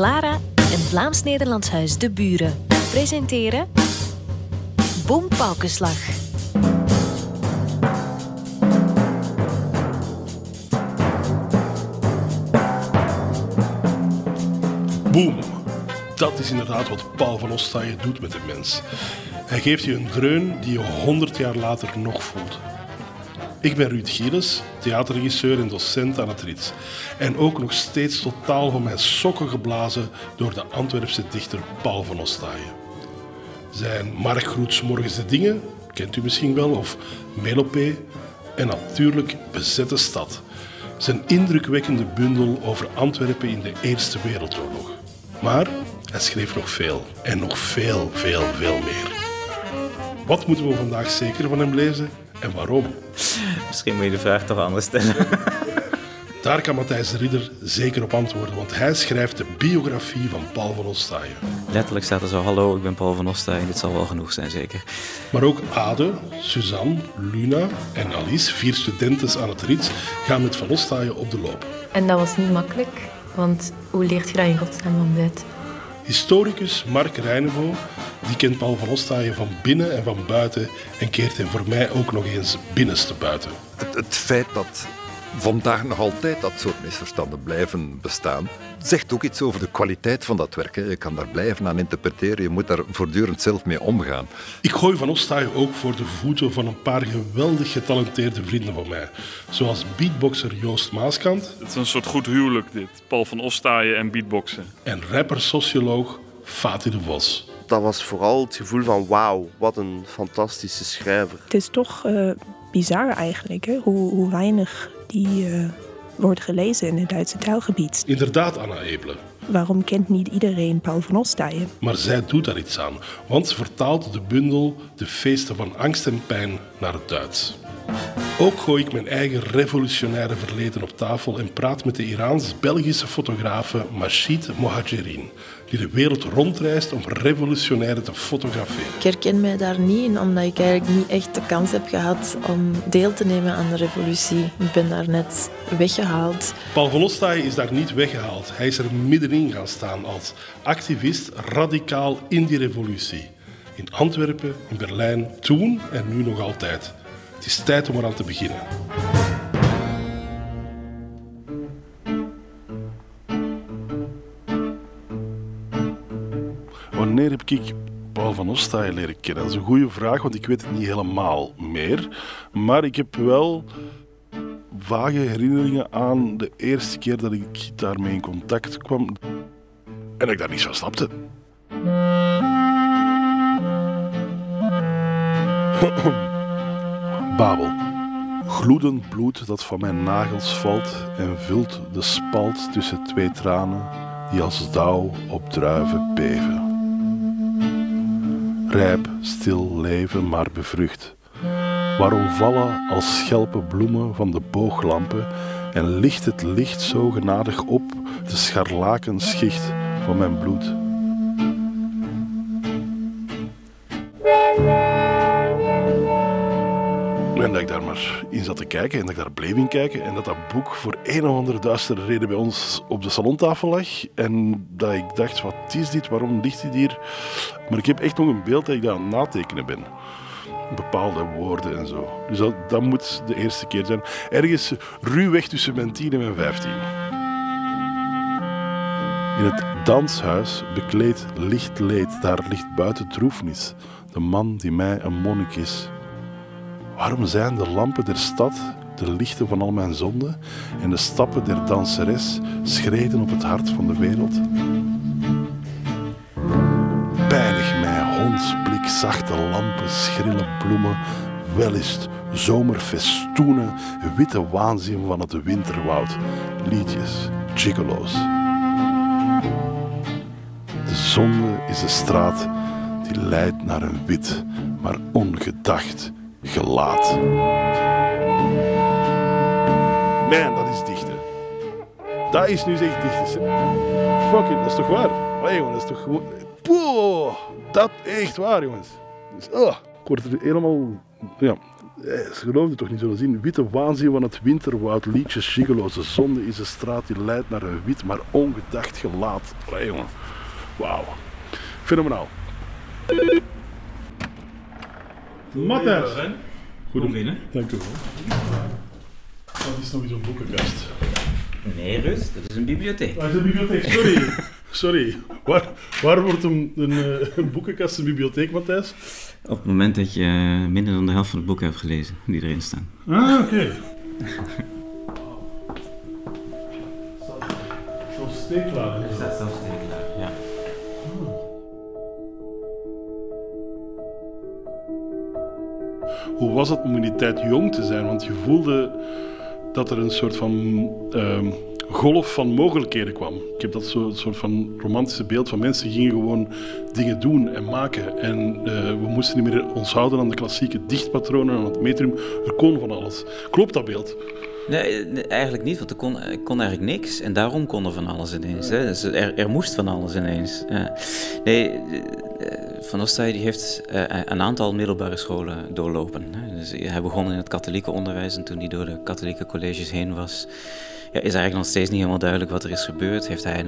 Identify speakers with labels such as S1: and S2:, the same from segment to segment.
S1: Clara en Vlaams-Nederlands Huis De Buren presenteren Boom Paukenslag.
S2: Boom. Dat is inderdaad wat Paul van Ostaaien doet met de mens. Hij geeft je een dreun die je honderd jaar later nog voelt. Ik ben Ruud Gieles, theaterregisseur en docent aan het Rits. En ook nog steeds totaal van mijn sokken geblazen door de Antwerpse dichter Paul van Ostaaien. Zijn Mark Groets Morgens de Dingen, kent u misschien wel, of Melopé. En natuurlijk Bezette Stad. Zijn indrukwekkende bundel over Antwerpen in de Eerste Wereldoorlog. Maar hij schreef nog veel. En nog veel, veel, veel meer. Wat moeten we vandaag zeker van hem lezen en waarom?
S3: Misschien moet je de vraag toch anders stellen.
S2: Daar kan Matthijs Ridder zeker op antwoorden, want hij schrijft de biografie van Paul van Ostaaien.
S3: Letterlijk staat er zo: Hallo, ik ben Paul van Ostaaien. Dit zal wel genoeg zijn, zeker.
S2: Maar ook Ade, Suzanne, Luna en Alice, vier studenten aan het Rits, gaan met Van Ostaaien op de loop.
S4: En dat was niet makkelijk, want hoe leert je dat in godsnaam van buiten?
S2: Historicus Mark Reinevo die kent Paul van Ostaaien van binnen en van buiten en keert hem voor mij ook nog eens binnenste buiten.
S5: Het, het feit dat vandaag nog altijd dat soort misverstanden blijven bestaan, zegt ook iets over de kwaliteit van dat werk. Je kan daar blijven aan interpreteren, je moet daar voortdurend zelf mee omgaan.
S2: Ik gooi Van Ostaaien ook voor de voeten van een paar geweldig getalenteerde vrienden van mij. Zoals beatboxer Joost Maaskant.
S6: Het is een soort goed huwelijk dit, Paul van Ostaaien en beatboxen.
S2: En rapper-socioloog Fatih de Vos.
S7: Dat was vooral het gevoel van wauw, wat een fantastische schrijver.
S8: Het is toch uh, bizar eigenlijk, hè? Hoe, hoe weinig die uh, wordt gelezen in het Duitse taalgebied.
S2: Inderdaad, Anna Ebelen.
S8: Waarom kent niet iedereen Paul van Ostaaien?
S2: Maar zij doet daar iets aan, want ze vertaalt de bundel De feesten van angst en pijn naar het Duits. Ook gooi ik mijn eigen revolutionaire verleden op tafel en praat met de Iraans-Belgische fotografe Mashid Mohajerin, die de wereld rondreist om revolutionaire te fotograferen.
S9: Ik herken mij daar niet in, omdat ik eigenlijk niet echt de kans heb gehad om deel te nemen aan de revolutie. Ik ben daar net weggehaald.
S2: Paul Ostaaien is daar niet weggehaald. Hij is er middenin gaan staan als activist radicaal in die revolutie. In Antwerpen, in Berlijn, toen en nu nog altijd. Het is tijd om eraan te beginnen. Wanneer heb ik Paul van Ostaaien leren kennen? Dat is een goede vraag, want ik weet het niet helemaal meer. Maar ik heb wel vage herinneringen aan de eerste keer dat ik daarmee in contact kwam en ik daar niets van snapte. Babel. Gloedend bloed dat van mijn nagels valt en vult de spalt tussen twee tranen die als dauw op druiven beven. Rijp, stil leven, maar bevrucht. Waarom vallen als schelpen bloemen van de booglampen en ligt het licht zo genadig op de scharlakenschicht van mijn bloed? Kijken en dat ik daar bleef in kijken. En dat dat boek voor een of andere duistere reden bij ons op de salontafel lag. En dat ik dacht, wat is dit? Waarom ligt dit hier? Maar ik heb echt nog een beeld dat ik daar aan het natekenen ben. Bepaalde woorden en zo. Dus dat, moet de eerste keer zijn. Ergens ruwweg tussen mijn 10 en mijn 15. In het danshuis bekleed licht leed, daar ligt buiten droefnis. De man die mij een monnik is. Waarom zijn de lampen der stad de lichten van al mijn zonden en de stappen der danseres schreden op het hart van de wereld? Pijnig mij, hondsblik, zachte lampen, schrille bloemen, welist, zomerfestoenen, witte waanzin van het winterwoud, liedjes, gigolo's. De zonde is de straat die leidt naar een wit, maar ongedacht gelaat. Man, dat is dichten. Dat is nu echt dichten. Fucking, dat is toch waar? Oh, jongen, dat is toch gewoon... Poeh, dat echt waar, jongens. Dus, oh, ik word er helemaal... Ja, Eh, Ze geloofden toch niet zullen zien. Witte waanzin van het winterwoud, liedjes, gigoloze zonde is een straat die leidt naar een wit, maar ongedacht gelaat. Allee, jongen. Wauw. Fenomenaal. Matthias. Goed binnen. Dank u wel. Dat is nog eens een boekenkast.
S10: Nee, rust. Dat is een bibliotheek.
S2: Dat is een bibliotheek, sorry. sorry. Waar, waar wordt een, een, eh, een boekenkast een bibliotheek, Matthijs?
S3: Op het moment dat je minder dan de helft van het boek hebt gelezen die erin staan.
S2: Ah, oké. Zo'n steeklaar.
S3: Er staat zelfs
S2: Hoe was het om in die tijd jong te zijn? Want je voelde dat er een soort van ehm, golf van mogelijkheden kwam. Ik heb dat zo, soort van romantische beeld van mensen gingen gewoon dingen doen en maken. En eh, we moesten niet meer ons houden aan de klassieke dichtpatronen, aan het metrum. Er kon van alles. Klopt dat beeld?
S3: Nee, eigenlijk niet, want er kon, kon eigenlijk niks. En daarom kon er van alles ineens. Hè. Dus er, er moest van alles ineens. Nee, eh, Van Ostaaij die heeft eh, een aantal middelbare scholen doorlopen. Dus hij begon in het katholieke onderwijs en toen hij door de katholieke colleges heen was... Is eigenlijk nog steeds niet helemaal duidelijk wat er is gebeurd. Heeft hij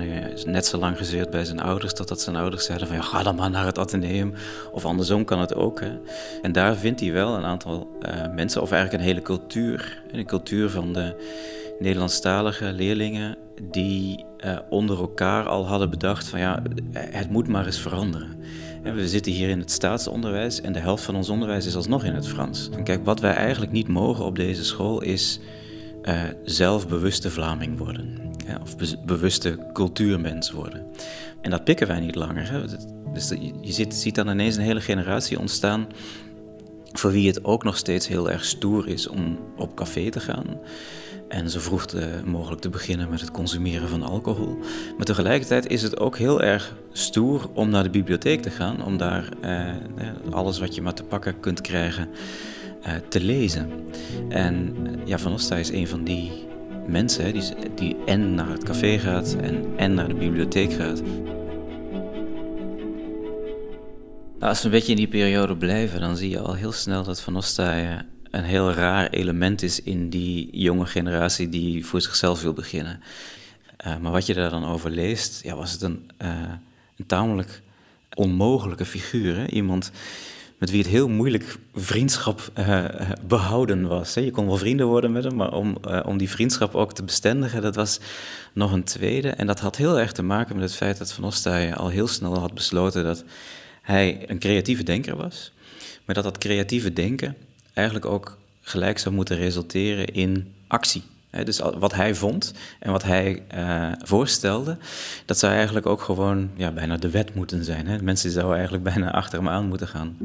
S3: net zo lang gezeurd bij zijn ouders, totdat zijn ouders zeiden van ja, ga dan maar naar het ateneum. Of andersom kan het ook. En daar vindt hij wel een aantal eh, mensen, of eigenlijk een hele cultuur. Een cultuur van de Nederlandstalige leerlingen die eh, onder elkaar al hadden bedacht van ja, het moet maar eens veranderen. We zitten hier in het staatsonderwijs en de helft van ons onderwijs is alsnog in het Frans. En kijk, wat wij eigenlijk niet mogen op deze school is uh, zelfbewuste Vlaming worden. Of be bewuste cultuurmens worden. En dat pikken wij niet langer. Hè. Dus je ziet dan ineens een hele generatie ontstaan voor wie het ook nog steeds heel erg stoer is om op café te gaan. En zo vroeg te, mogelijk te beginnen met het consumeren van alcohol. Maar tegelijkertijd is het ook heel erg stoer om naar de bibliotheek te gaan. Om daar eh, alles wat je maar te pakken kunt krijgen uh, te lezen. En ja, Van Ostaaij is een van die mensen die, die en naar het café gaat en, en naar de bibliotheek gaat. Nou, als we een beetje in die periode blijven, dan zie je al heel snel dat Van Ostaaij een heel raar element is in die jonge generatie die voor zichzelf wil beginnen. Uh, maar wat je daar dan over leest, ja, was het een, uh, een tamelijk onmogelijke figuur. Iemand met wie het heel moeilijk vriendschap uh, behouden was. Hè? Je kon wel vrienden worden met hem, maar om, om die vriendschap ook te bestendigen, dat was nog een tweede. En dat had heel erg te maken met het feit dat Van Ostaaij al heel snel had besloten dat hij een creatieve denker was. Maar dat dat creatieve denken eigenlijk ook gelijk zou moeten resulteren in actie. dus wat hij vond en wat hij uh, voorstelde, dat zou eigenlijk ook gewoon ja, bijna de wet moeten zijn. Hè? Mensen zouden eigenlijk bijna achter hem aan moeten gaan.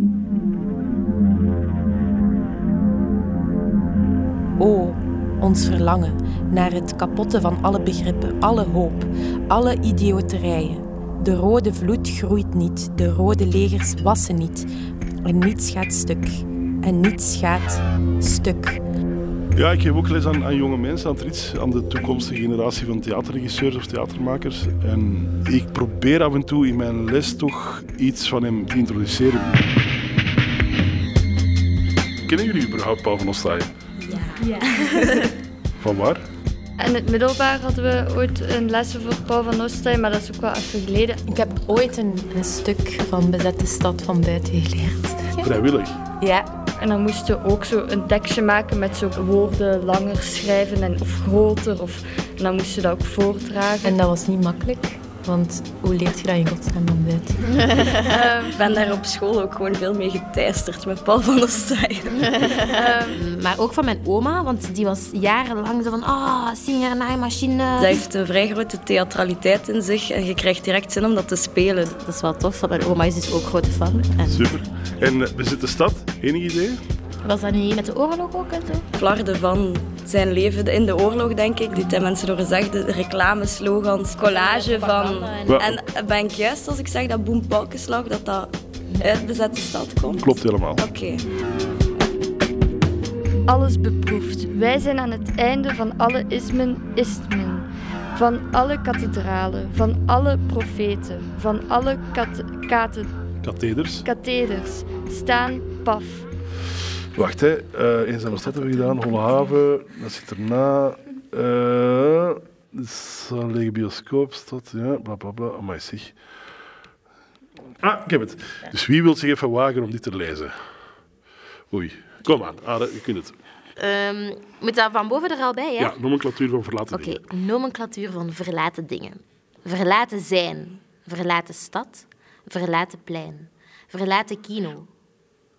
S11: Oh, ons verlangen naar het kapotte van alle begrippen, alle hoop, alle idioterijen. De rode vloed groeit niet, de rode legers wassen niet, en niets gaat stuk en niets gaat stuk.
S2: Ja, ik geef ook les aan, aan jonge mensen, aan Trits, aan de toekomstige generatie van theaterregisseurs of theatermakers. En ik probeer af en toe in mijn les toch iets van hem te introduceren. Kennen jullie überhaupt Paul van Ostaaij?
S12: Ja. ja.
S2: Van waar?
S12: In het middelbaar hadden we ooit een les over Paul van Ostaaij, maar dat is ook wel even geleden.
S4: Ik heb ooit een, een stuk van Bezette Stad van buiten geleerd.
S2: Vrijwillig?
S12: Ja. En dan moesten we ook zo een tekstje maken met zo woorden langer schrijven en, of groter. Of, en dan moesten we dat ook voordragen.
S4: En dat was niet makkelijk. Want hoe leert je dat in godsnaam dan buiten?
S13: Ik ben daar op school ook gewoon veel mee geteisterd met Paul van der Staaij.
S14: um, maar ook van mijn oma, want die was jarenlang zo van ah, oh, singer-naaimachine.
S13: Zij heeft een vrij grote theatraliteit in zich en je krijgt direct zin om dat te spelen.
S14: Dat is wel tof, want mijn oma is dus ook grote fan.
S2: En... Super. En uh, bezit de stad? Enig idee?
S14: Was dat niet met de oorlog ook en zo?
S13: Flarden van zijn leven in de oorlog, denk ik. Die mensen door gezegd, de reclameslogans, collage van... En ben ik juist als ik zeg dat Boem Paukenslag, dat dat uit bezette stad komt?
S2: Klopt helemaal.
S13: Oké. Okay.
S12: Alles beproefd. Wij zijn aan het einde van alle ismen, istmen. Van alle kathedralen, van alle profeten, van alle kat
S2: katheders.
S12: Staan paf.
S2: Wacht, hè. Uh, Eenzame hebben we gedaan. Holle Haven. Dat zit erna. Uh, lege bioscoopstad. Ja, bla bla bla. Amai, zeg. Ah, ik heb het. Dus wie wil zich even wagen om dit te lezen? Oei. Kom aan, Ade, je kunt het.
S14: Um, moet dat van boven er al bij, hè?
S2: Ja, nomenclatuur van verlaten
S14: dingen. Oké, nomenclatuur van verlaten dingen. Verlaten zijn. Verlaten stad. Verlaten plein. Verlaten kino.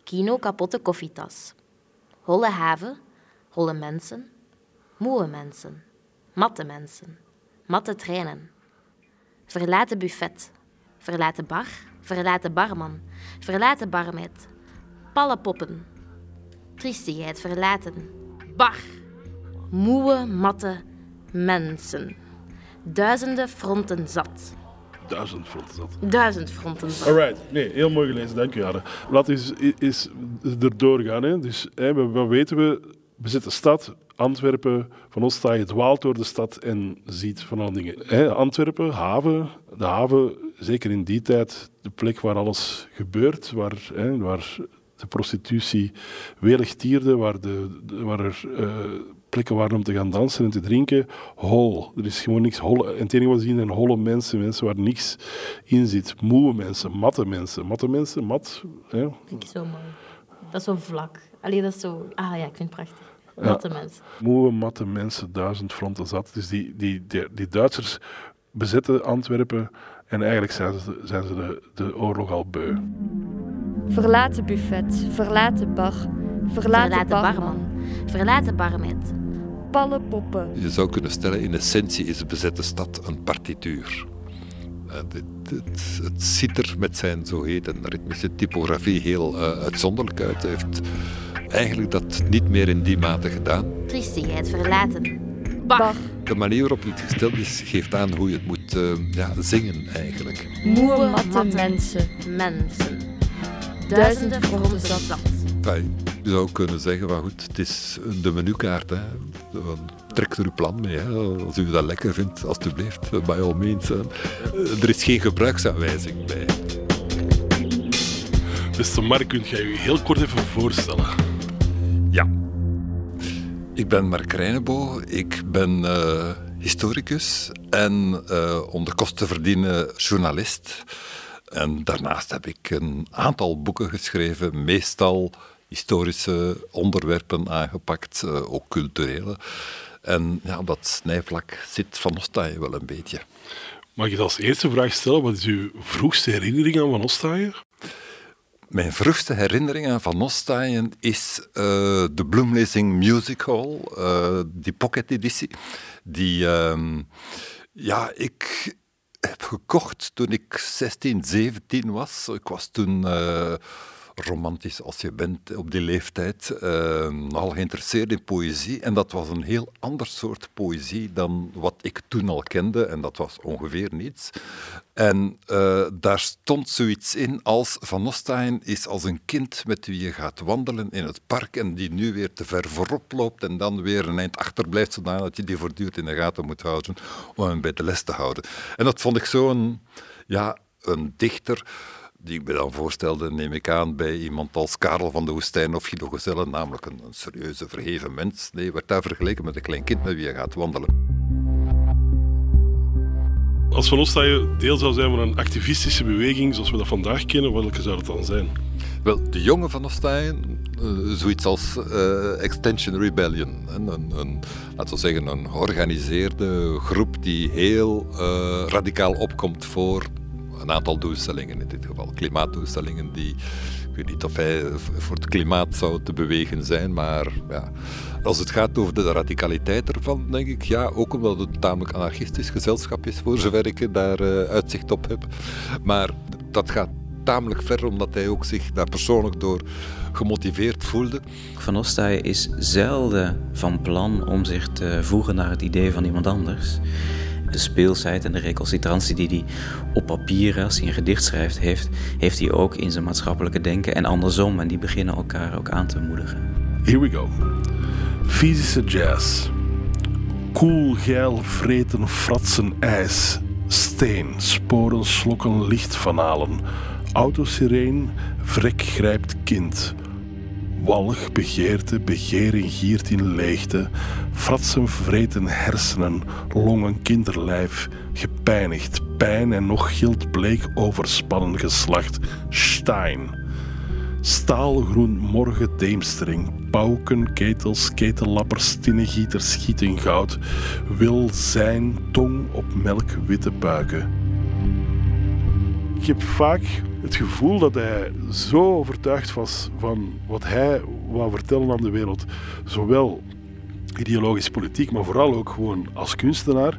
S14: Kino kapotte koffietas. Holle haven. Holle mensen. Moe mensen. Matte mensen. Matte treinen. Verlaten buffet. Verlaten bar. Verlaten barman. Verlaten barmeid. Pallenpoppen. Triestigheid verlaten. Bar. Moe, matte mensen. Duizenden fronten zat.
S2: Duizend fronten zat.
S14: Duizend fronten zat.
S2: Alright, nee, heel mooi gelezen, dank u Laten we eens, eens erdoor gaan. Hè. Dus, hè, wat weten we? Bezette stad, Antwerpen, van ons sta je dwaalt door de stad en ziet van alle dingen. Hè, Antwerpen, haven, de haven, zeker in die tijd, de plek waar alles gebeurt, waar, hè, waar de prostitutie welig tierde, waar, de, waar er uh, plekken waren om te gaan dansen en te drinken, hol. Er is gewoon niks hol. En het enige wat we zien zijn holle mensen, mensen waar niks in zit. Moe mensen, matte mensen. Matte mensen, mat.
S14: Ja. Vind ik zo mooi. Dat is zo vlak. Alleen dat is zo... Ah ja, ik vind het prachtig. Matte mensen.
S2: Moe, matte mensen, duizend fronten zat. Dus die, die, die, die Duitsers bezetten Antwerpen en eigenlijk zijn ze, zijn ze de, de oorlog al beu.
S12: Verlaten buffet, verlaten bar, verlaten, verlaten barman. barman,
S14: verlaten barmet.
S12: Pallenpoppen.
S5: Je zou kunnen stellen, in essentie is de bezette stad een partituur. Uh, het, het, het, ziet er met zijn zogeheten ritmische typografie heel uh, uitzonderlijk uit. Hij heeft eigenlijk dat niet meer in die mate gedaan.
S14: Triestigheid verlaten.
S12: Bar.
S5: De manier waarop het gesteld is, geeft aan hoe je het moet uh, ja, zingen eigenlijk.
S12: Moe matte mensen.
S14: Mensen. Duizenden fronten zat.
S5: Je zou kunnen zeggen, maar goed, het is de menukaart. Hè. Trek er uw plan mee. Hè. Als u dat lekker vindt, alstublieft, by all means. Er is geen gebruiksaanwijzing bij.
S2: Beste Mark, kunt jij je heel kort even voorstellen?
S5: Ja. Ik ben Mark Reinebo. Ik ben uh, historicus en uh, om de kosten te verdienen journalist. En daarnaast heb ik een aantal boeken geschreven, meestal historische onderwerpen aangepakt, uh, ook culturele. En ja, dat snijvlak zit van Ostaaien wel een beetje.
S2: Mag ik als eerste vraag stellen, wat is uw vroegste herinnering aan Van Ostaaien?
S5: Mijn vroegste herinnering aan Van Ostaaien is uh, de Bloemlezing Music Hall, uh, die pocket-editie. Die, uh, ja, ik heb gekocht toen ik 16, 17 was. Ik was toen uh, romantisch als je bent op die leeftijd, uh, al geïnteresseerd in poëzie. En dat was een heel ander soort poëzie dan wat ik toen al kende. En dat was ongeveer niets. En uh, daar stond zoiets in als Van Ostaaien is als een kind met wie je gaat wandelen in het park en die nu weer te ver voorop loopt en dan weer een eind achterblijft, zodat je die voortdurend in de gaten moet houden om hem bij de les te houden. En dat vond ik zo'n ja, een dichter die ik me dan voorstelde, neem ik aan, bij iemand als Karel van de Woestijn of Guido Gezelle, namelijk een, een serieuze, verheven mens. Nee, werd daar vergeleken met een klein kind met wie je gaat wandelen.
S2: Als Van je deel zou zijn van een activistische beweging zoals we dat vandaag kennen, welke zou dat dan zijn?
S5: Wel, de jongen van Ostaaien, uh, zoiets als uh, Extension Rebellion. Een, laten we zeggen, een georganiseerde groep die heel uh, radicaal opkomt voor een aantal doelstellingen, in dit geval klimaatdoelstellingen, die, ik weet niet of hij voor het klimaat zou te bewegen zijn, maar ja, als het gaat over de radicaliteit ervan, denk ik, ja, ook omdat het een tamelijk anarchistisch gezelschap is, voor zover ik daar uh, uitzicht op heb. Maar dat gaat tamelijk ver, omdat hij ook zich daar persoonlijk door gemotiveerd voelde.
S3: Van Ostaaien is zelden van plan om zich te voegen naar het idee van iemand anders de speelsheid en de recalcitrantie die hij op papier, als hij een gedicht schrijft, heeft, heeft hij ook in zijn maatschappelijke denken en andersom. En die beginnen elkaar ook aan te moedigen.
S2: Here we go. Fysische jazz. Koel, geil, vreten, fratsen, ijs. Steen, sporen, slokken, licht van halen. Autosireen, vrek grijpt kind. Walg, begeerte, begering giert in leegte. Fratsen vreten hersenen, longen, kinderlijf. Gepijnigd, pijn en nog gilt bleek overspannen geslacht. Stein. Staalgroen morgen deemstering. Pauken, ketels, ketellappers, tinnegieters schieten goud. Wil zijn tong op melkwitte buiken. Ik heb vaak het gevoel dat hij zo overtuigd was van wat hij wou vertellen aan de wereld. Zowel ideologisch politiek, maar vooral ook gewoon als kunstenaar.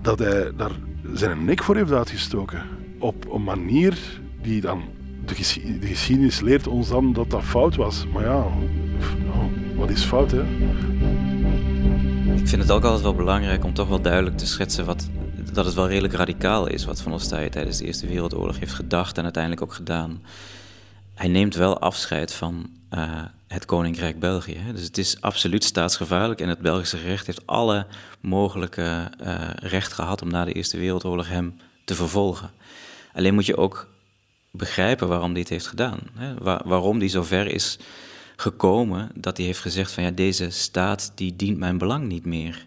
S2: Dat hij daar zijn nek voor heeft uitgestoken. Op een manier die dan... De, de geschiedenis leert ons dan dat dat fout was. Maar ja, nou, wat is fout, hè?
S3: Ik vind het ook altijd wel belangrijk om toch wel duidelijk te schetsen wat, dat het wel redelijk radicaal is wat Van Ostaaij tijdens de Eerste Wereldoorlog heeft gedacht en uiteindelijk ook gedaan. Hij neemt wel afscheid van uh, het Koninkrijk België. Dus het is absoluut staatsgevaarlijk en het Belgische recht heeft alle mogelijke uh, recht gehad om na de Eerste Wereldoorlog hem te vervolgen. Alleen moet je ook begrijpen waarom hij het heeft gedaan. Hè? Waar, waarom hij zo ver is gekomen dat hij heeft gezegd van ja, deze staat die dient mijn belang niet meer.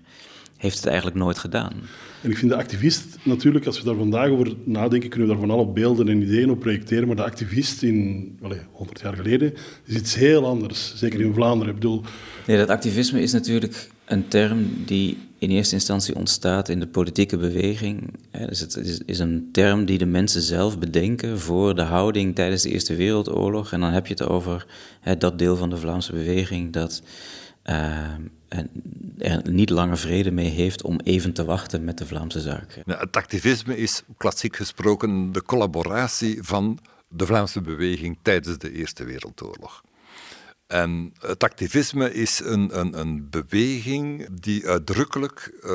S3: Heeft het eigenlijk nooit gedaan.
S2: En ik vind de activist natuurlijk, als we daar vandaag over nadenken, kunnen we daar van alle beelden en ideeën op projecteren. Maar de activist in allez, 100 jaar geleden is iets heel anders. Zeker in Vlaanderen. Ik bedoel...
S3: Nee, dat activisme is natuurlijk een term die in eerste instantie ontstaat in de politieke beweging. Dus het is een term die de mensen zelf bedenken voor de houding tijdens de Eerste Wereldoorlog. En dan heb je het over dat deel van de Vlaamse beweging dat uh, er niet langer vrede mee heeft om even te wachten met de Vlaamse zaak.
S5: het activisme is klassiek gesproken de collaboratie van de Vlaamse beweging tijdens de Eerste Wereldoorlog. En het activisme is een, een, een beweging die uitdrukkelijk uh,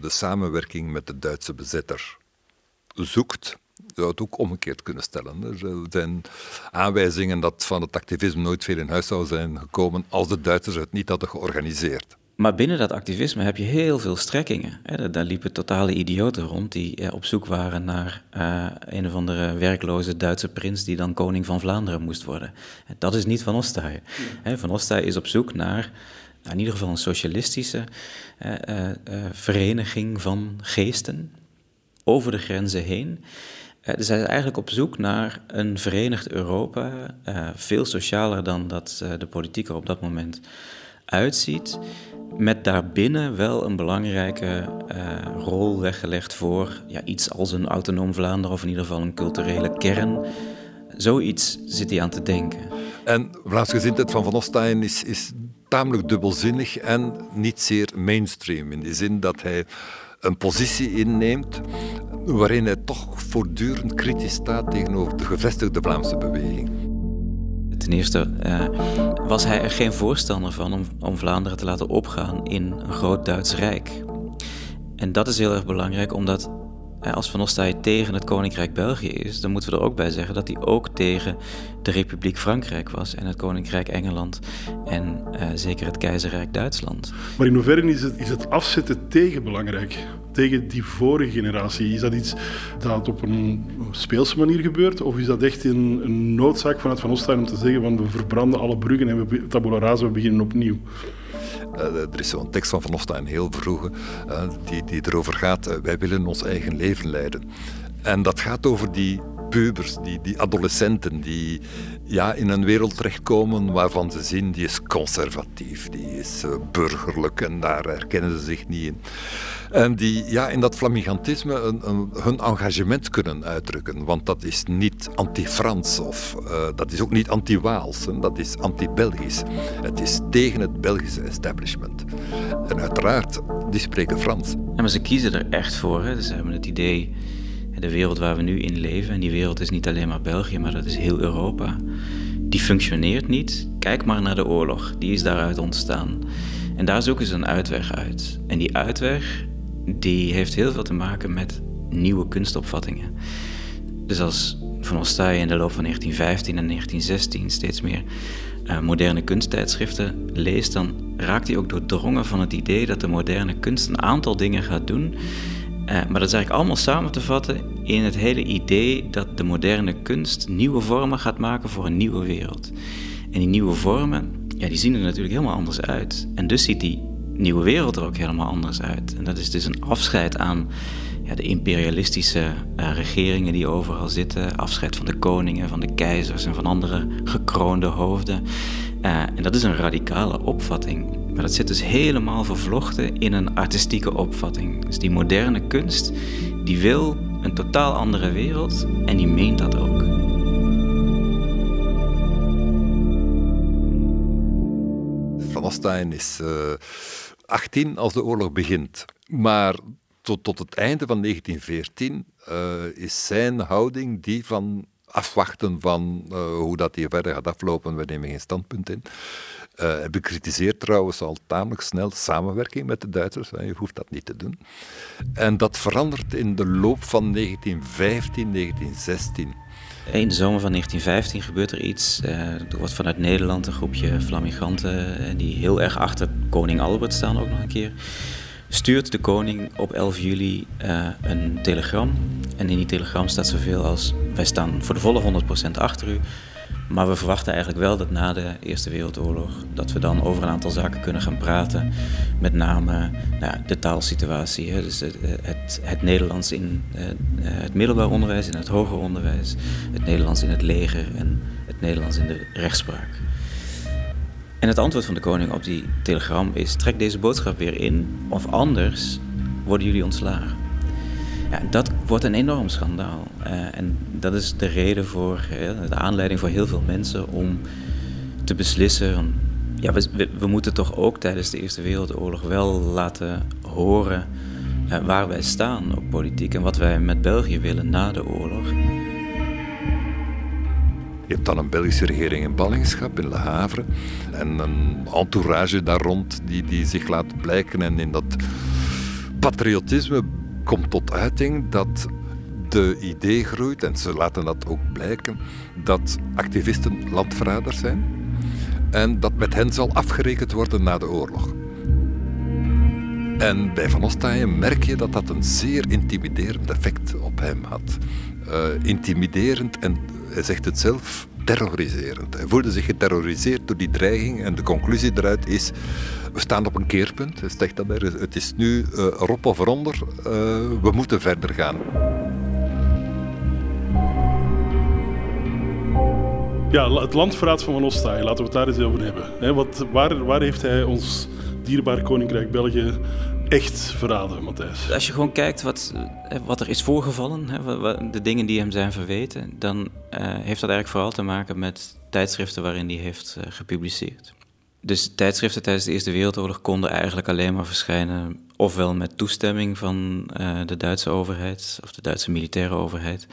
S5: de samenwerking met de Duitse bezetter zoekt. Je zou het ook omgekeerd kunnen stellen. Er zijn aanwijzingen dat van het activisme nooit veel in huis zou zijn gekomen als de Duitsers het niet hadden georganiseerd.
S3: Maar binnen dat activisme heb je heel veel strekkingen. Daar liepen totale idioten rond die op zoek waren naar uh, een of andere werkloze Duitse prins die dan koning van Vlaanderen moest worden. Dat is niet Van Ostaaij. Van Ostaaij is op zoek naar in ieder geval een socialistische vereniging van geesten over de grenzen heen. Dus hij is eigenlijk op zoek naar een verenigd Europa, veel socialer dan dat de politiek er op dat moment uitziet met daarbinnen wel een belangrijke uh, rol weggelegd voor ja, iets als een autonoom Vlaanderen of in ieder geval een culturele kern. Zoiets zit hij aan te denken.
S5: En Vlaamsgezindheid van Van Ostaaien is, is tamelijk dubbelzinnig en niet zeer mainstream. In die zin dat hij een positie inneemt waarin hij toch voortdurend kritisch staat tegenover de gevestigde Vlaamse beweging.
S3: Ten eerste uh, was hij er geen voorstander van om, om Vlaanderen te laten opgaan in een groot Duits Rijk. En dat is heel erg belangrijk, omdat als Van Ostaaij tegen het Koninkrijk België is, dan moeten we er ook bij zeggen dat hij ook tegen de Republiek Frankrijk was en het Koninkrijk Engeland en uh, zeker het Keizerrijk Duitsland.
S2: Maar in hoeverre is het, is het afzetten tegen belangrijk? Tegen die vorige generatie? Is dat iets dat op een speelse manier gebeurt? Of is dat echt een, een noodzaak vanuit Van Ostaaij om te zeggen van we verbranden alle bruggen en we tabula rasa, we beginnen opnieuw?
S5: Uh, er is zo'n tekst van Van een heel vroege, uh, die, die erover gaat, uh, wij willen ons eigen leven leiden. En dat gaat over die pubers, die, die adolescenten, die ja, in een wereld terechtkomen waarvan ze zien, die is conservatief, die is burgerlijk en daar herkennen ze zich niet in. En die ja, in dat flamigantisme een, een, hun engagement kunnen uitdrukken. Want dat is niet anti-Frans of uh, dat is ook niet anti-Waals. Dat is anti-Belgisch. Het is tegen het Belgische establishment. En uiteraard, die spreken Frans.
S3: Ja, maar ze kiezen er echt voor. Hè? Ze hebben het idee, de wereld waar we nu in leven, en die wereld is niet alleen maar België, maar dat is heel Europa. Die functioneert niet. Kijk maar naar de oorlog, die is daaruit ontstaan. En daar zoeken ze een uitweg uit. En die uitweg, die heeft heel veel te maken met nieuwe kunstopvattingen. Dus als Van Ostaaij in de loop van 1915 en 1916 steeds meer uh, moderne kunsttijdschriften leest, dan raakt hij ook doordrongen van het idee dat de moderne kunst een aantal dingen gaat doen. Uh, maar dat is eigenlijk allemaal samen te vatten in het hele idee dat de moderne kunst nieuwe vormen gaat maken voor een nieuwe wereld. En die nieuwe vormen, ja, die zien er natuurlijk helemaal anders uit. En dus ziet die nieuwe wereld er ook helemaal anders uit. En dat is dus een afscheid aan ja, de imperialistische uh, regeringen die overal zitten. Afscheid van de koningen, van de keizers en van andere gekroonde hoofden. Uh, en dat is een radicale opvatting. Maar dat zit dus helemaal vervlochten in een artistieke opvatting. Dus die moderne kunst, die wil een totaal andere wereld en die meent dat ook.
S5: Ostein is uh, 18 als de oorlog begint. Maar tot, tot het einde van 1914 uh, is zijn houding die van afwachten van uh, hoe dat hier verder gaat aflopen. We nemen geen standpunt in. Uh, bekritiseert trouwens al tamelijk snel samenwerking met de Duitsers. Je hoeft dat niet te doen. En dat verandert in de loop van 1915, 1916.
S3: In de zomer van 1915 gebeurt er iets. Uh, er wordt vanuit Nederland een groepje flamiganten, die heel erg achter koning Albert staan ook nog een keer, stuurt de koning op 11 juli een telegram. En in die telegram staat zoveel als: Wij staan voor de volle 100% achter u. Maar we verwachten eigenlijk wel dat na de Eerste Wereldoorlog dat we dan over een aantal zaken kunnen gaan praten. Met name nou, de taalsituatie, hè, dus het, het, het, Nederlands in uh, het middelbaar onderwijs, in het hoger onderwijs, het Nederlands in het leger en het Nederlands in de rechtspraak. En het antwoord van de koning op die telegram is: trek deze boodschap weer in, of anders worden jullie ontslagen. Ja, dat wordt een enorm schandaal. Uh, en dat is de reden voor, de aanleiding voor heel veel mensen om te beslissen. Ja, we, we, moeten toch ook tijdens de Eerste Wereldoorlog wel laten horen uh, waar wij staan op politiek en wat wij met België willen na de oorlog.
S5: Je hebt dan een Belgische regering in ballingschap in Le Havre en een entourage daar rond die, die zich laat blijken. En in dat patriotisme komt tot uiting dat de idee groeit, en ze laten dat ook blijken, dat activisten landverraders zijn en dat met hen zal afgerekend worden na de oorlog. En bij Van Ostaaien merk je dat dat een zeer intimiderend effect op hem had. Uh, intimiderend en hij zegt het zelf, terroriserend. Hij voelde zich geterroriseerd door die dreiging en de conclusie eruit is, we staan op een keerpunt. Zegt dat er, het is nu uh, erop of eronder, uh, we moeten verder gaan.
S2: Ja, het landverraad van Van Ostaaien, laten we het daar eens over hebben. wat, waar, waar heeft hij ons dierbaar Koninkrijk België echt verraden, Matthijs?
S3: Als je gewoon kijkt wat, eh, wat er is voorgevallen, de dingen die hem zijn verweten, dan uh, heeft dat eigenlijk vooral te maken met tijdschriften waarin hij heeft uh, gepubliceerd. Dus tijdschriften tijdens de Eerste Wereldoorlog konden eigenlijk alleen maar verschijnen, ofwel met toestemming van de Duitse overheid of de Duitse militaire overheid,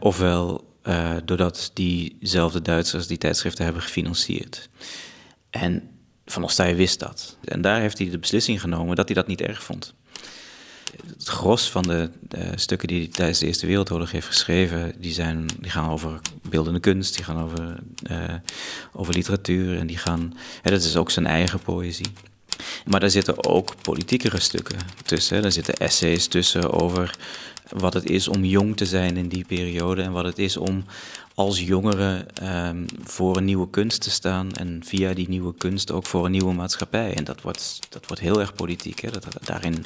S3: ofwel doordat diezelfde Duitsers die tijdschriften hebben gefinancierd. En van Ostaaij wist dat. En daar heeft hij de beslissing genomen dat hij dat niet erg vond. Het gros van de, de, stukken die hij tijdens de Eerste Wereldoorlog heeft geschreven, die, zijn, die gaan over beeldende kunst, die gaan over, uh, over literatuur en die gaan. Ja, dat is ook zijn eigen poëzie. Maar daar zitten ook politiekere stukken tussen. Hè. Daar zitten essays tussen over wat het is om jong te zijn in die periode en wat het is om als jongere um, voor een nieuwe kunst te staan en via die nieuwe kunst ook voor een nieuwe maatschappij. En dat wordt, dat wordt heel erg politiek. Hè. Dat, daarin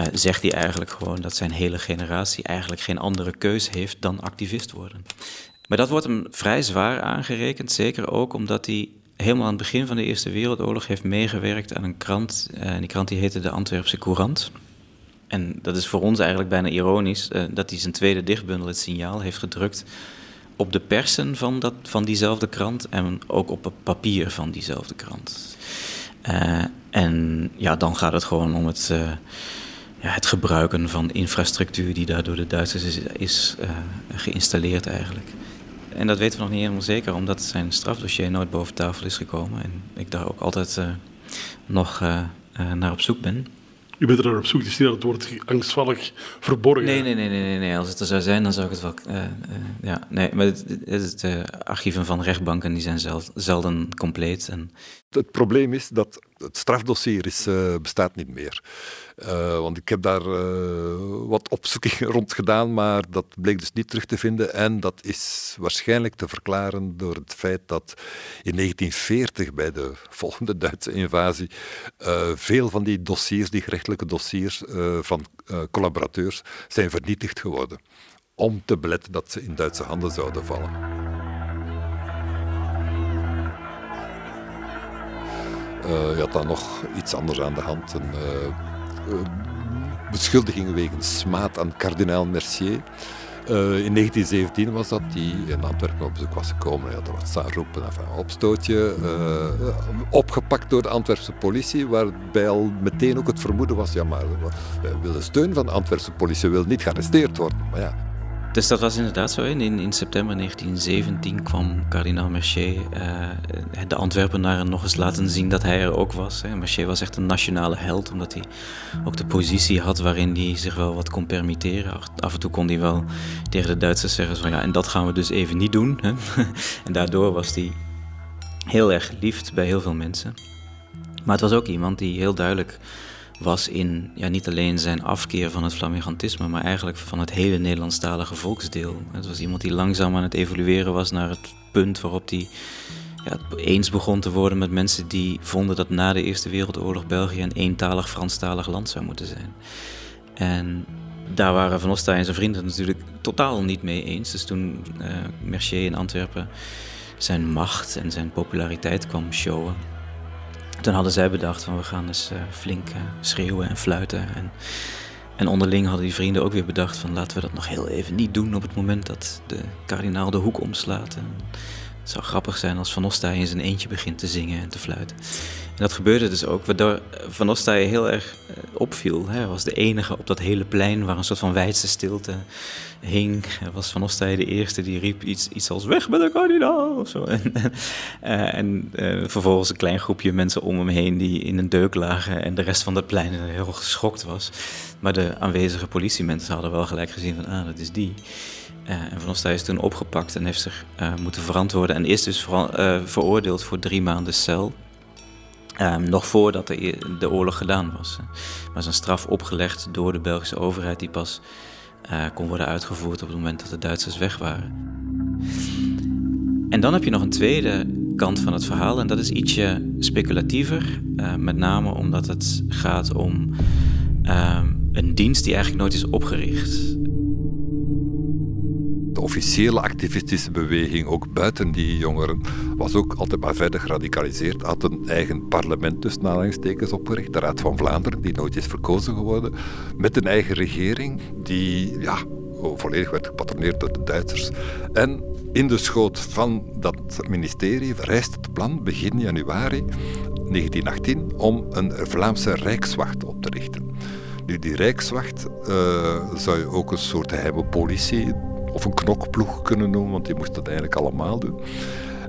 S3: uh, zegt hij eigenlijk gewoon dat zijn hele generatie eigenlijk geen andere keus heeft dan activist worden. Maar dat wordt hem vrij zwaar aangerekend, zeker ook omdat hij helemaal aan het begin van de Eerste Wereldoorlog heeft meegewerkt aan een krant. Uh, die krant die heette de Antwerpse Courant. En dat is voor ons eigenlijk bijna ironisch uh, dat hij zijn tweede dichtbundel, Het Signaal, heeft gedrukt op de persen van, dat, van diezelfde krant en ook op het papier van diezelfde krant. Uh, en ja, dan gaat het gewoon om het, uh, ja, het gebruiken van infrastructuur die daar door de Duitsers is, is geïnstalleerd eigenlijk. En dat weten we nog niet helemaal zeker, omdat zijn strafdossier nooit boven tafel is gekomen. En ik daar ook altijd nog naar op zoek ben.
S2: U bent er op zoek, dus niet dat het wordt angstvallig verborgen.
S3: Nee, nee, nee, nee, nee, Als het er zou zijn, dan zou ik het wel. Uh, uh, ja, nee, maar het, het, de archieven van rechtbanken die zijn zel, zelden compleet. En...
S5: Het probleem is dat het strafdossier is, uh, bestaat niet meer. Want ik heb daar wat wat opzoekingen rond gedaan, maar dat bleek dus niet terug te vinden. En dat is waarschijnlijk te verklaren door het feit dat in 1940, bij de volgende Duitse invasie, uh, veel van die dossiers, die gerechtelijke dossiers van collaborateurs, zijn vernietigd geworden. Om te beletten dat ze in Duitse handen zouden vallen. Uh, je had dan nog iets anders aan de hand. Een beschuldiging wegens smaad aan kardinaal Mercier. Uh, in 1917 was dat, die in Antwerpen op bezoek was gekomen. Ja, dat was staan roepen, enfin, opstootje. Uh, opgepakt door de Antwerpse politie, waarbij al meteen ook het vermoeden was, ja maar, we willen steun van de Antwerpse politie, wil niet gearresteerd worden. Maar ja,
S3: dus dat was inderdaad zo. In, in september 1917 kwam kardinaal Mercier uh, de Antwerpenaren nog eens laten zien dat hij er ook was. Hè. Mercier was echt een nationale held, omdat hij ook de positie had waarin hij zich wel wat kon permitteren. Af en toe kon hij wel tegen de Duitsers zeggen van ja, en dat gaan we dus even niet doen. Hè. en daardoor was hij heel erg geliefd bij heel veel mensen. Maar het was ook iemand die heel duidelijk was in ja, niet alleen zijn afkeer van het flamigantisme, maar eigenlijk van het hele Nederlandstalige volksdeel. Het was iemand die langzaam aan het evolueren was naar het punt waarop hij ja, eens begon te worden met mensen die vonden dat na de Eerste Wereldoorlog België een eentalig Franstalig land zou moeten zijn. En daar waren Van Ostay en zijn vrienden natuurlijk totaal niet mee eens. Dus toen uh, Mercier in Antwerpen zijn macht en zijn populariteit kwam showen, toen hadden zij bedacht van we gaan eens uh, flink uh, schreeuwen en fluiten. En, en onderling hadden die vrienden ook weer bedacht van laten we dat nog heel even niet doen op het moment dat de kardinaal de hoek omslaat. En het zou grappig zijn als Van Ostaaij in zijn eentje begint te zingen en te fluiten. En dat gebeurde dus ook, waardoor Van Ostaaij heel erg uh, opviel. Hij was de enige op dat hele plein waar een soort van wijdse stilte hing, was Van Ostaaij de eerste die riep iets, iets als weg met de kardinaal of zo. En, uh, en uh, vervolgens een klein groepje mensen om hem heen die in een deuk lagen en de rest van het plein heel geschokt was. Maar de aanwezige politiemensen hadden wel gelijk gezien van, ah, dat is die. En Van Ostaaij is toen opgepakt en heeft zich moeten verantwoorden en is dus veroordeeld voor drie maanden cel. Um, nog voordat de, de, oorlog gedaan was. Maar zijn straf opgelegd door de Belgische overheid, die pas uh, kon worden uitgevoerd op het moment dat de Duitsers weg waren. En dan heb je nog een tweede kant van het verhaal, en dat is ietsje speculatiever. Uh, met name omdat het gaat om uh, een dienst die eigenlijk nooit is opgericht
S5: de officiële activistische beweging, ook buiten die jongeren, was ook altijd maar verder geradicaliseerd. Had een eigen parlement, tussen aanhalingstekens, opgericht, de Raad van Vlaanderen, die nooit is verkozen geworden, met een eigen regering die ja, volledig werd gepatroneerd door de Duitsers. En in de schoot van dat ministerie verrijst het plan begin januari 1918 om een Vlaamse Rijkswacht op te richten. Nu, die Rijkswacht uh, zou je ook een soort geheime politie of een knokploeg kunnen noemen, want die moest dat eigenlijk allemaal doen.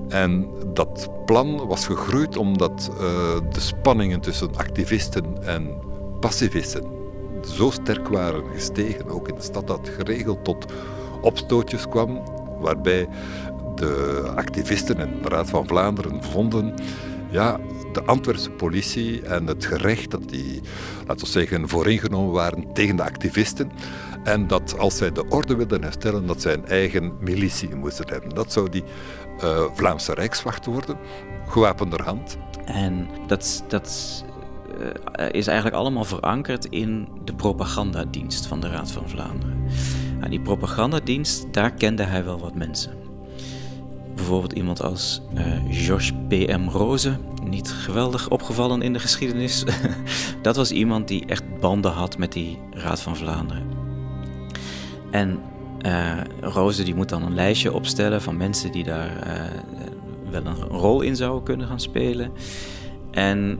S5: En dat plan was gegroeid omdat uh, de spanningen tussen activisten en pacifisten zo sterk waren gestegen, ook in de stad, dat geregeld tot opstootjes kwam, waarbij de activisten en de Raad van Vlaanderen vonden ja, de Antwerpse politie en het gerecht, dat die, laten we zeggen, vooringenomen waren tegen de activisten. En dat als zij de orde wilden herstellen, dat zij een eigen militie moesten hebben. Dat zou die uh, Vlaamse Rijkswacht worden, gewapenderhand.
S3: En dat, dat uh, is eigenlijk allemaal verankerd in de propagandadienst van de Raad van Vlaanderen. En die propagandadienst, daar kende hij wel wat mensen. Bijvoorbeeld iemand als uh, Georges P.M. Roze, niet geweldig opgevallen in de geschiedenis. dat was iemand die echt banden had met die Raad van Vlaanderen. En uh, Roze die moet dan een lijstje opstellen van mensen die daar uh, wel een rol in zouden kunnen gaan spelen. En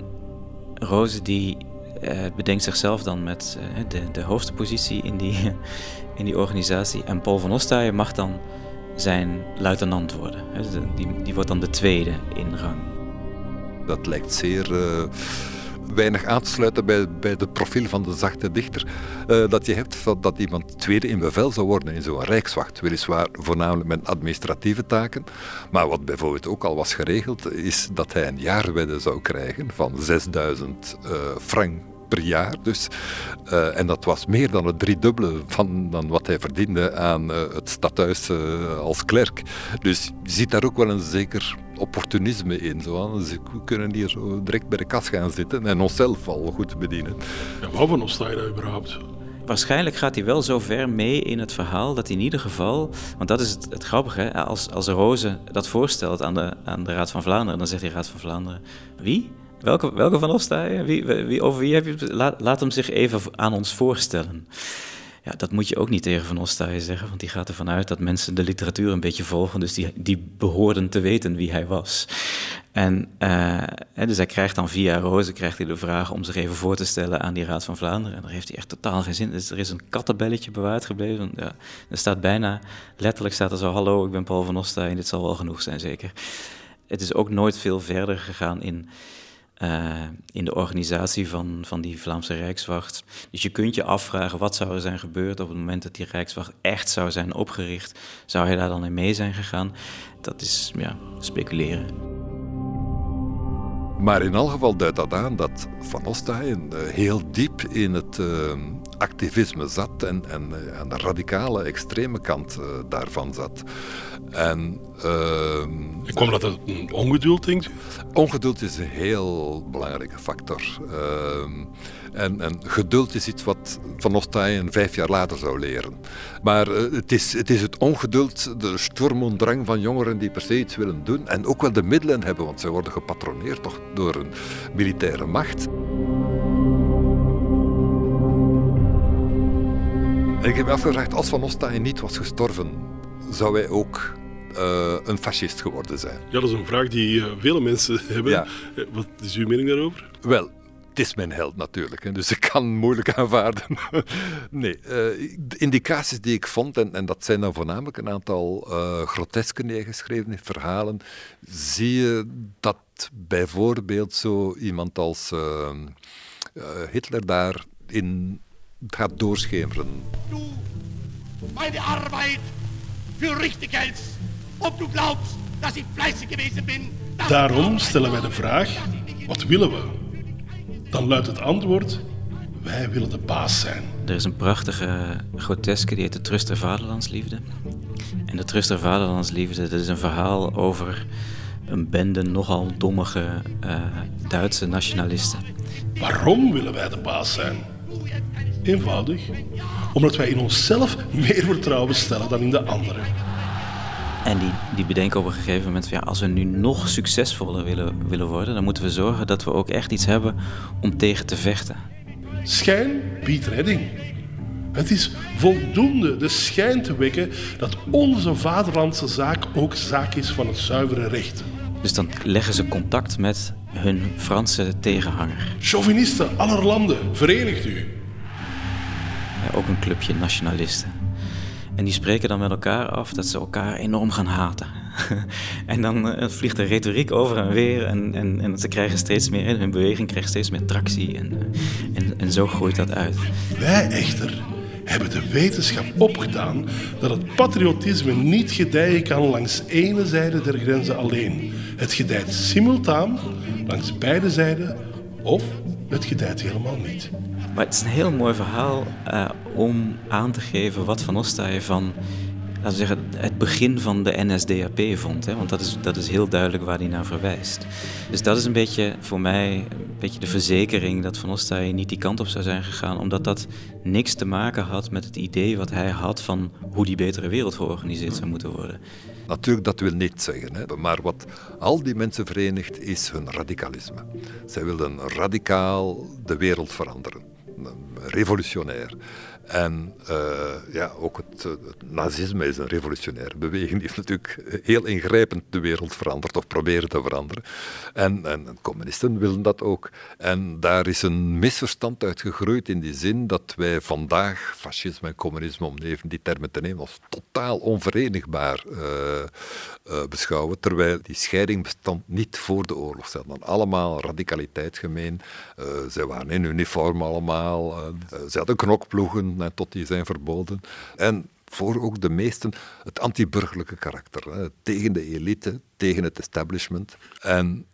S3: Roze die uh, bedenkt zichzelf dan met de, de hoofdpositie in die, in die organisatie. En Paul van Ostaaien mag dan zijn luitenant worden. Die, die wordt dan de tweede in rang.
S5: Dat lijkt zeer weinig aan te sluiten bij, bij het profiel van de zachte dichter. Uh, dat je hebt dat, dat iemand tweede in bevel zou worden in zo'n rijkswacht. Weliswaar voornamelijk met administratieve taken. Maar wat bijvoorbeeld ook al was geregeld, is dat hij een jaarwedde zou krijgen van 6000 uh, frank per jaar. Dus, uh, en dat was meer dan het driedubbele van dan wat hij verdiende aan uh, het stadhuis uh, als klerk. Dus je ziet daar ook wel een zeker opportunisme in. Zo. Dus we kunnen hier zo direct bij de kas gaan zitten en onszelf al goed bedienen.
S2: Ja, wat van sta je daar überhaupt?
S3: Waarschijnlijk gaat hij wel zo ver mee in het verhaal dat hij in ieder geval, want dat is het, het grappige, hè? Als, als Roze dat voorstelt aan de, aan de Raad van Vlaanderen, dan zegt die Raad van Vlaanderen: Wie? Welke, welke van ons? Wie, wie, over wie heb je? Laat, laat hem zich even aan ons voorstellen. Ja, dat moet je ook niet tegen Van Ostaaien zeggen, want die gaat ervan uit dat mensen de literatuur een beetje volgen, dus die, die behoorden te weten wie hij was. En uh, dus hij krijgt dan via Roze krijgt hij de vraag om zich even voor te stellen aan die Raad van Vlaanderen. En daar heeft hij echt totaal geen zin. Dus er is een kattenbelletje bewaard gebleven. Ja, er staat bijna, letterlijk staat er zo, hallo, ik ben Paul van Ostaaien, dit zal wel genoeg zijn zeker. Het is ook nooit veel verder gegaan in uh, in de organisatie van, van die Vlaamse Rijkswacht. Dus je kunt je afvragen wat zou er zijn gebeurd op het moment dat die Rijkswacht echt zou zijn opgericht. Zou hij daar dan in mee zijn gegaan? Dat is ja, speculeren.
S5: Maar in elk geval duidt dat aan dat Van Ostaaien uh, heel diep in het uh, activisme zat en, en uh, aan de radicale, extreme kant daarvan zat. En,
S2: uh, kwam dat uit ongeduld, denkt u?
S5: Ongeduld is een heel belangrijke factor. Uh, en, en, geduld is iets wat Van Ostaaien vijf jaar later zou leren. Maar uh, het, is, het, is, het ongeduld, de sturm drang van jongeren die per se iets willen doen. En ook wel de middelen hebben, want ze worden gepatroneerd toch door een militaire macht. Ik heb me afgevraagd, als Van Ostaaien niet was gestorven, zou hij ook uh, een fascist geworden zijn?
S2: Ja, dat is een vraag die uh, vele mensen hebben. Ja. Wat is uw mening daarover?
S5: Wel, het is mijn held natuurlijk, hè, dus ik kan moeilijk aanvaarden. nee, uh, de indicaties die ik vond, en, en, dat zijn dan voornamelijk een aantal uh, grotesken die hij geschreven heeft, verhalen, zie je dat bijvoorbeeld zo iemand als Hitler daarin gaat doorschemeren. Du, meine Arbeit
S2: für richtig hältst, ob du glaubst, dass ich fleißig gewesen bin. Daarom stellen wij de vraag, wat willen we? Dan luidt het antwoord: wij willen de baas zijn.
S3: Er is een prachtige groteske die heet de Trust der Vaderlandsliefde. En de Trust der Vaderlandsliefde, dat is een verhaal over een bende nogal dommige uh, Duitse nationalisten.
S2: Waarom willen wij de baas zijn? Eenvoudig. Omdat wij in onszelf meer vertrouwen stellen dan in de anderen.
S3: En die, die bedenken op een gegeven moment: ja, als we nu nog succesvoller willen, willen worden, dan moeten we zorgen dat we ook echt iets hebben om tegen te vechten.
S2: Schijn biedt redding. Het is voldoende de schijn te wekken dat onze vaderlandse zaak ook zaak is van het zuivere recht.
S3: Dus dan leggen ze contact met hun Franse tegenhanger.
S2: Chauvinisten aller landen, verenigt u.
S3: Ja, ook een clubje nationalisten. En die spreken dan met elkaar af dat ze elkaar enorm gaan haten. en dan uh, vliegt de retoriek over en weer. En, en, en ze krijgen steeds meer, hun beweging krijgt steeds meer tractie. En, uh, en, en zo groeit dat uit.
S2: Wij echter hebben de wetenschap opgedaan dat het patriotisme niet gedijen kan langs ene zijde der grenzen alleen. Het gedijt simultaan langs beide zijden of het gedijt helemaal niet.
S3: Maar het is een heel mooi verhaal uh, om aan te geven wat Van Ostaaien van laten we zeggen, het begin van de NSDAP vond. Hè? Want dat is, dat is heel duidelijk waar hij naar verwijst. Dus dat is een beetje voor mij een beetje de verzekering dat Van Ostaaien niet die kant op zou zijn gegaan. Omdat dat niks te maken had met het idee wat hij had van hoe die betere wereld georganiseerd zou moeten worden.
S5: Natuurlijk, dat wil niet zeggen. Hè? Maar wat al die mensen verenigt, is hun radicalisme. Zij wilden radicaal de wereld veranderen. Revolutionair. En uh, ja, ook het, het, nazisme is een revolutionaire beweging. Die heeft natuurlijk heel ingrijpend de wereld veranderd of proberen te veranderen. En, en communisten willen dat ook. En daar is een misverstand uit gegroeid in die zin dat wij vandaag fascisme en communisme, om even die termen te nemen, als totaal onverenigbaar uh, beschouwen. Terwijl die scheiding bestond niet voor de oorlog. Ze hadden allemaal radicaliteit gemeen. zij waren in uniform allemaal. ze hadden knokploegen tot die zijn verboden. En voor ook de meesten het anti-burgerlijke karakter. Hè, tegen de elite, tegen het establishment. En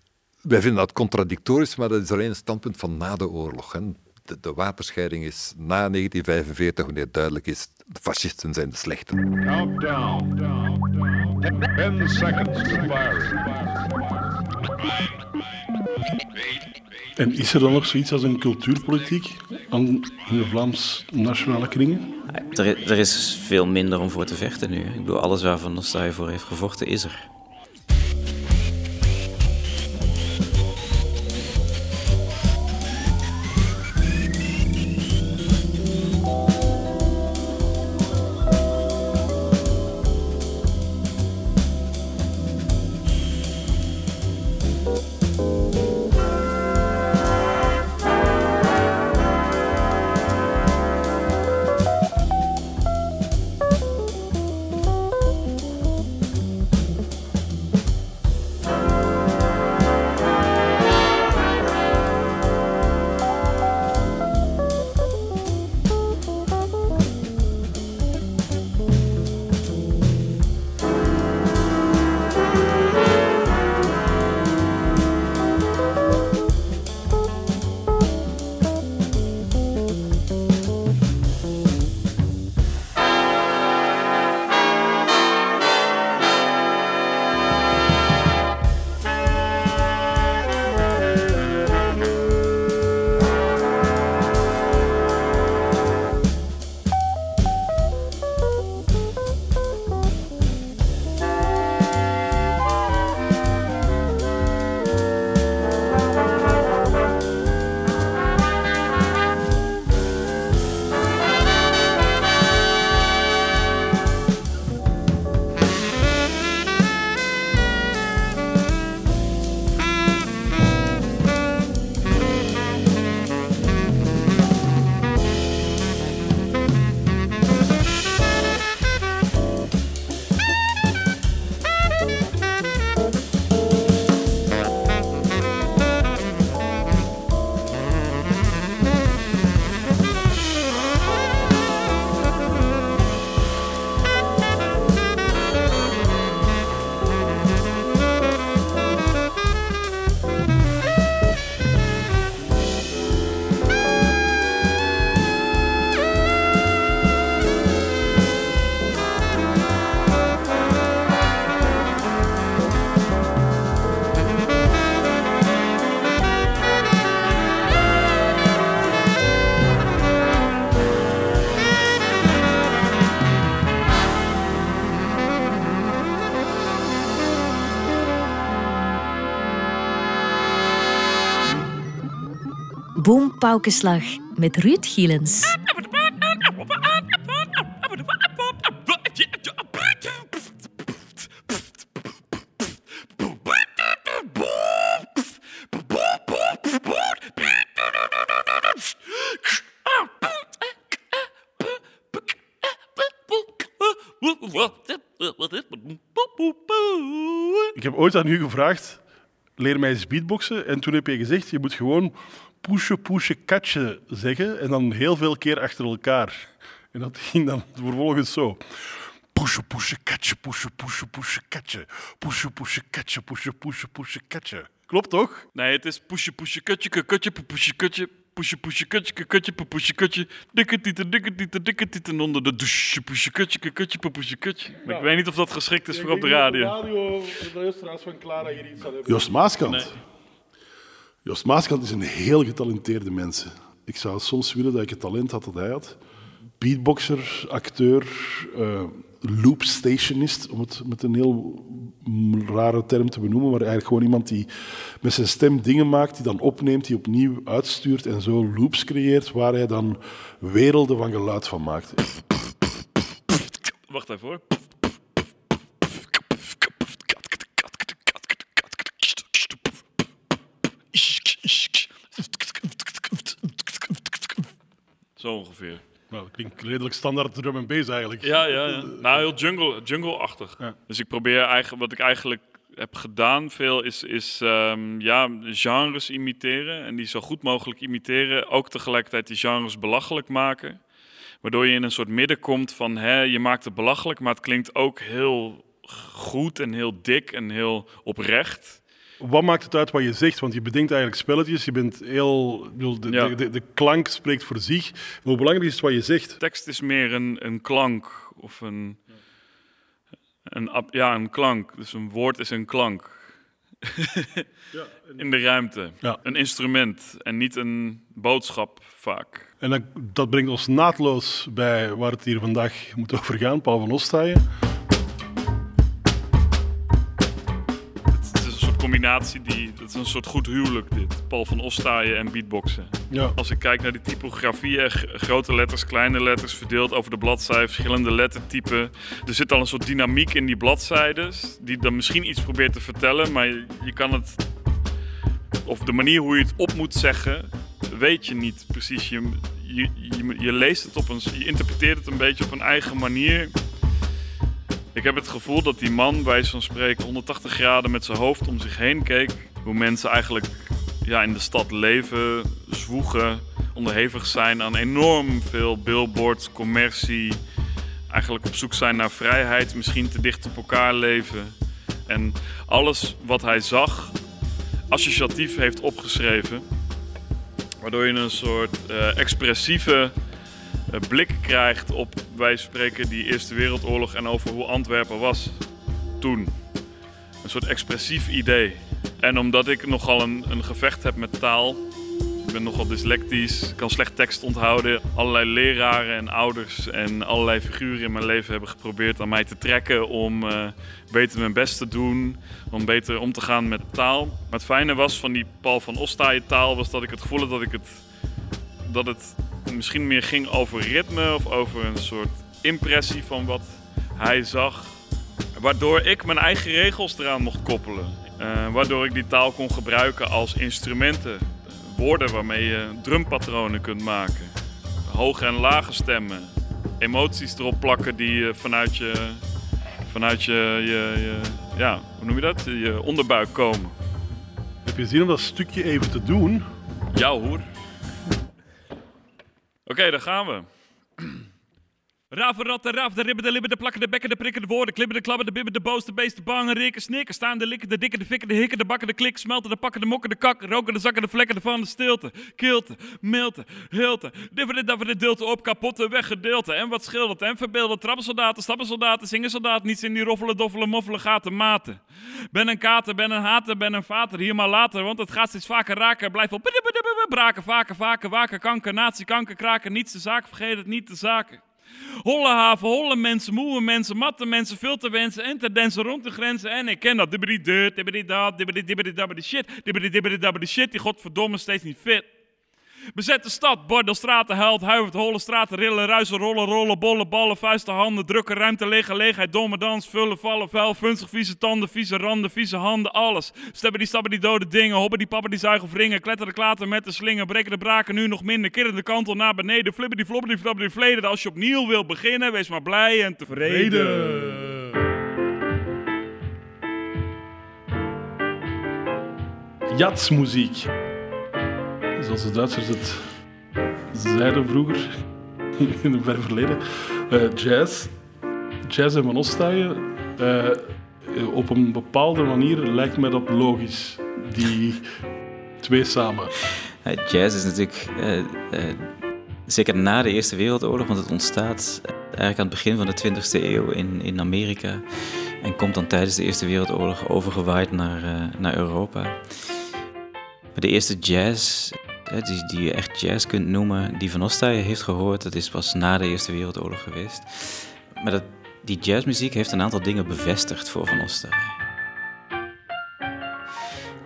S5: wij vinden dat contradictorisch, maar dat is alleen een standpunt van na de oorlog. Hè. de, de wapenscheiding is na 1945, wanneer duidelijk is, de fascisten zijn de slechten.
S15: Countdown. 10 seconds to.
S2: En is er dan nog zoiets als een cultuurpolitiek aan, in de Vlaams nationale kringen?
S3: Er, er is veel minder om voor te vechten nu. Ik bedoel, alles waar Van Nostaaij voor heeft gevochten, is er.
S1: Boompaukenslag met Ruud Gielens.
S2: Ik heb ooit aan u gevraagd, leer mij eens beatboxen. En toen heb je gezegd, je moet gewoon poesje, poesje, katje zeggen. En dan heel veel keer achter elkaar. En dat ging dan vervolgens zo. Poesje, poesje, katje, poesje, poesje, poesje, katje. Poesje, poesje, katje, poesje, poesje, poesje, katje. Klopt toch?
S6: Nee, het is poesje, poesje, kutje, kutje, poesje, kutje, poesje, poesje, kutje, kutje, poesje, kutje, dikke tieten, dikke tieten, dikke tieten onder de douche, poesje, kutje, kutje, poesje, kutje. Maar ik weet niet of dat geschikt is voor op de radio.
S2: van Clara hier iets aan Joost Maaskant. Joost Maaskant is een heel getalenteerde mens. Ik zou soms willen dat ik het talent had dat hij had. Beatboxer, acteur, uh, loopstationist, om het met een heel rare term te benoemen, maar eigenlijk gewoon iemand die met zijn stem dingen maakt, die dan opneemt, die opnieuw uitstuurt en zo loops creëert, waar hij dan werelden van geluid van maakt.
S6: Wacht even Zo ongeveer.
S2: Nou, dat klinkt redelijk standaard drum en bass eigenlijk.
S6: Ja, ja, ja. Nou, heel jungle, jungle-achtig. Dus ik probeer eigenlijk, wat ik eigenlijk heb gedaan veel, is, is um, ja, genres imiteren. En die zo goed mogelijk imiteren. Ook tegelijkertijd die genres belachelijk maken. Waardoor je in een soort midden komt van, hè, je maakt het belachelijk, maar het klinkt ook heel goed en heel dik en heel oprecht.
S2: Wat maakt het uit wat je zegt? Want je bedenkt eigenlijk spelletjes. Je bent heel. bedoel, De,
S6: Ja.
S2: de, de, de klank spreekt voor zich. Maar hoe belangrijk is het wat je zegt?
S6: Tekst is meer een, een klank of een, een, ja, een klank. Dus een woord is een klank. In de ruimte.
S2: Ja.
S6: Een instrument en niet een boodschap vaak.
S2: En dat, dat brengt ons naadloos bij waar het hier vandaag moet over gaan, Paul van Ostaaien.
S6: Combinatie, die, het is een soort goed huwelijk dit. Paul van Ostaaien en beatboxen.
S2: Ja.
S6: Als ik kijk naar die typografieën, g- grote letters, kleine letters, verdeeld over de bladzijde, verschillende lettertypen. Er zit al een soort dynamiek in die bladzijden, die dan misschien iets probeert te vertellen, maar je, je kan het, of de manier hoe je het op moet zeggen, weet je niet precies. Je, je, je, je leest het op een, je interpreteert het een beetje op een eigen manier. Ik heb het gevoel dat die man, bij zo'n spreken, 180 graden met zijn hoofd om zich heen keek. Hoe mensen eigenlijk ja, in de stad leven, zwoegen, onderhevig zijn aan enorm veel billboards, commercie. Eigenlijk op zoek zijn naar vrijheid, misschien te dicht op elkaar leven. En alles wat hij zag, associatief heeft opgeschreven. Waardoor je een soort eh, expressieve blik krijgt op, wij spreken, die Eerste Wereldoorlog en over hoe Antwerpen was toen. Een soort expressief idee. En omdat ik nogal een, een gevecht heb met taal, ik ben nogal dyslectisch, kan slecht tekst onthouden. Allerlei leraren en ouders en allerlei figuren in mijn leven hebben geprobeerd aan mij te trekken om eh, beter mijn best te doen, om beter om te gaan met taal. Maar het fijne was van die Paul van Ostaaien taal was dat ik het gevoel had dat ik het dat het misschien meer ging over ritme of over een soort impressie van wat hij zag. Waardoor ik mijn eigen regels eraan mocht koppelen. Eh, waardoor ik die taal kon gebruiken als instrumenten. Woorden waarmee je drumpatronen kunt maken. Hoge en lage stemmen. Emoties erop plakken die vanuit je, vanuit je, je, je, ja, hoe noem je dat? Je onderbuik komen.
S2: Heb je zin om dat stukje even te doen?
S6: Ja hoor. Oké, daar gaan we. Raven, ratten, raaf, de ribben, de libben, de plakken, de bekken, de prikken, de woorden, klibben, de klabben, de bibben, de boos, de beest, de bangen, rikken, snikken, staan, de likken, de dikken, de fikken, de hikken, de bakken, de klik, smelten, de pakken, de mokken, de kak, roken, de zakken, de vlekken, de van, de stilte, kilte, milte, hilte, differde, dafferde, dilte op, kapotte, weggedeelte, en wat schildert, en verbeelden, trappensoldaten, stappensoldaten, zingensoldaten, niets in die roffelen, doffelen, moffelen, gaten, maten. Ben een kater, ben een hater, ben een vater, hier maar later, want het gaat steeds vaker raken, blijf op braken, vaker, vaker, waken, kanker, nazi, kanker, kraken, niets de zaak, vergeet het niet de zaken. Holle haven, holle mensen, moe mensen, matte mensen, veel te wensen en te dansen rond de grenzen. En ik ken dat. Dibbidi dit, dibbidi dat, dibbidi dibbidi shit, dibbidi dibbidi shit, die godverdomme steeds niet fit. Bezette stad, bordel, straten, huilt, huivert, holle straten, rillen, ruisen, rollen, rollen, bollen, ballen, vuisten, handen, drukken, ruimte, lege, leegheid, domme dans, vullen, vallen, vuil, vunzig, vieze tanden, vieze randen, vieze handen, alles. Stabben die stappen die dode dingen, hobben die pappen die zuigen wringen, kletteren klater met de slingen, breken de braken nu nog minder, kirren de kantel naar beneden, flippen die floppen die flappen die vleden. Als je opnieuw wil beginnen, wees maar blij en tevreden.
S2: Jatsmuziek. Zoals de Duitsers het zeiden vroeger, in het ver verleden. Eh, jazz. Jazz en Van Ostaaien. eh, op een bepaalde manier lijkt mij dat logisch. Die twee samen.
S3: Ja, jazz is natuurlijk eh, zeker na de Eerste Wereldoorlog, want het ontstaat eigenlijk aan het begin van de 20e eeuw in, in Amerika en komt dan tijdens de Eerste Wereldoorlog overgewaaid naar, naar Europa. De eerste jazz, die, die je echt jazz kunt noemen, die Van Ostaaien heeft gehoord, dat is pas na de Eerste Wereldoorlog geweest. Maar dat, die jazzmuziek heeft een aantal dingen bevestigd voor Van Ostaaien.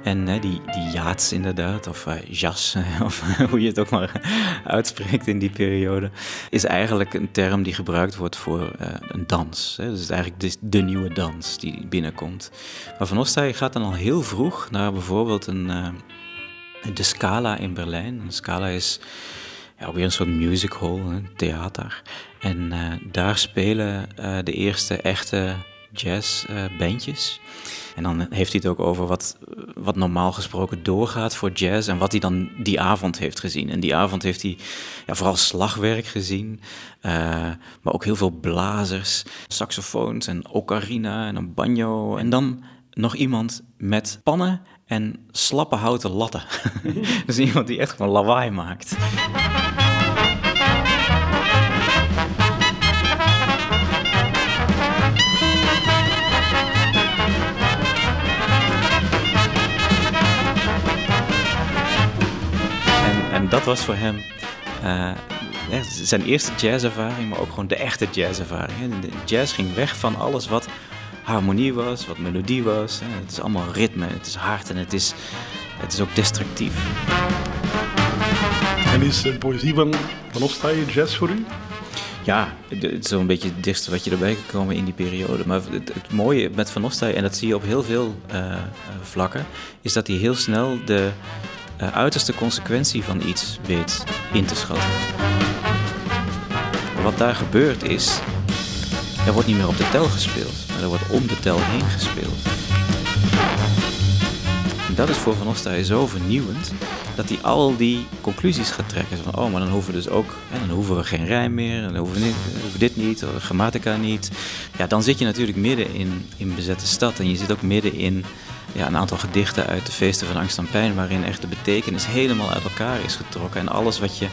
S3: En die, die jaats inderdaad, of eh, jas, of hoe je het ook maar uitspreekt in die periode, is eigenlijk een term die gebruikt wordt voor eh, een dans. Hè. Dus eigenlijk de, de nieuwe dans die binnenkomt. Maar Van Ostaaien gaat dan al heel vroeg naar bijvoorbeeld een, eh, de Scala in Berlijn. Een Scala is ja, weer een soort music hall, een theater. En eh, daar spelen eh, de eerste echte jazzbandjes. en dan heeft hij het ook over wat, wat normaal gesproken doorgaat voor jazz en wat hij dan die avond heeft gezien. En die avond heeft hij ja, vooral slagwerk gezien, eh, maar ook heel veel blazers, saxofoons en ocarina en een banjo. En dan nog iemand met pannen en slappe houten latten. dus iemand die echt gewoon lawaai maakt. En, en dat was voor hem eh, zijn eerste jazzervaring, maar ook gewoon de echte jazzervaring. jazz ging weg van alles wat harmonie was, wat melodie was. Het is allemaal ritme, het is hard en het is, het is ook destructief.
S16: En is de poëzie van Van Ostaaien jazz voor u?
S3: Ja, het is zo'n beetje het dichtste wat je erbij kan komen in die periode. Maar het, het mooie met Van Ostaaij, en dat zie je op heel veel eh, eh, vlakken, is dat hij heel snel de eh, uiterste consequentie van iets weet in te schatten. Wat daar gebeurt is, er wordt niet meer op de tel gespeeld, maar er wordt om de tel heen gespeeld. En dat is voor Van Ostaaij zo vernieuwend dat hij al die conclusies gaat trekken. Van, oh, maar dan hoeven we dus ook, hè, dan hoeven we geen rijm meer, dan hoeven we, niet, dit niet, grammatica niet. Ja, dan zit je natuurlijk midden in, in bezette stad en je zit ook midden in ja, een aantal gedichten uit de feesten van angst en pijn, waarin echt de betekenis helemaal uit elkaar is getrokken. En alles wat je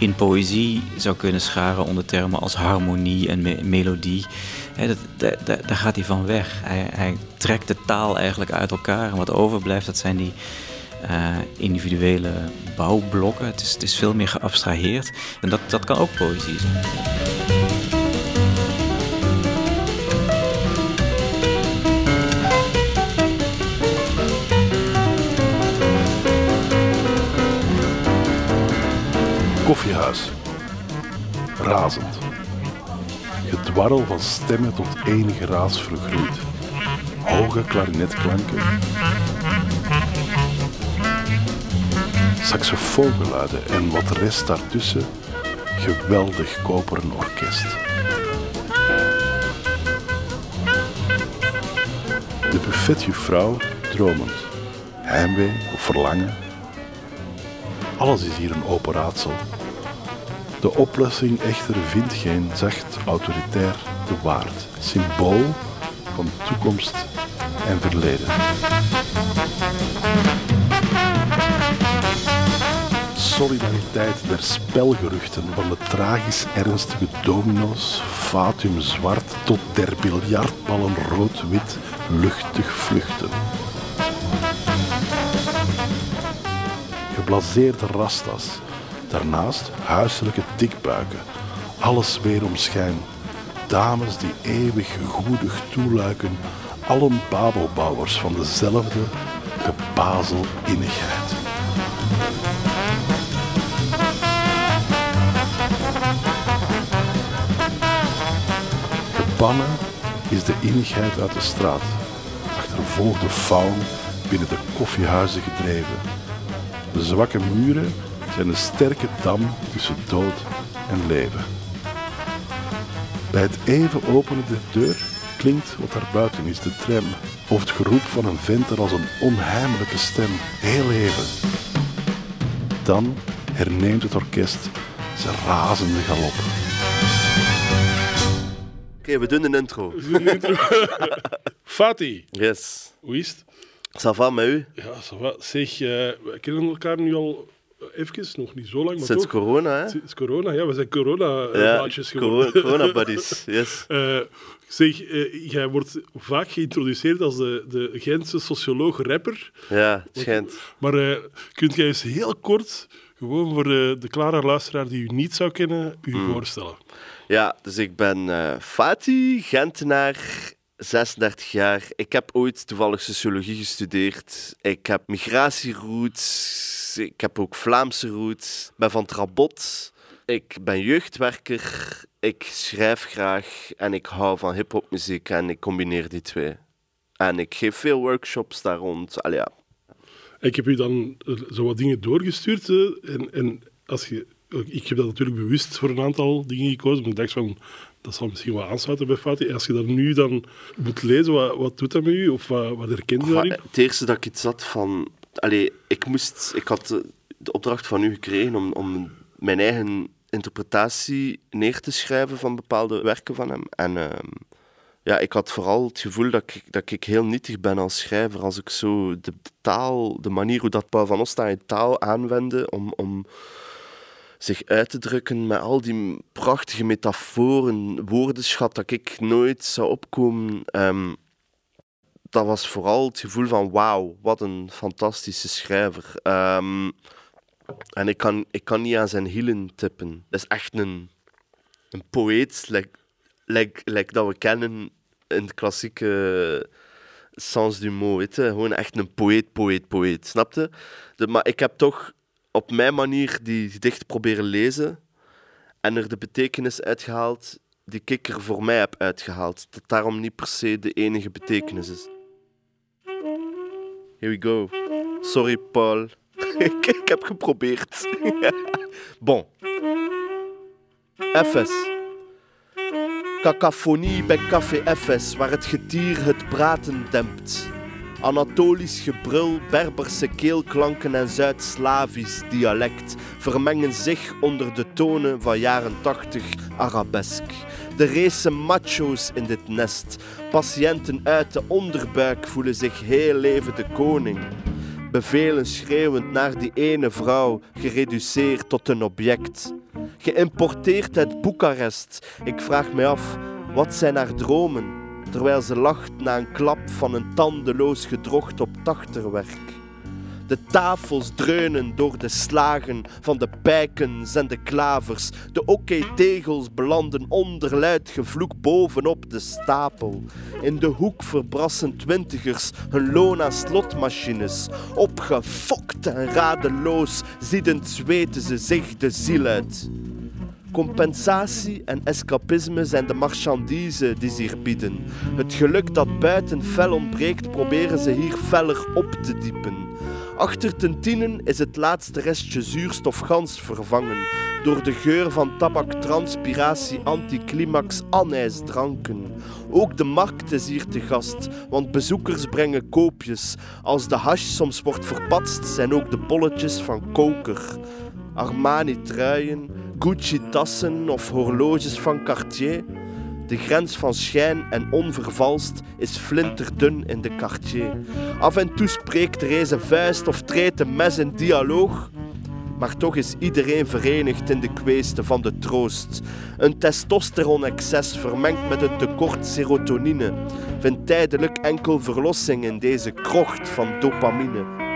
S3: in poëzie zou kunnen scharen onder termen als harmonie en me- melodie, dat, da- da- daar gaat hij van weg. Hij, hij trekt de taal eigenlijk uit elkaar en wat overblijft, dat zijn die eh, individuele bouwblokken. Het is, het is veel meer geabstraheerd en dat, dat kan ook poëzie zijn.
S16: Koffiehuis. Razend. Gedwarrel van stemmen tot één geraas vergroeid. Hoge klarinetklanken. Saxofoongeluiden en wat rest daartussen. Geweldig koperen orkest. De buffetjuffrouw dromend. Heimwee of verlangen. Alles is hier een open raadsel. De oplossing echter vindt geen zacht autoritair de waard, symbool van toekomst en verleden. Solidariteit der spelgeruchten van de tragisch ernstige domino's, fatum zwart tot der biljartballen rood-wit luchtig vluchten. geblazeerde rastas. Daarnaast huiselijke dikbuiken. Alles weer om schijn. Dames die eeuwig goedig toeluiken. Allen babelbouwers van dezelfde gebazel innigheid. Gebannen is de innigheid uit de straat. Achtervolgde faun binnen de koffiehuizen gedreven. De zwakke muren zijn een sterke dam tussen dood en leven. Bij het even openen der deur klinkt wat daar buiten is, de tram, of het geroep van een venter als een onheimelijke stem, heel even. Dan herneemt het orkest zijn razende galop.
S7: Oké, we doen een intro.
S16: Fatih.
S7: Yes.
S16: Hoe is het?
S7: Ça va met u?
S16: Ja, ça va. Zeg, eh, we kennen elkaar nu al even, nog niet zo lang, maar
S7: Sinds
S16: toch.
S7: corona, hè?
S16: Sinds corona, ja. We zijn corona-maatjes
S7: corona-
S16: geworden.
S7: corona-buddies, yes.
S16: Eh, zeg, eh, jij wordt vaak geïntroduceerd als de, de Gentse socioloog-rapper.
S7: Ja, het schijnt.
S16: Maar eh kunt jij eens heel kort, gewoon voor de, de klare luisteraar die u niet zou kennen, u
S7: Hmm.
S16: voorstellen?
S7: Ja, dus ik ben eh Fatih, Gentenaar, 36 jaar. Ik heb ooit toevallig sociologie gestudeerd. Ik heb migratieroots. Ik heb ook Vlaamse roots. Ik ben van Trabot. Ik ben jeugdwerker. Ik schrijf graag en ik hou van hip-hopmuziek en ik combineer die twee. En ik geef veel workshops daar rond. Allee, ja.
S16: Ik heb u dan eh, zo wat dingen doorgestuurd. eh, en, en als je, ik heb dat natuurlijk bewust voor een aantal dingen gekozen. Maar ik dacht van, dat zal misschien wel aansluiten bij Fatih. Als je dat nu dan moet lezen, wat, wat doet dat met u? Of wat, wat herkent u daarin?
S7: Het eerste dat ik iets had van... Allee, ik, moest, ik had de- opdracht van u gekregen om, om mijn eigen interpretatie neer te schrijven van bepaalde werken van hem. En ehm, ja, ik had vooral het gevoel dat ik, dat ik heel nietig ben als schrijver. Als ik zo de, de taal, de manier hoe dat Paul van Ostaaien taal aanwendde om, om zich uit te drukken met al die prachtige metaforen, woordenschat dat ik nooit zou opkomen. Ehm, dat was vooral het gevoel van wauw, wat een fantastische schrijver. Ehm, en ik kan, ik kan niet aan zijn hielen tippen. Dat is echt een, een poëet, like, like, like dat we kennen in de klassieke sens du mot. Weet? Gewoon echt een poëet, poëet, poëet. Snapte? Maar ik heb toch op mijn manier die gedichten proberen lezen en er de betekenis uitgehaald die ik er voor mij heb uitgehaald. Dat daarom niet per se de enige betekenis is. Here we go. Sorry, Paul. ik, heb geprobeerd. bon. FS. Cacophonie bij Café FS, waar het getier het praten dempt. Anatolisch gebrul, Berberse keelklanken en Zuid-Slavisch dialect vermengen zich onder de tonen van jaren 80 arabesk. De race macho's in dit nest, patiënten uit de onderbuik voelen zich heel leven de koning. Bevelen schreeuwend naar die ene vrouw, gereduceerd tot een object. Geïmporteerd uit Boekarest. Ik vraag me af, wat zijn haar dromen? terwijl ze lacht na een klap van een tandeloos gedrocht op tachterwerk. De tafels dreunen door de slagen van de pijkens en de klavers. De oké-tegels belanden onderluid gevloek bovenop de stapel. In de hoek verbrassen twintigers hun loon aan slotmachines. Opgefokt en radeloos ziedend zweten ze zich de ziel uit. Compensatie en escapisme zijn de marchandise die ze hier bieden. Het geluk dat buiten fel ontbreekt, proberen ze hier feller op te diepen. Achter ten tienen is het laatste restje zuurstof gans vervangen door de geur van tabak, transpiratie, anticlimax, anijsdranken. Ook de markt is hier te gast, want bezoekers brengen koopjes. Als de hash soms wordt verpatst, zijn ook de bolletjes van koker. Armani-truien, Gucci-tassen of horloges van Cartier. De grens van schijn en onvervalst is flinterdun in de Cartier. Af en toe spreekt er eens een vuist of treedt een mes in dialoog. Maar toch is iedereen verenigd in de kweeste van de troost. Een testosteron-excess vermengd met een tekort serotonine vindt tijdelijk enkel verlossing in deze krocht van dopamine.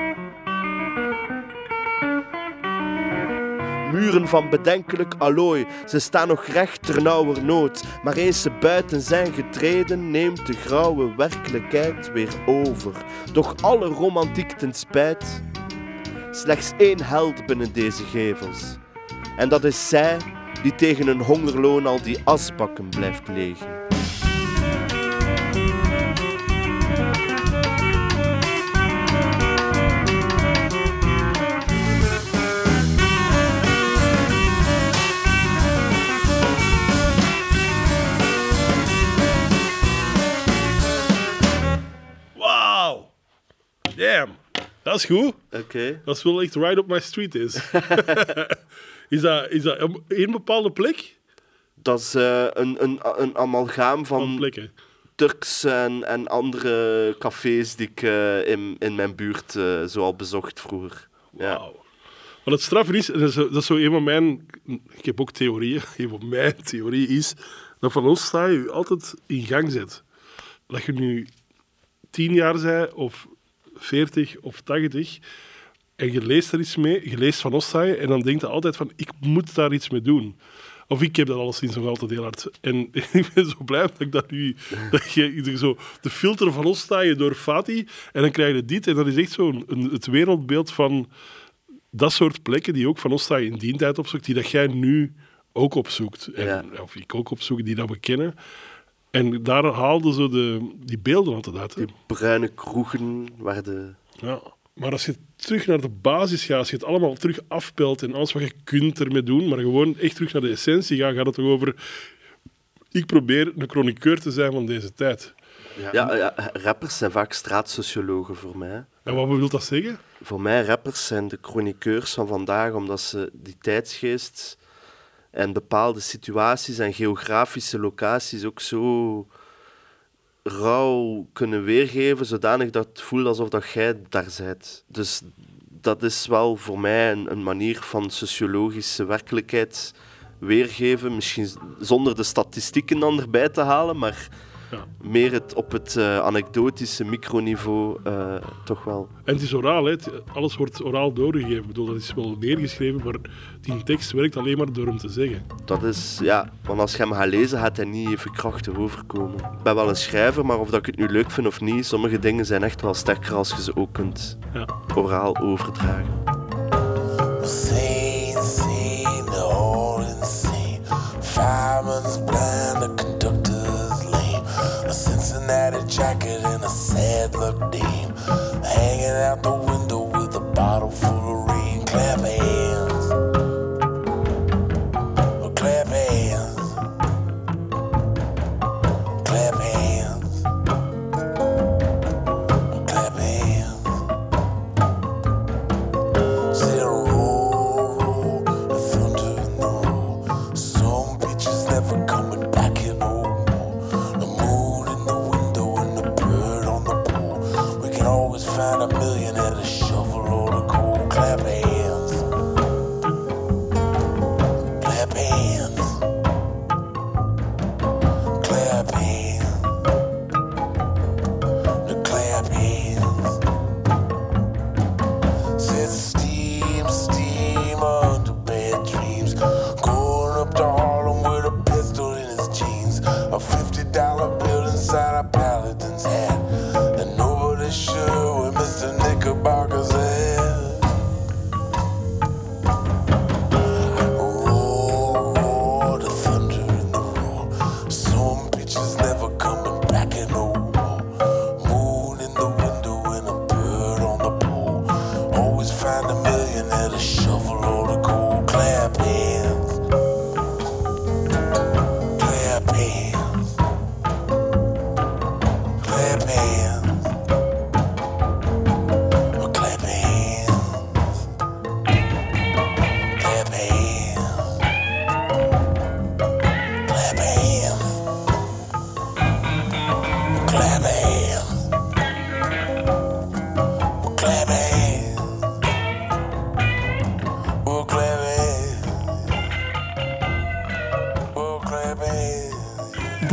S7: Muren van bedenkelijk allooi. Ze staan nog recht ternauwernood, maar eens ze buiten zijn getreden, neemt de grauwe werkelijkheid weer over. Doch alle romantiek ten spijt, slechts één held binnen deze gevels. En dat is zij die tegen een hongerloon al die asbakken blijft legen.
S2: Damn. Dat is goed.
S7: Oké.
S2: Dat is wel echt right up my street is. is dat, is dat een, een bepaalde plek?
S7: Dat is uh, een, een, een amalgaam van,
S2: van plekken.
S7: Turks en, en andere cafés die ik uh, in, in mijn buurt uh, zo al bezocht vroeger. Ja.
S2: Wow. Wat het straffer is, dat is, dat is zo een van mijn... Ik heb ook theorieën. Een van mijn theorieën is dat van ons sta je altijd in gang zet. Dat je nu tien jaar zei of 40 of 80 en je leest er iets mee, je leest van Ossai en dan denkt je altijd van ik moet daar iets mee doen. Of ik heb dat alleszins nog altijd heel hard. En ik ben zo blij dat ik dat nu... Dat je zo de filter van Ossai door Fati en dan krijg je dit en dat is echt zo een, het wereldbeeld van dat soort plekken die ook van Ossai in die tijd opzoekt, die dat jij nu ook opzoekt. En,
S7: Ja.
S2: Of ik ook opzoek, die dat we kennen. En daar haalden ze de, die beelden altijd uit. hè.
S7: Bruine kroegen waar de...
S2: Ja, maar als je terug naar de basis gaat, als je het allemaal terug afpelt en alles wat je kunt ermee doen, maar gewoon echt terug naar de essentie gaat, gaat het toch over... Ik probeer een chroniqueur te zijn van deze tijd.
S7: Ja, ja, rappers zijn vaak straatsociologen voor mij.
S2: En wat wil dat zeggen?
S7: Voor mij, rappers zijn de chroniqueurs van vandaag, omdat ze die tijdsgeest en bepaalde situaties en geografische locaties ook zo rouw kunnen weergeven, zodanig dat het voelt alsof dat jij daar bent. Dus dat is wel voor mij een, een manier van sociologische werkelijkheid weergeven. Misschien zonder de statistieken dan erbij te halen, maar
S16: Ja.
S7: meer het, op het eh, anekdotische microniveau eh, toch wel.
S16: En het is oraal, hè. Het- alles wordt oraal doorgegeven. Ik bedoel, dat is wel neergeschreven, maar die tekst werkt alleen maar door hem te zeggen.
S7: Dat is, ja, want als je hem gaat lezen, gaat hij niet even krachtig overkomen. Ik ben wel een schrijver, maar of dat ik het nu leuk vind of niet, sommige dingen zijn echt wel sterker als je ze ook kunt
S16: Ja.
S7: oraal overdragen.
S17: Scene, the. Fireman's blind, Cincinnati jacket and a sad luck dame. Hanging out the window with a bottle full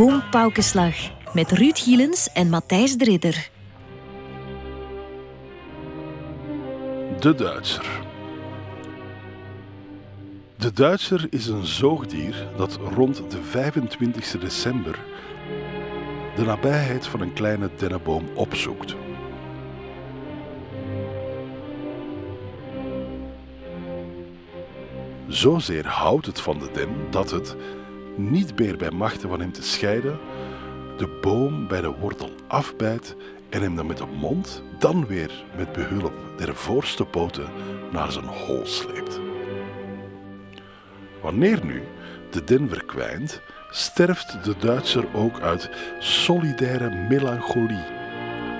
S1: Boom Paukenslag met Ruud Gielens en Matthijs de.
S16: De Duitser. De Duitser is een zoogdier dat rond de 25 december de nabijheid van een kleine dennenboom opzoekt. Zozeer houdt het van de den dat het, niet meer bij machten van hem te scheiden, de boom bij de wortel afbijt en hem dan met de mond, dan weer met behulp der voorste poten naar zijn hol sleept. Wanneer nu de den verkwijnt, sterft de Duitser ook uit solidaire melancholie,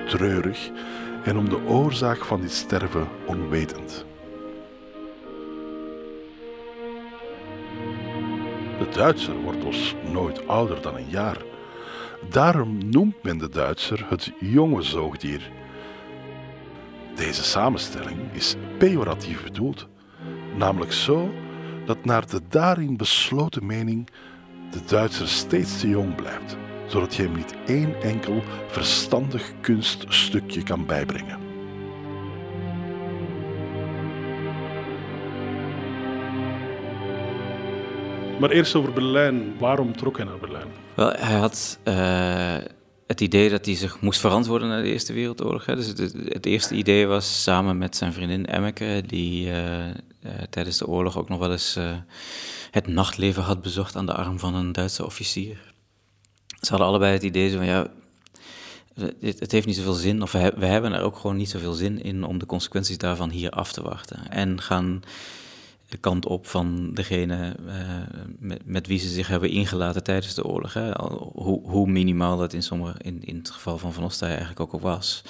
S16: treurig en om de oorzaak van dit sterven onwetend. De Duitser wordt dus nooit ouder dan een jaar. Daarom noemt men de Duitser het jonge zoogdier. Deze samenstelling is pejoratief bedoeld, namelijk zo dat naar de daarin besloten mening de Duitser steeds te jong blijft, zodat je hem niet één enkel verstandig kunststukje kan bijbrengen. Maar eerst over Berlijn. Waarom trok hij naar Berlijn?
S3: Wel, hij had eh, het idee dat hij zich moest verantwoorden na de Eerste Wereldoorlog. Hè. Dus het, eerste idee was samen met zijn vriendin Emmeke, die eh, eh, tijdens de oorlog ook nog wel eens het nachtleven had bezocht aan de arm van een Duitse officier. Ze hadden allebei het idee van ja, het, heeft niet zoveel zin, of we hebben er ook gewoon niet zoveel zin in om de consequenties daarvan hier af te wachten. En gaan de kant op van degene eh, met, met wie ze zich hebben ingelaten tijdens de oorlog. Hè. Hoe, hoe minimaal dat in, sommige, in, in het geval van Van Ostaaij eigenlijk ook was.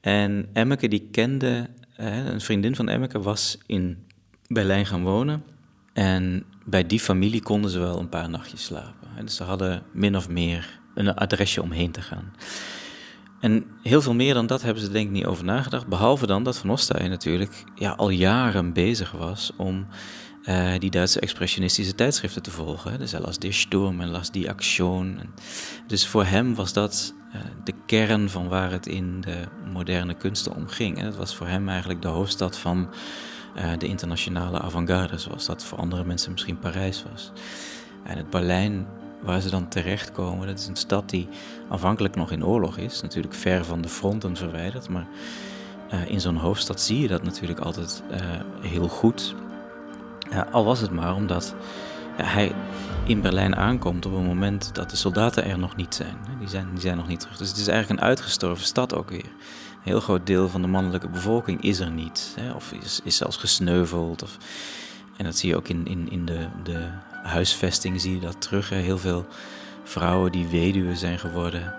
S3: En Emmeke die kende, eh, een vriendin van Emmeke was in Berlijn gaan wonen. En bij die familie konden ze wel een paar nachtjes slapen. En dus ze hadden min of meer een adresje omheen te gaan. En heel veel meer dan dat hebben ze denk ik niet over nagedacht. Behalve dan dat Van Ostaaien natuurlijk ja, al jaren bezig was om uh, die Duitse expressionistische tijdschriften te volgen. Dus hij las Die Sturm en las Die Aktion. Dus voor hem was dat uh, de kern van waar het in de moderne kunsten om ging. Het was voor hem eigenlijk de hoofdstad van uh, de internationale avant-garde, zoals dat voor andere mensen misschien Parijs was. En het Berlijn waar ze dan terechtkomen, dat is een stad die aanvankelijk nog in oorlog is, natuurlijk ver van de fronten verwijderd, maar uh, in zo'n hoofdstad zie je dat natuurlijk altijd uh, heel goed. Al was het maar omdat hij in Berlijn aankomt op een moment dat de soldaten er nog niet zijn. Die zijn, die zijn nog niet terug. Dus het is eigenlijk een uitgestorven stad ook weer. Een heel groot deel van de mannelijke bevolking is er niet. Hè, of is, is zelfs gesneuveld. Of, en dat zie je ook in, in, in de, de huisvesting, zie je dat terug. Heel veel vrouwen die weduwe zijn geworden,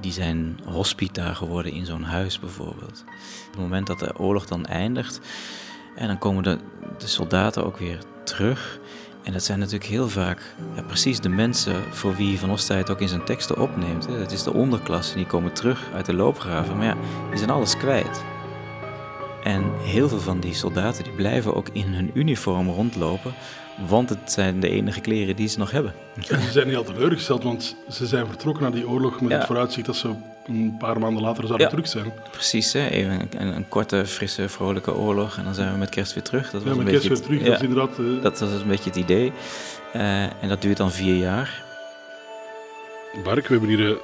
S3: die zijn hospita geworden in zo'n huis bijvoorbeeld. Op het moment dat de oorlog dan eindigt, en dan komen de, de soldaten ook weer terug. En dat zijn natuurlijk heel vaak precies de mensen voor wie Van Ostij het ook in zijn teksten opneemt. Het is de onderklasse, die komen terug uit de loopgraven. Maar ja, die zijn alles kwijt. En heel veel van die soldaten die blijven ook in hun uniform rondlopen, want het zijn de enige kleren die ze nog hebben.
S2: En ze zijn niet al teleurgesteld, want ze zijn vertrokken naar die oorlog met
S3: Ja.
S2: het vooruitzicht dat ze een paar maanden later zouden
S3: Ja.
S2: terug zijn.
S3: Precies, hè? even een, een korte, frisse, vrolijke oorlog en dan zijn we met kerst weer terug. Dat
S2: Ja,
S3: was een
S2: met kerst
S3: beetje
S2: weer
S3: het-
S2: terug, dat is inderdaad, eh,
S3: Dat was een beetje het idee. Eh, en dat duurt dan vier jaar.
S2: Bark, we hebben hier uh,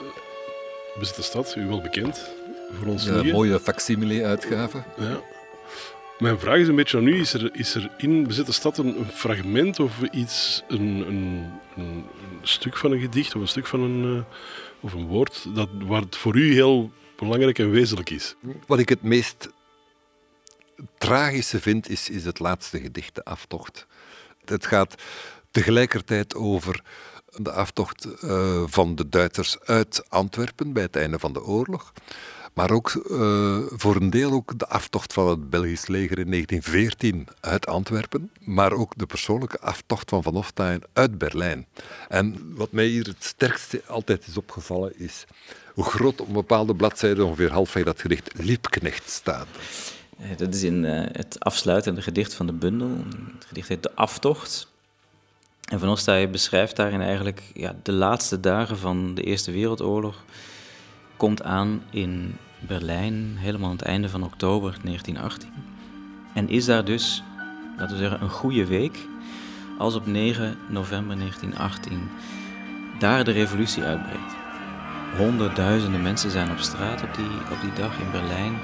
S2: Bezette Stad, u wel bekend voor ons
S5: mooie facsimile-uitgave.
S2: Ja. Mijn vraag is een beetje aan u, is er, is er in Bezette Stad een, fragment of iets, een, een, een, een stuk van een gedicht of een stuk van een, eh, of een woord, dat, waar het voor u heel belangrijk en wezenlijk is?
S5: Wat ik het meest tragische vind, is, is het laatste gedicht, de aftocht. Het gaat tegelijkertijd over de aftocht eh, van de Duitsers uit Antwerpen bij het einde van de oorlog. Maar ook eh, voor een deel ook de aftocht van het Belgisch leger in 1914 uit Antwerpen. Maar ook de persoonlijke aftocht van Van Hofstein uit Berlijn. En wat mij hier het sterkste altijd is opgevallen is hoe groot op een bepaalde bladzijde, ongeveer halfweg dat gedicht, Liebknecht staat.
S3: Eh, Dat is in eh, het afsluitende gedicht van de bundel. Het gedicht heet De Aftocht. En Van Ostaaien beschrijft daarin eigenlijk ja, de laatste dagen van de Eerste Wereldoorlog. Komt aan in Berlijn, helemaal aan het einde van oktober 1918. En is daar dus, laten we zeggen, een goede week als op 9 november 1918 daar de revolutie uitbreekt. Honderdduizenden mensen zijn op straat op die, op die dag in Berlijn.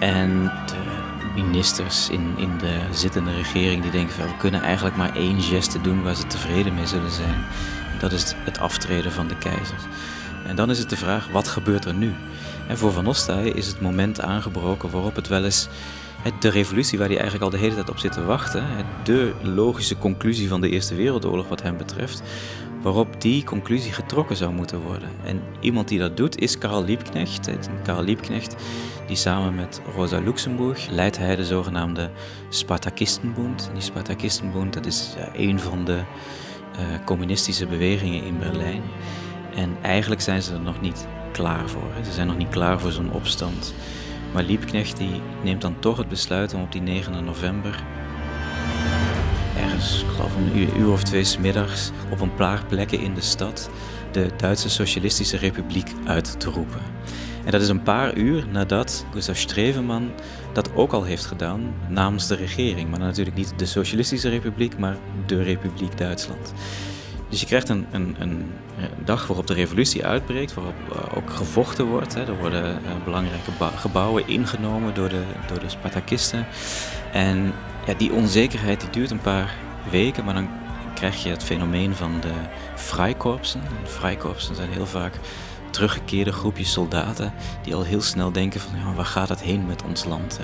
S3: En de ministers in, in de zittende regering die denken van we kunnen eigenlijk maar één geste doen waar ze tevreden mee zullen zijn. Dat is het aftreden van de keizer. En dan is het de vraag, wat gebeurt er nu? En voor Van Ostaaien is het moment aangebroken waarop het wel eens de revolutie waar hij eigenlijk al de hele tijd op zit te wachten, de logische conclusie van de Eerste Wereldoorlog wat hem betreft, waarop die conclusie getrokken zou moeten worden. En iemand die dat doet is Karl Liebknecht. Karl Liebknecht, die samen met Rosa Luxemburg leidt hij de zogenaamde Spartakistenbond. En die Spartakistenbond, dat is een van de eh, communistische bewegingen in Berlijn. En eigenlijk zijn ze er nog niet klaar voor. Ze zijn nog niet klaar voor zo'n opstand. Maar Liebknecht die neemt dan toch het besluit om op die 9 november ergens, ik geloof een uur, of twee 's middags, op een paar plekken in de stad de Duitse Socialistische Republiek uit te roepen. En dat is een paar uur nadat Gustav Streveman dat ook al heeft gedaan namens de regering. Maar natuurlijk niet de Socialistische Republiek, maar de Republiek Duitsland. Dus je krijgt een, een, een dag waarop de revolutie uitbreekt, waarop eh, ook gevochten wordt. Hè. Er worden eh, belangrijke gebouwen ingenomen door de, door de Spartakisten. En ja, die onzekerheid die duurt een paar weken, maar dan krijg je het fenomeen van de Freikorpsen. En De Freikorpsen zijn heel vaak teruggekeerde groepjes soldaten die al heel snel denken van ja, waar gaat het heen met ons land?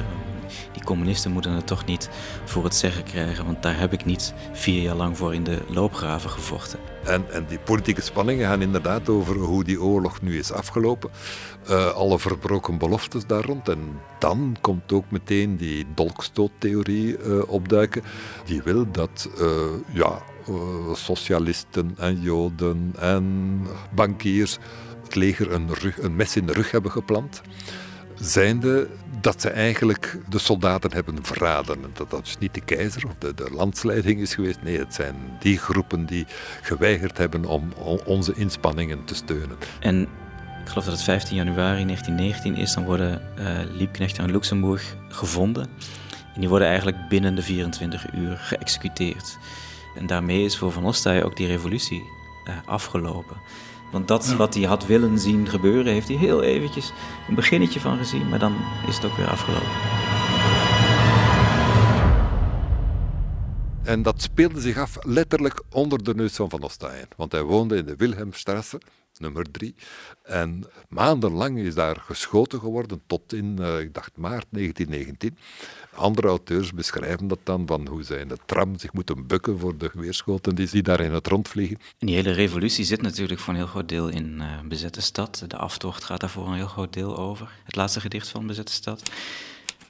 S3: Die communisten moeten het toch niet voor het zeggen krijgen, want daar heb ik niet vier jaar lang voor in de loopgraven gevochten.
S5: En, en die politieke spanningen gaan inderdaad over hoe die oorlog nu is afgelopen. Eh, alle verbroken beloftes daar rond. En dan komt ook meteen die dolkstoottheorie eh, opduiken. Die wil dat eh, ja, socialisten en joden en bankiers het leger een, een mes in de rug hebben geplant. Zijnde dat ze eigenlijk de soldaten hebben verraden. Dat dat dus niet de keizer of de, de landsleiding is geweest. Nee, het zijn die groepen die geweigerd hebben om onze inspanningen te steunen.
S3: En ik geloof dat het 15 januari 1919 is, dan worden eh Liebknecht en Luxemburg gevonden. En die worden eigenlijk binnen de 24 uur geëxecuteerd. En daarmee is voor Van Ostaaij ook die revolutie eh, afgelopen. Want dat wat hij had willen zien gebeuren, heeft hij heel eventjes een beginnetje van gezien, maar dan is het ook weer afgelopen.
S5: En dat speelde zich af letterlijk onder de neus van Van Ostaaien. Want hij woonde in de Wilhelmstrasse, nummer drie. En maandenlang is daar geschoten geworden, tot in, eh, ik dacht, maart 1919. Andere auteurs beschrijven dat dan, van hoe zij in de tram zich moeten bukken voor de geweerschoten die, die daar in het rond vliegen.
S3: En die hele revolutie zit natuurlijk voor een heel groot deel in eh, Bezette Stad. De aftocht gaat daar voor een heel groot deel over. Het laatste gedicht van Bezette Stad.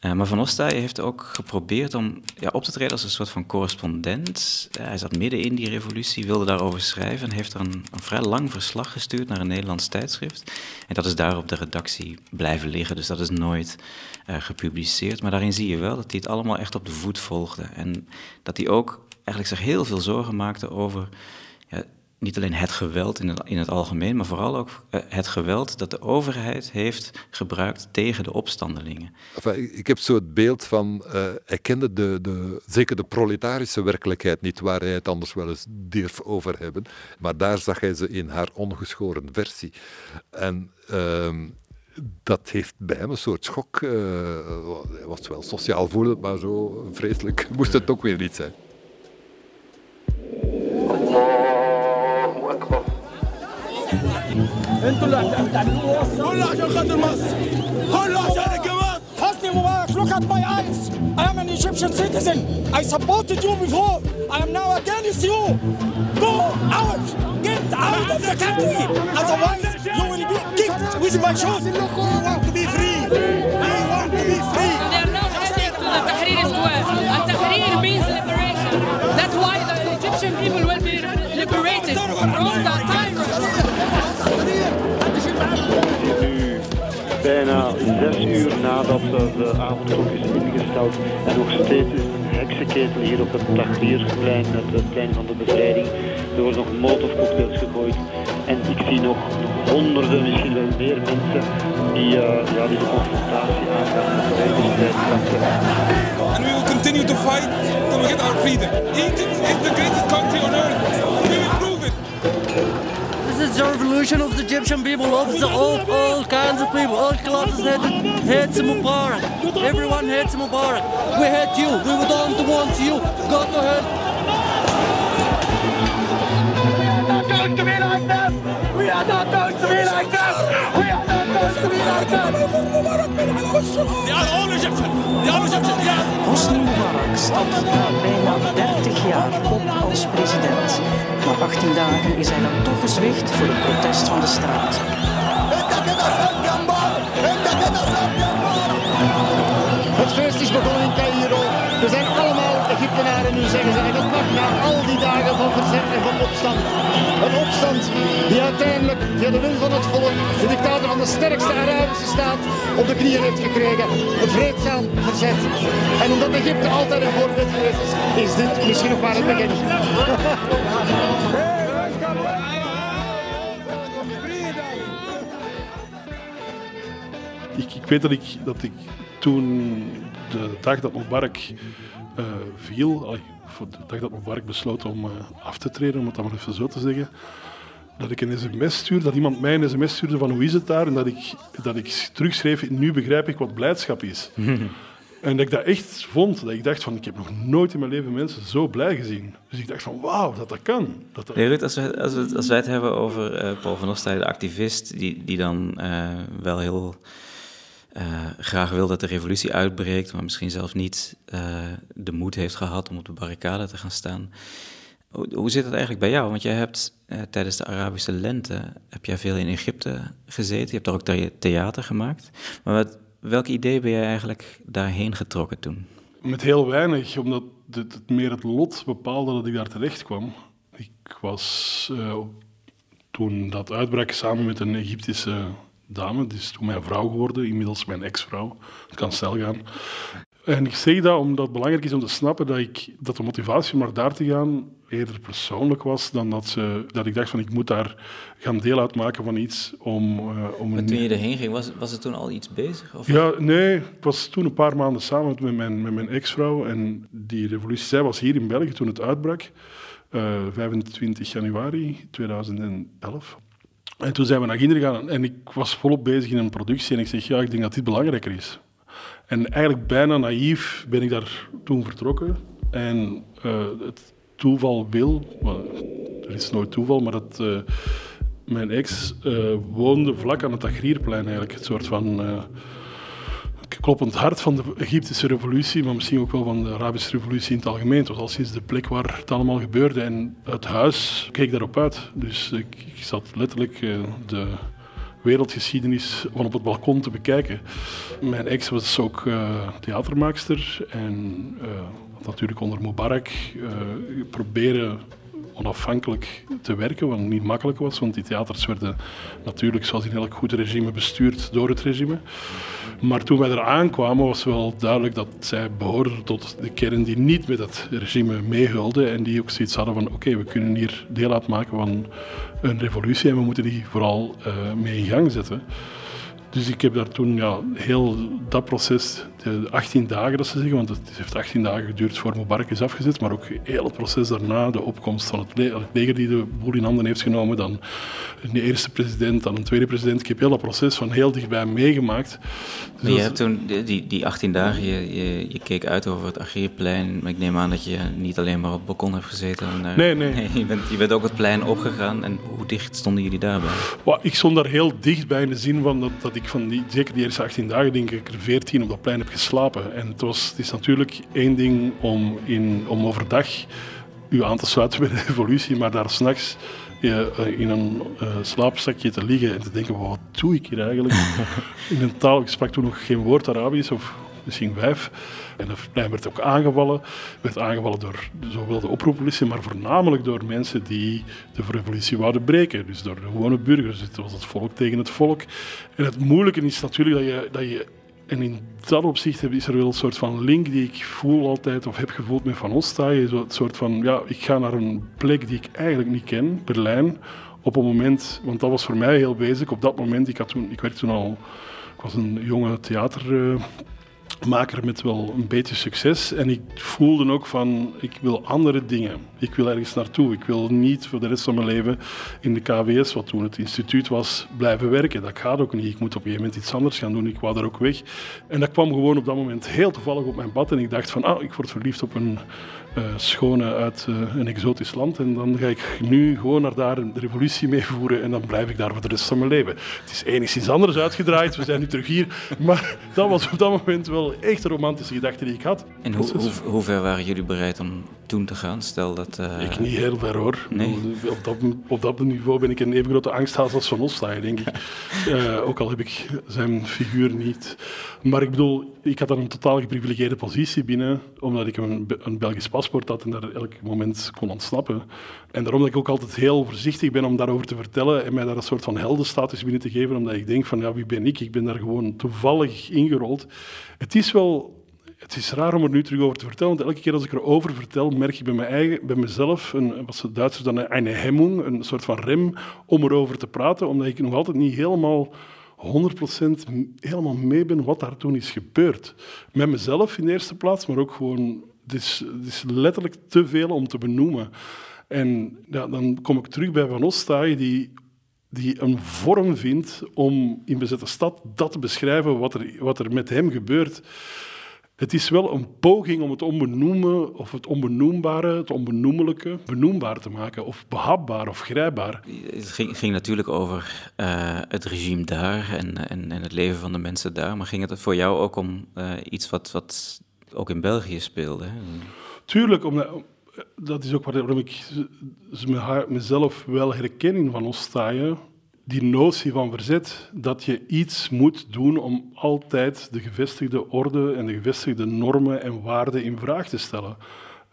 S3: Eh, maar Van Ostaaij heeft ook geprobeerd om ja, op te treden als een soort van correspondent. Eh, hij zat midden in die revolutie, wilde daarover schrijven en heeft er een, een vrij lang verslag gestuurd naar een Nederlands tijdschrift. En dat is daar op de redactie blijven liggen, dus dat is nooit eh, gepubliceerd. Maar daarin zie je wel dat hij het allemaal echt op de voet volgde. En dat hij ook eigenlijk zich heel veel zorgen maakte over niet alleen het geweld in het, in het algemeen, maar vooral ook eh, het geweld dat de overheid heeft gebruikt tegen de opstandelingen.
S5: Enfin, ik- heb zo het beeld van, eh, hij kende de, de, zeker de proletarische werkelijkheid niet, waar hij het anders wel eens durf over hebben. Maar daar zag hij ze in haar ongeschoren versie. En ehm, dat heeft bij hem een soort schok. eh, hij was wel sociaal voelend, maar zo vreselijk moest het ook weer niet zijn.
S18: انتوا اللي هتعملوه كله عشان خاطر مصر كله عشانك يا مصر حسني مبارك look at my eyes I am an Egyptian citizen I supported you before I am now against you go out get out of the country otherwise you will be kicked with my shoes we want to be free we want to be free
S19: The Tahrir Square. And Tahrir means liberation. That's why the Egyptian people will be liberated from the tyrants.
S20: nu bijna zes uur nadat eh, de avondklok is ingesteld en nog steeds is een heksenketel hier op het Tahrirplein, het eh, plein van de bevrijding. Er worden nog molotovcocktails gegooid en ik zie nog honderden, misschien wel meer mensen die, eh, ja, die de confrontatie aangaan met de.
S21: And we will continue to fight till we get our freedom. Egypt is the greatest country on earth. We will prove it.
S22: Is the revolution of the Egyptian people, of the all, all kinds of people. All classes hate, Mubarak. Everyone hates Mubarak. We hate you. We don't want you. Go to hell.
S18: We are not going to be like them. We are not going to be like them. We are not going to be like them. They.
S23: Hosni Mubarak stapt na bijna 30 jaar op als president. Na 18 dagen is hij dan toch gezwicht voor het protest van de straat.
S24: Het feest is begonnen in Cairo. We zijn allemaal Egyptenaren, nu zeggen ze. Verzet opstand. Een opstand die uiteindelijk via de wil van het volk de dictator van de sterkste Arabische staat op de knieën heeft gekregen. Een vreedzaam verzet. En omdat Egypte altijd een voorbeeld geweest is, is dit misschien nog maar het begin.
S2: Ik, ik weet dat ik, dat ik toen de dag dat Mubarak eh viel, voor de dag dat Mubarak besloot om eh, af te treden, om het dan maar even zo te zeggen, dat ik een sms stuurde, dat iemand mij een sms stuurde van hoe is het daar, en dat ik, dat ik terugschreef, nu begrijp ik wat blijdschap is. En dat ik dat echt vond, dat ik dacht van, ik heb nog nooit in mijn leven mensen zo blij gezien. Dus ik dacht van, wauw, dat dat kan. Dat dat...
S3: Nee, Ruud, als, wij, als, we, als wij het hebben over eh, Paul van Ostaaij, de activist, die, die dan eh, wel heel eh, graag wil dat de revolutie uitbreekt, maar misschien zelfs niet eh, de moed heeft gehad om op de barricade te gaan staan. Hoe, hoe zit het eigenlijk bij jou? Want jij hebt eh, tijdens de Arabische lente heb jij veel in Egypte gezeten. Je hebt daar ook thea- theater gemaakt. Maar wat, welk idee ben jij eigenlijk daarheen getrokken toen?
S2: met heel weinig, omdat het, het meer het lot bepaalde dat ik daar terecht kwam. Ik was toen dat uitbrak samen met een Egyptische dame, die is toen mijn vrouw geworden, inmiddels mijn ex-vrouw. Het kan snel gaan. En ik zeg dat omdat het belangrijk is om te snappen dat, ik, dat de motivatie om naar daar te gaan eerder persoonlijk was dan dat, ze, dat ik dacht van ik moet daar gaan deel uitmaken van iets om... eh, om
S3: Maar toen je erheen ging, was, was het toen al iets bezig? Of?
S2: ja, nee, ik was toen een paar maanden samen met mijn, met mijn ex-vrouw en die revolutie, zij was hier in België toen het uitbrak, eh, 25 januari 2011. En toen zijn we naar Ginder gegaan en ik was volop bezig in een productie en ik zeg, ja, ik denk dat dit belangrijker is. En eigenlijk bijna naïef ben ik daar toen vertrokken. En eh, het toeval wil, maar er is nooit toeval, maar dat eh, mijn ex eh, woonde vlak aan het Tagrierplein eigenlijk. Het soort van kloppend hart van de Egyptische revolutie, maar misschien ook wel van de Arabische revolutie in het algemeen. Het was al sinds de plek waar het allemaal gebeurde en het huis keek daarop uit. Dus ik, ik zat letterlijk eh, de wereldgeschiedenis van op het balkon te bekijken. Mijn ex was ook eh, theatermaakster en eh, natuurlijk onder Mubarak proberen onafhankelijk te werken, wat niet makkelijk was, want die theaters werden natuurlijk, zoals in elk goed regime, bestuurd door het regime. Maar toen wij er aankwamen, was wel duidelijk dat zij behoorden tot de kern die niet met het regime meehulde en die ook zoiets hadden van oké, we kunnen hier deel uitmaken van een revolutie en we moeten die vooral eh, mee in gang zetten. Dus ik heb daar toen ja, heel dat proces, de 18 dagen dat ze zeggen, want het heeft 18 dagen geduurd voor Mubarak is afgezet, maar ook heel het proces daarna, de opkomst van het, le- het leger die de boel in handen heeft genomen, dan een eerste president, dan een tweede president. Ik heb heel dat proces van heel dichtbij meegemaakt. Dus
S3: Maar je hebt toen die- die, die 18 dagen, je, je, je keek uit over het Agrierplein, maar ik neem aan dat je niet alleen maar op het balkon hebt gezeten. en, eh,
S2: Nee, nee.
S3: je, bent, je bent ook het plein opgegaan en hoe dicht stonden jullie daarbij?
S2: Wel, ik stond daar heel dichtbij in de zin van dat, dat ik van die, zeker die eerste 18 dagen, denk ik, er 14 op dat plein heb geslapen. En het, was, het is natuurlijk één ding om, in, om overdag u aan te sluiten bij de revolutie, maar daar s'nachts uh, in een uh, slaapzakje te liggen en te denken, wat doe ik hier eigenlijk? in een taal, ik sprak toen nog geen woord Arabisch, of misschien vijf. En het plein werd ook aangevallen. werd aangevallen door zowel de oproeppolitie, maar voornamelijk door mensen die de revolutie wouden breken. Dus door de gewone burgers. Het was het volk tegen het volk. En het moeilijke is natuurlijk dat je, dat je en in dat opzicht is er wel een soort van link die ik voel altijd, of heb gevoeld met Van Ostaaien. Zo het soort van, ja, ik ga naar een plek die ik eigenlijk niet ken, Berlijn, op een moment, want dat was voor mij heel bezig. Op dat moment, ik, had toen, ik werkte toen al, ik was een jonge theatermaker met wel een beetje succes. En ik voelde ook van, ik wil andere dingen. Ik wil ergens naartoe. Ik wil niet voor de rest van mijn leven in de KWS, wat toen het instituut was, blijven werken. Dat gaat ook niet. Ik moet op een gegeven moment iets anders gaan doen. Ik wou daar ook weg. En dat kwam gewoon op dat moment heel toevallig op mijn pad. En ik dacht van, ah, ik word verliefd op een uh, schone uit uh, een exotisch land. En dan ga ik nu gewoon naar daar een revolutie mee voeren. En dan blijf ik daar voor de rest van mijn leven. Het is enigszins anders uitgedraaid. We zijn nu terug hier. Maar dat was op dat moment wel echt een romantische gedachte die ik had.
S3: En hoe, hoe, hoe ver waren jullie bereid om toen te gaan? Stel dat... Uh...
S2: Ik niet heel ver hoor.
S3: Nee.
S2: Op, dat, op dat niveau ben ik een even grote angsthaas als Van Ostaaien, denk ik. ook al heb ik zijn figuur niet. Maar ik bedoel, ik had dan een totaal geprivilegeerde positie binnen, omdat ik een, een Belgisch paspoort had en daar elk moment kon ontsnappen. En daarom dat ik ook altijd heel voorzichtig ben om daarover te vertellen en mij daar een soort van heldenstatus binnen te geven, omdat ik denk van, ja, wie ben ik? Ik ben daar gewoon toevallig ingerold. Het is wel het is raar om er nu terug over te vertellen, want elke keer als ik erover vertel, merk ik bij, mijn eigen, bij mezelf, een, wat de Duitsers dan een hemming, een soort van rem om erover te praten, omdat ik nog altijd niet helemaal 100% helemaal mee ben wat daar toen is gebeurd. Met mezelf in de eerste plaats, maar ook gewoon, het is, het is letterlijk te veel om te benoemen. En dan kom ik terug bij Van Ostaaien, die die een vorm vindt om in bezette stad dat te beschrijven wat er, wat er met hem gebeurt. Het is wel een poging om het onbenoemen of het onbenoembare, het onbenoemelijke, benoembaar te maken of behapbaar of grijpbaar.
S3: Het ging, ging natuurlijk over uh, het regime daar en, en, en, het leven van de mensen daar, maar ging het voor jou ook om uh, iets wat, wat ook in België speelde?
S2: Tuurlijk, omdat, dat is ook waarom ik mezelf wel herken Van Ostaaien.
S16: die notie van verzet, dat je iets moet doen om altijd de gevestigde orde en de gevestigde normen en waarden in vraag te stellen.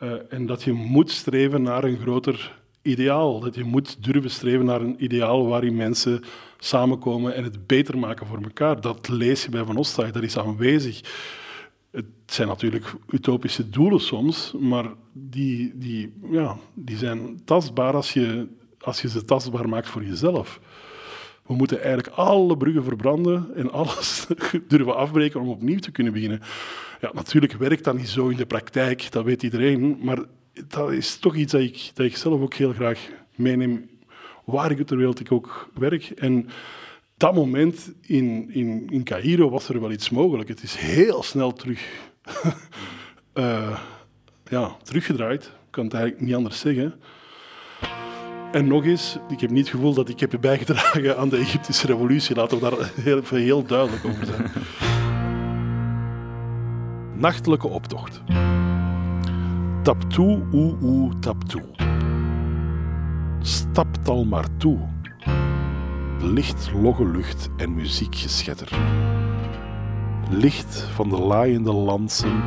S16: Uh, en dat je moet streven naar een groter ideaal. Dat je moet durven streven naar een ideaal waarin mensen samenkomen en het beter maken voor elkaar. Dat lees je bij Van Ostag, dat is aanwezig. Het zijn natuurlijk utopische doelen soms, maar die, die, ja, die zijn tastbaar als je, als je ze tastbaar maakt voor jezelf. We moeten eigenlijk alle bruggen verbranden en alles durven afbreken om opnieuw te kunnen beginnen. Ja, natuurlijk werkt dat niet zo in de praktijk, dat weet iedereen, maar dat is toch iets dat ik, dat ik zelf ook heel graag meeneem, waar ik ter wereld ik ook werk. En dat moment in, in, in Cairo was er wel iets mogelijk. Het is heel snel terug uh, ja, teruggedraaid. Ik kan het eigenlijk niet anders zeggen. En nog eens, ik heb niet het gevoel dat ik heb bijgedragen aan de Egyptische revolutie. Laten we daar heel, heel duidelijk over zijn. Nachtelijke optocht. Tap toe, oe, oe, tap toe. Stapt al maar toe. Licht, logge lucht en muziekgeschetter. Licht van de laaiende lansen,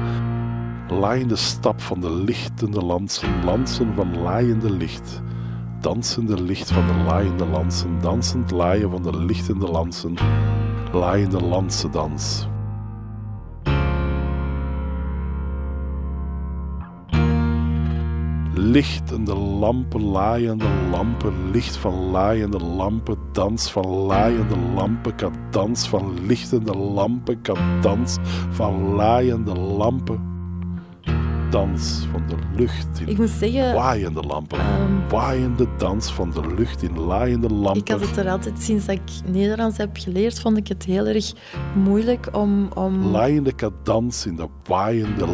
S16: laaiende stap van de lichtende lansen, lansen van laaiende licht dansende licht van de laaiende lansen, dansend laaien van de lichtende lansen, laaiende lansendans. Lichtende lampen, laaiende lampen, licht van laaiende lampen, dans van laaiende lampen, cadans van lichtende lampen, cadans van laaiende lampen dans van de lucht in
S4: ik moet zeggen,
S16: waaiende lampen. Um, waaiende dans van de lucht in laaiende lampen.
S4: Ik had het er altijd, sinds dat ik Nederlands heb geleerd, vond ik het heel erg moeilijk om... om...
S16: Laaiende cadans in de waaiende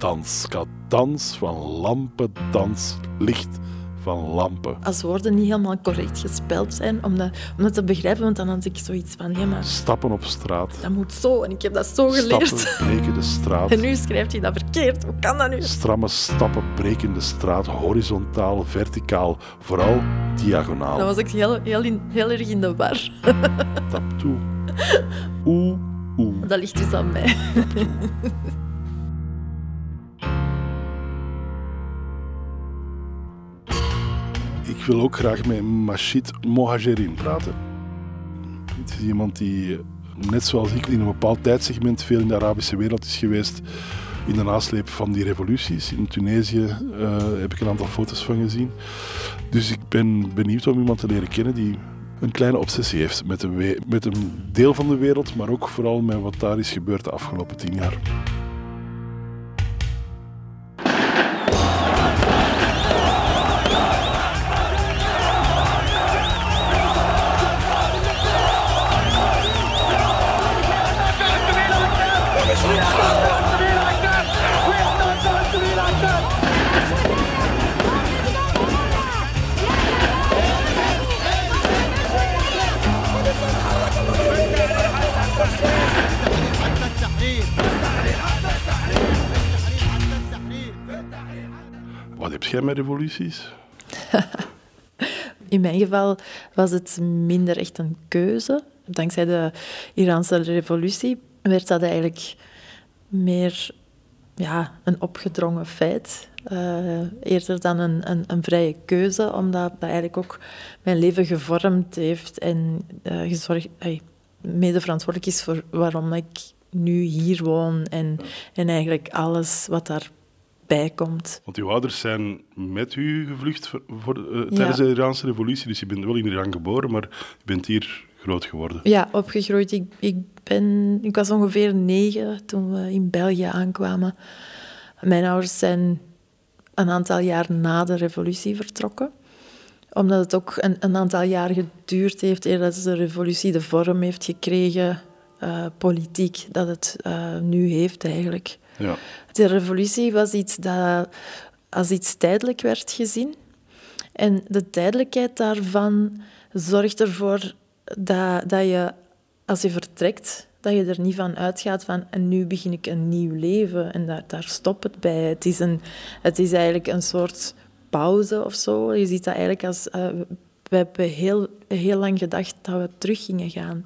S16: lampendans. Cadans van lampendans, licht van lampen.
S4: Als woorden niet helemaal correct gespeld zijn, om dat, om dat te begrijpen, want dan had ik zoiets van, ja maar...
S16: Stappen op straat.
S4: Dat moet zo, en ik heb dat zo geleerd.
S16: Stappen breken de straat.
S4: En nu schrijft hij dat verkeerd, hoe kan dat nu?
S16: Stramme stappen breken de straat, horizontaal, verticaal, vooral diagonaal.
S4: Dan was ik heel, heel, in, heel erg in de war.
S16: Tap toe. Oeh, oeh.
S4: Dat ligt dus aan mij.
S16: Ik wil ook graag met Machid Mohajerin praten. Het is iemand die, net zoals ik, in een bepaald tijdsegment veel in de Arabische wereld is geweest. In de nasleep van die revoluties. In Tunesië uh, heb ik een aantal foto's van gezien. Dus ik ben benieuwd om iemand te leren kennen die een kleine obsessie heeft met met een deel van de wereld, maar ook vooral met wat daar is gebeurd de afgelopen tien jaar. Revoluties?
S4: In mijn geval was het minder echt een keuze. Dankzij de Iraanse revolutie werd dat eigenlijk meer ja, een opgedrongen feit. Uh, eerder dan een, een, een, vrije keuze, omdat dat eigenlijk ook mijn leven gevormd heeft en uh, gezorgd, mede verantwoordelijk is voor waarom ik nu hier woon en, en eigenlijk alles wat daar bijkomt.
S16: Want uw ouders zijn met u gevlucht voor, voor uh, tijdens de Iraanse revolutie, dus je bent wel in Iran geboren, maar je bent hier groot geworden.
S4: Ja, opgegroeid. Ik, ik, ben, ik was ongeveer negen toen we in België aankwamen. Mijn ouders zijn een aantal jaar na de revolutie vertrokken omdat het ook een, een aantal jaar geduurd heeft eer dat de revolutie de vorm heeft gekregen, uh, politiek, dat het uh, nu heeft eigenlijk.
S16: Ja.
S4: De revolutie was iets dat als iets tijdelijk werd gezien. En de tijdelijkheid daarvan zorgt ervoor dat, dat je, als je vertrekt, dat je er niet van uitgaat van en nu begin ik een nieuw leven en daar, daar stopt het bij. Het is, een, het is eigenlijk een soort pauze of zo. Je ziet dat eigenlijk als uh, we hebben heel, heel lang gedacht dat we terug gingen gaan.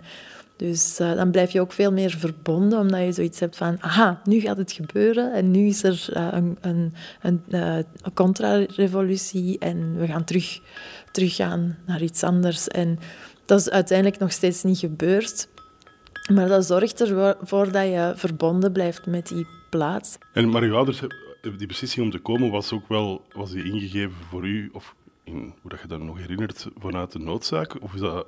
S4: Dus uh, dan blijf je ook veel meer verbonden, omdat je zoiets hebt van, aha, nu gaat het gebeuren en nu is er uh, een, een, een, uh, een contra-revolutie en we gaan terug, teruggaan naar iets anders. En dat is uiteindelijk nog steeds niet gebeurd. Maar dat zorgt ervoor dat je verbonden blijft met die plaats.
S2: En maar uw ouders, die beslissing om te komen, was ook wel was die ingegeven voor u, of in, hoe dat je dat nog herinnert, vanuit de noodzaak? Of is dat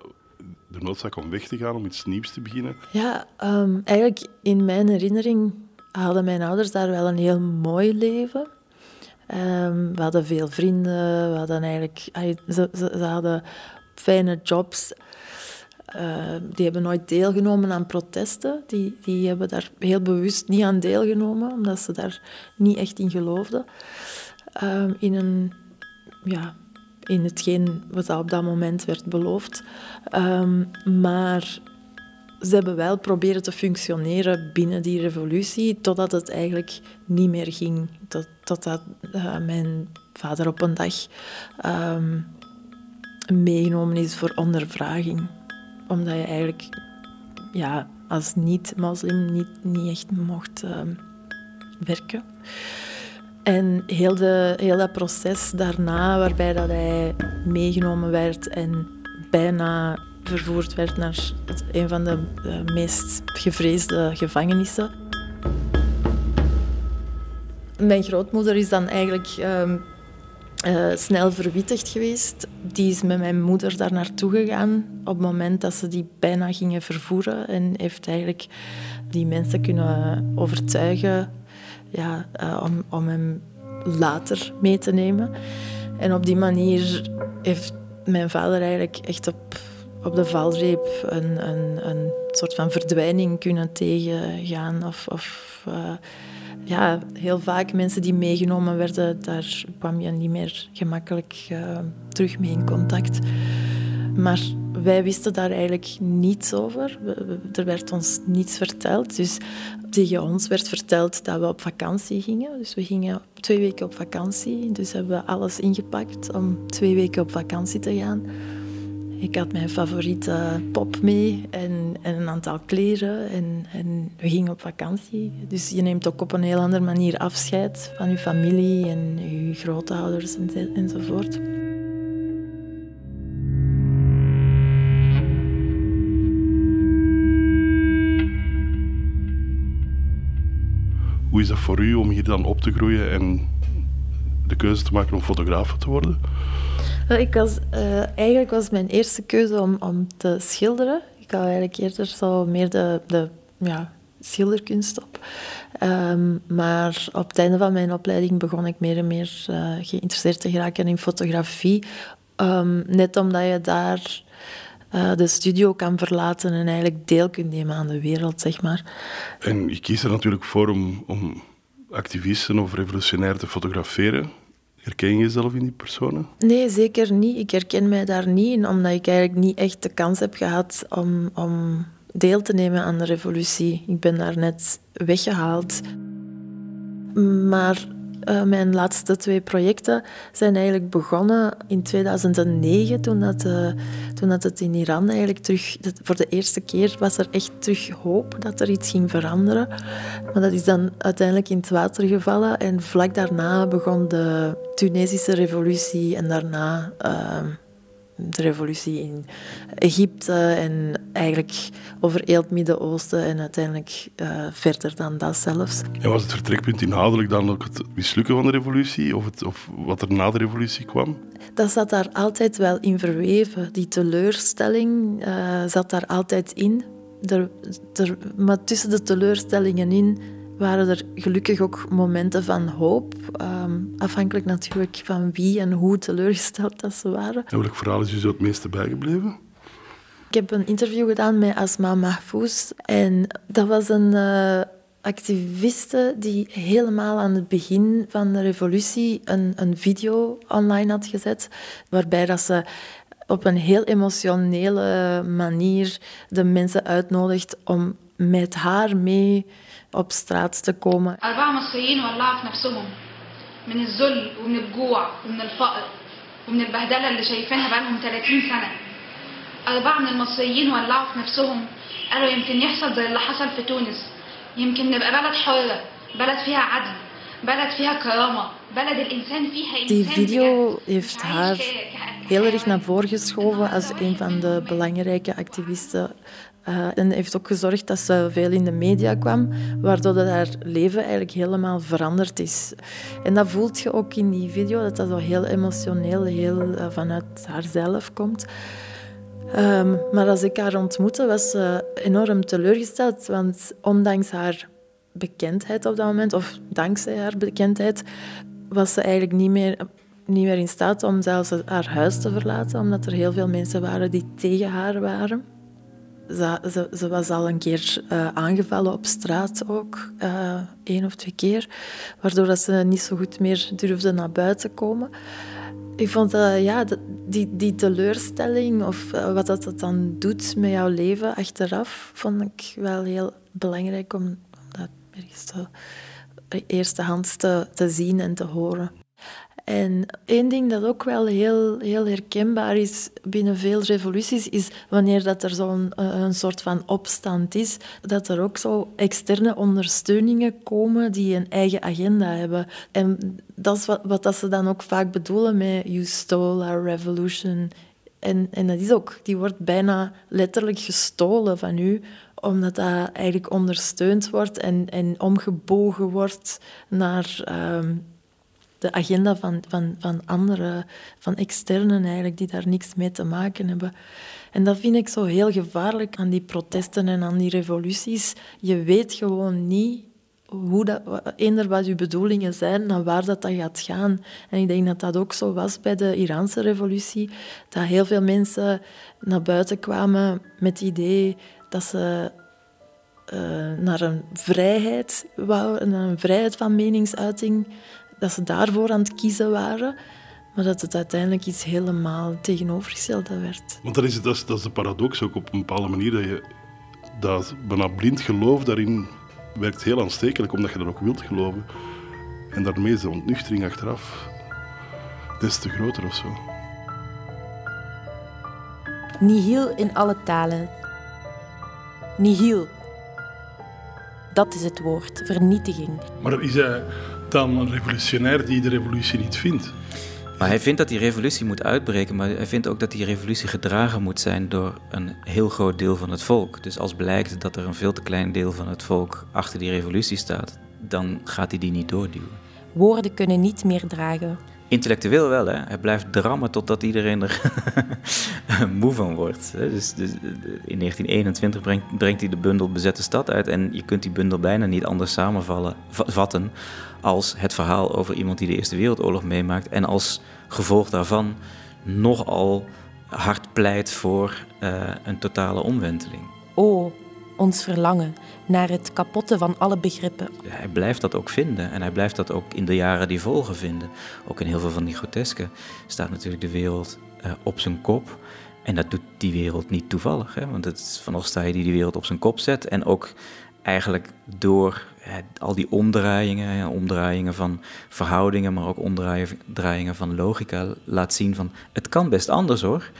S2: de noodzaak om weg te gaan, om iets nieuws te beginnen?
S4: Ja, um, eigenlijk in mijn herinnering hadden mijn ouders daar wel een heel mooi leven. Um, we hadden veel vrienden, we hadden eigenlijk, ze, ze, ze hadden fijne jobs. Uh, die hebben nooit deelgenomen aan protesten. Die, die hebben daar heel bewust niet aan deelgenomen, omdat ze daar niet echt in geloofden. In, een, ja, in hetgeen wat op dat moment werd beloofd. Uh, maar ze hebben wel proberen te functioneren binnen die revolutie, totdat het eigenlijk niet meer ging. Tot, totdat uh, mijn vader op een dag ehm, meegenomen is voor ondervraging omdat je eigenlijk ja, als niet-moslim niet, niet echt mocht uh, werken. En heel, de, heel dat proces daarna, waarbij dat hij meegenomen werd en bijna vervoerd werd naar een van de meest gevreesde gevangenissen. Mijn grootmoeder is dan eigenlijk uh, uh, snel verwittigd geweest. Die is met mijn moeder daar naartoe gegaan op het moment dat ze die bijna gingen vervoeren. En heeft eigenlijk die mensen kunnen overtuigen ja, uh, om, om hem later mee te nemen. En op die manier heeft mijn vader eigenlijk echt op, op de valreep een, een, een soort van verdwijning kunnen tegengaan. Of, of uh, ja, heel vaak mensen die meegenomen werden, daar kwam je niet meer gemakkelijk uh, terug mee in contact. Maar wij wisten daar eigenlijk niets over. Er werd ons niets verteld. Dus tegen ons werd verteld dat we op vakantie gingen. Dus we gingen twee weken op vakantie. Dus hebben we alles ingepakt om twee weken op vakantie te gaan. Ik had mijn favoriete pop mee en, en een aantal kleren en, en, we gingen op vakantie. Dus je neemt ook op een heel andere manier afscheid van je familie en je grootouders en, enzovoort.
S2: Hoe is dat voor u om hier dan op te groeien en de keuze te maken om fotograaf te worden?
S4: Ik was, uh, eigenlijk was mijn eerste keuze om, om te schilderen. Ik had eigenlijk eerder zo meer de, de ja, schilderkunst op. Um, maar op het einde van mijn opleiding begon ik meer en meer uh, geïnteresseerd te geraken in fotografie. Um, net omdat je daar uh, de studio kan verlaten en eigenlijk deel kunt nemen aan de wereld, zeg maar.
S2: En je kiest er natuurlijk voor om, om activisten of revolutionair te fotograferen. Herken je jezelf in die personen?
S4: Nee, zeker niet. Ik herken mij daar niet in, omdat ik eigenlijk niet echt de kans heb gehad om, om deel te nemen aan de revolutie. Ik ben daar net weggehaald. Maar uh, mijn laatste twee projecten zijn eigenlijk begonnen in 2009, toen, dat, uh, toen dat het in Iran eigenlijk terug... Voor de eerste keer was er echt terug hoop dat er iets ging veranderen. Maar dat is dan uiteindelijk in het water gevallen. En vlak daarna begon de Tunesische revolutie en daarna... Uh, de revolutie in Egypte en eigenlijk over heel het Midden-Oosten en uiteindelijk uh, verder dan dat zelfs.
S2: En was het vertrekpunt inhoudelijk dan ook het mislukken van de revolutie of, het, of wat er na de revolutie kwam?
S4: Dat zat daar altijd wel in verweven. Die teleurstelling uh, zat daar altijd in. Er, er, maar tussen de teleurstellingen in waren er gelukkig ook momenten van hoop. Um, afhankelijk natuurlijk van wie en hoe teleurgesteld dat ze waren.
S2: En welk verhaal is u zo het meeste bijgebleven?
S4: Ik heb een interview gedaan met Asma Mahfouz. En dat was een uh, activiste die helemaal aan het begin van de revolutie een, een video online had gezet. Waarbij dat ze op een heel emotionele manier de mensen uitnodigt om met haar mee op straat te komen.
S25: أربعة مصريين ولعوا في نفسهم من الذل ومن الجوع ومن الفقر ومن البهدله اللي شايفينها بقالهم 30 سنه أربعة من المصريين ولعوا في نفسهم قالوا يمكن يحصل زي اللي حصل في تونس يمكن نبقى بلد حرة بلد فيها عدل بلد فيها كرامة بلد الإنسان فيها
S4: Die
S25: إنسان
S4: video heeft haar heel erg naar voren geschoven als een van de belangrijke activisten. uh, en heeft ook gezorgd dat ze veel in de media kwam, waardoor dat haar leven eigenlijk helemaal veranderd is. En dat voelt je ook in die video, dat dat zo heel emotioneel, heel uh, vanuit haarzelf komt. Um, maar als ik haar ontmoette, was ze enorm teleurgesteld, want ondanks haar bekendheid op dat moment, of dankzij haar bekendheid, was ze eigenlijk niet meer, niet meer in staat om zelfs haar huis te verlaten, omdat er heel veel mensen waren die tegen haar waren. Ze, was al een keer uh, aangevallen op straat ook, uh, één of twee keer, waardoor dat ze niet zo goed meer durfde naar buiten komen. Ik vond dat, ja, die, die teleurstelling of uh, wat dat, dat dan doet met jouw leven achteraf, vond ik wel heel belangrijk om, dat ergens te, eerstehands te, te zien en te horen. En één ding dat ook wel heel, heel herkenbaar is binnen veel revoluties, is wanneer dat er zo'n een soort van opstand is, dat er ook zo externe ondersteuningen komen die een eigen agenda hebben. En dat is wat, wat dat ze dan ook vaak bedoelen met you stole our revolution. En, en dat is ook, die wordt bijna letterlijk gestolen van u, omdat dat eigenlijk ondersteund wordt en, en omgebogen wordt naar... Um, de agenda van, van, van anderen, van externen eigenlijk, die daar niks mee te maken hebben. En dat vind ik zo heel gevaarlijk aan die protesten en aan die revoluties. Je weet gewoon niet hoe dat, eender wat je bedoelingen zijn, naar waar dat, dat gaat gaan. En ik denk dat dat ook zo was bij de Iraanse revolutie, dat heel veel mensen naar buiten kwamen met het idee dat ze uh, naar een vrijheid naar een vrijheid van meningsuiting, dat ze daarvoor aan het kiezen waren, maar dat het uiteindelijk iets helemaal tegenovergestelde werd.
S2: Want dat is, dat is, dat is de paradox ook op een bepaalde manier, dat je dat bijna blind geloof daarin werkt heel aanstekelijk, omdat je dat ook wilt geloven. En daarmee is de ontnuchtering achteraf des te groter of zo.
S11: Nihil in alle talen. Nihil. Dat is het woord, vernietiging.
S2: Maar is hij dan een revolutionair die de revolutie niet vindt?
S3: Maar hij vindt dat die revolutie moet uitbreken, maar hij vindt ook dat die revolutie gedragen moet zijn door een heel groot deel van het volk. Dus als blijkt dat er een veel te klein deel van het volk achter die revolutie staat, dan gaat hij die niet doorduwen.
S11: Woorden kunnen niet meer dragen.
S3: Intellectueel wel, hè. Hij blijft drammen totdat iedereen er moe van wordt. Dus, dus, in 1921 brengt, hij de bundel Bezette Stad uit en je kunt die bundel bijna niet anders samenvatten als het verhaal over iemand die de Eerste Wereldoorlog meemaakt en als gevolg daarvan nogal hard pleit voor uh, een totale omwenteling.
S11: Oh, ons verlangen naar het kapotte van alle begrippen.
S3: Hij blijft dat ook vinden en hij blijft dat ook in de jaren die volgen vinden. Ook in heel veel van die grotesken staat natuurlijk de wereld uh, op zijn kop. En dat doet die wereld niet toevallig, hè? want het is Van Ostaaien die die wereld op zijn kop zet en ook eigenlijk door al die omdraaiingen, omdraaiingen van verhoudingen, maar ook omdraaiingen van logica, laat zien van het kan best anders hoor.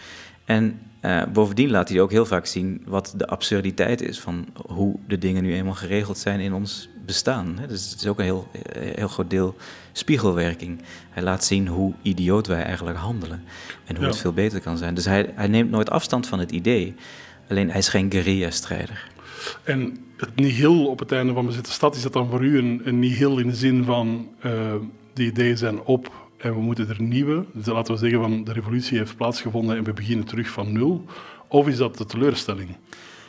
S3: En uh, bovendien laat hij ook heel vaak zien wat de absurditeit is van hoe de dingen nu eenmaal geregeld zijn in ons bestaan. Dus het is ook een heel, heel groot deel spiegelwerking. Hij laat zien hoe idioot wij eigenlijk handelen en hoe ja. het veel beter kan zijn. Dus hij, hij neemt nooit afstand van het idee, alleen hij is geen guerrilla-strijder.
S2: En het nihil op het einde van Bezette Stad, is dat dan voor u een, een nihil in de zin van uh, de ideeën zijn op en we moeten er nieuwe, dus laten we zeggen van de revolutie heeft plaatsgevonden en we beginnen terug van nul? Of is dat de teleurstelling?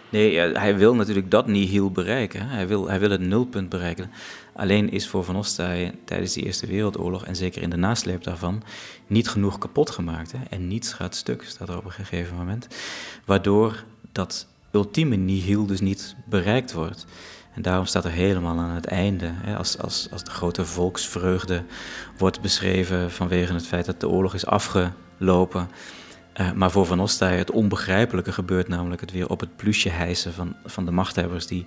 S3: Nee, hij wil natuurlijk dat nihil bereiken. Hij wil, hij wil het nulpunt bereiken. Alleen is voor Van Ostaaien tijdens de Eerste Wereldoorlog, en zeker in de nasleep daarvan, niet genoeg kapot gemaakt. Hè? En niets gaat stuk, staat er op een gegeven moment. Waardoor dat ultieme nihil dus niet bereikt wordt. En daarom staat er helemaal aan het einde, hè, als, als, als de grote volksvreugde wordt beschreven vanwege het feit dat de oorlog is afgelopen. Uh, maar voor Van Ostaaien het onbegrijpelijke gebeurt namelijk het weer op het plusje hijsen van, van de machthebbers die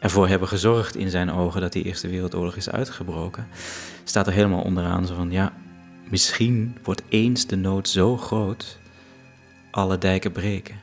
S3: ervoor hebben gezorgd in zijn ogen dat die Eerste Wereldoorlog is uitgebroken. Staat er helemaal onderaan zo van, ja, misschien wordt eens de nood zo groot, alle dijken breken.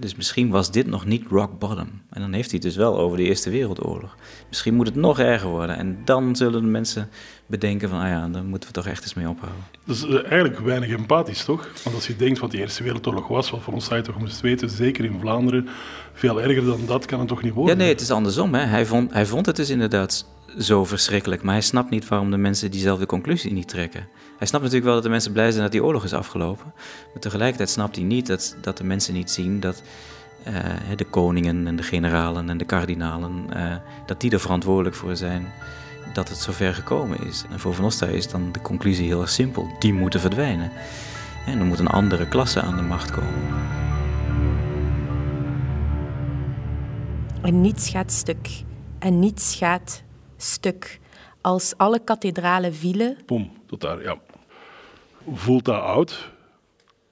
S3: Dus misschien was dit nog niet rock bottom. En dan heeft hij het dus wel over de Eerste Wereldoorlog. Misschien moet het nog erger worden. En dan zullen de mensen bedenken van, ah ja, dan moeten we toch echt eens mee ophouden.
S2: Dat is eh, eigenlijk weinig empathisch, toch? Want als je denkt wat die Eerste Wereldoorlog was, wat voor ons je toch moest weten, zeker in Vlaanderen, veel erger dan dat kan het toch niet worden?
S3: Ja, nee, het is andersom. Hè. Hij, vond, hij vond het dus inderdaad zo verschrikkelijk. Maar hij snapt niet waarom de mensen diezelfde conclusie niet trekken. Hij snapt natuurlijk wel dat de mensen blij zijn dat die oorlog is afgelopen. Maar tegelijkertijd snapt hij niet dat, dat de mensen niet zien dat eh, de koningen en de generalen en de kardinalen, eh, dat die er verantwoordelijk voor zijn dat het zover gekomen is. En voor Van is dan de conclusie heel erg simpel. Die moeten verdwijnen. En er moet een andere klasse aan de macht komen.
S11: En niets gaat stuk. En niets gaat stuk. Als alle kathedralen vielen,
S2: Boom, tot daar, ja. Voelt dat oud,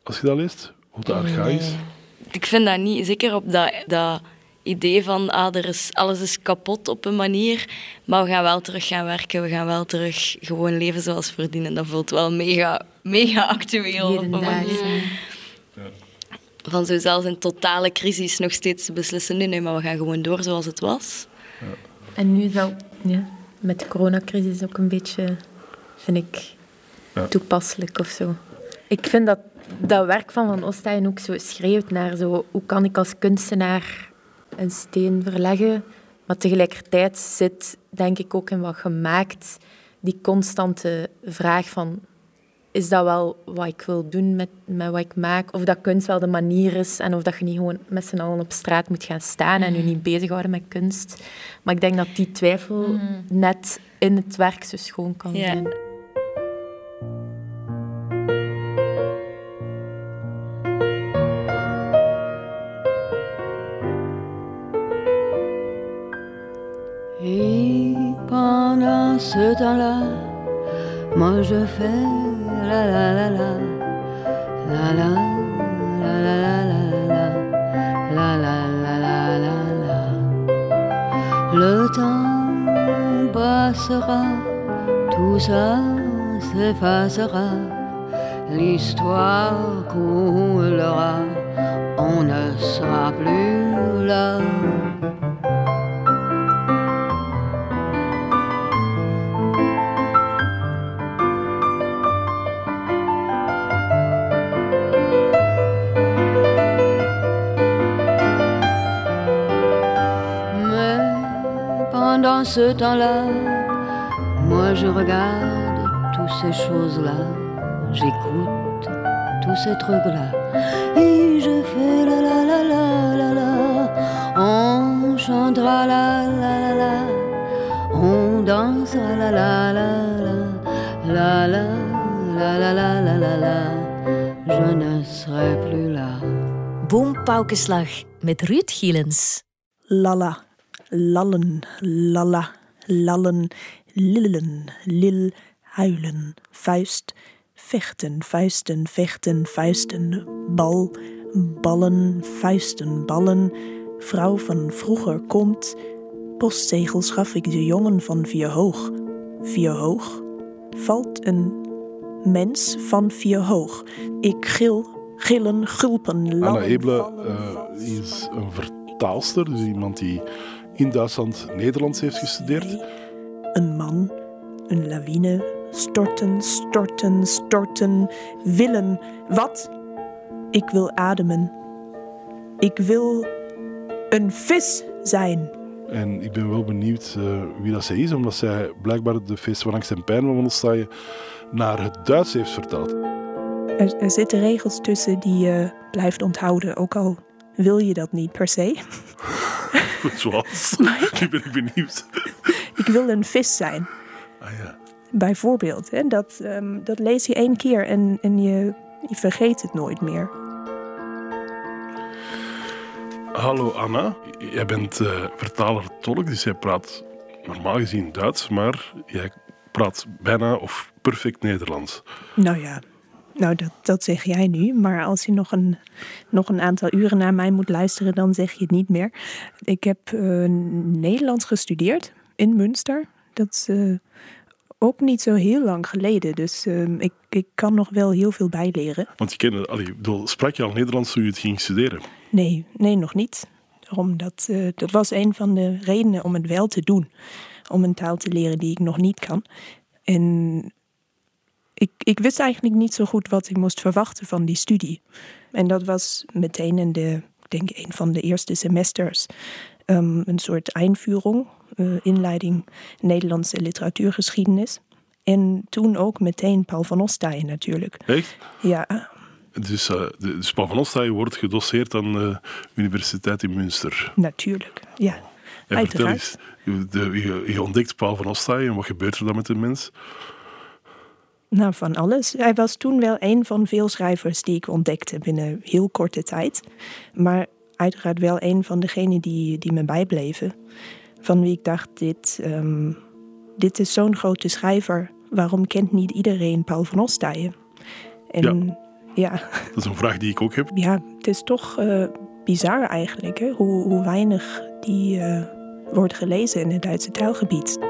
S2: als je dat leest? Voelt dat archaïs?
S26: Ik vind dat niet. Zeker op dat, dat idee van ah, er is, alles is kapot op een manier, maar we gaan wel terug gaan werken, we gaan wel terug gewoon leven zoals verdienen. Dat voelt wel mega, mega actueel op een manier. Van zo zelfs in totale crisis nog steeds te beslissen, nee, nee, maar we gaan gewoon door zoals het was.
S11: En nu zou ja, met de coronacrisis ook een beetje, vind ik,
S2: Ja.
S11: toepasselijk of zo. Ik vind dat dat werk van Van Ostaaien ook zo schreeuwt naar zo, hoe kan ik als kunstenaar een steen verleggen, maar tegelijkertijd zit, denk ik, ook in wat gemaakt die constante vraag van is dat wel wat ik wil doen met, met wat ik maak? Of dat kunst wel de manier is en of dat je niet gewoon met z'n allen op straat moet gaan staan en je niet bezighouden met kunst. Maar ik denk dat die twijfel net in het werk zo schoon kan zijn.
S27: Et pendant ce temps-là, moi je fais La la la la la la la la la la la la la Le temps passera, tout ça s'effacera. L'histoire coulera, on ne sera plus là. Ce temps-là, moi je regarde toutes ces choses-là, j'écoute tous ces trucs-là, et je fais la la la la la la, on chantera la la la la, on dansera la la la la, la la la la la la la la, je ne serai plus là.
S1: Boompaukenslag met Ruud Gielens.
S28: Lalla, lallen, lalla, lallen, lillen, lil, huilen, vuist, vechten, vuisten, vechten, vuisten, bal, ballen, vuisten, ballen, vrouw van vroeger komt, postzegels gaf ik de jongen van vier hoog, vier hoog, valt een mens van vier hoog, ik gil, gillen, gulpen,
S2: Anna
S28: lallen,
S2: Eble eh, is een vertaalster, dus iemand die in Duitsland Nederlands heeft gestudeerd.
S28: Een man, een lawine, storten, storten, storten, willen. Wat? Ik wil ademen. Ik wil een vis zijn.
S2: En ik ben wel benieuwd eh, wie dat zij is, omdat zij blijkbaar de feest van angst en pijn van Wandelstaaien naar het Duits heeft vertaald.
S28: Er, er zitten regels tussen die je blijft onthouden, ook al wil je dat niet per se.
S2: Zoals? Nu ben ik benieuwd.
S28: Ik wil een vis zijn.
S2: Ah ja.
S28: Bijvoorbeeld. Hè? Dat, ehm, dat lees je één keer en, en je, je vergeet het nooit meer.
S2: Hallo Anna, jij bent eh, vertaler-tolk, dus jij praat normaal gezien Duits, maar jij praat bijna of perfect Nederlands.
S28: Nou ja, nou dat, dat zeg jij nu. Maar als je nog een, nog een aantal uren naar mij moet luisteren, dan zeg je het niet meer. Ik heb eh, Nederlands gestudeerd in Münster. Dat is eh, ook niet zo heel lang geleden. Dus eh, ik ik kan nog wel heel veel bijleren.
S2: Want je kende, allee, bedoel, sprak je al Nederlands toen je het ging studeren?
S28: Nee, nee, nog niet. Omdat, eh, dat was een van de redenen om het wel te doen. Om een taal te leren die ik nog niet kan. En ik, ik wist eigenlijk niet zo goed wat ik moest verwachten van die studie. En dat was meteen in de, ik denk, een van de eerste semesters. ehm, een soort einführung, eh, inleiding Nederlandse literatuurgeschiedenis. En toen ook meteen Paul van Ostaaien natuurlijk.
S2: Echt?
S28: Ja,
S2: Dus, eh, de, dus Paul van Ostaaien wordt gedoseerd aan de Universiteit in Münster.
S28: natuurlijk. Ja,
S2: En vertel
S28: uiteraard.
S2: eens, je, de- ontdekt Paul van Ostaaien, wat gebeurt er dan met een mens?
S28: Nou, van alles. Hij was toen wel een van veel schrijvers die ik ontdekte binnen heel korte tijd. Maar uiteraard wel een van degenen die, die me bijbleven. Van wie ik dacht, dit, ehm, dit is zo'n grote schrijver. Waarom kent niet iedereen Paul van Ostaaien? En ja,
S2: Dat is een vraag die ik ook heb.
S28: ja het is toch eh, bizar eigenlijk, hè? Hoe, hoe weinig die eh, wordt gelezen in het Duitse taalgebied.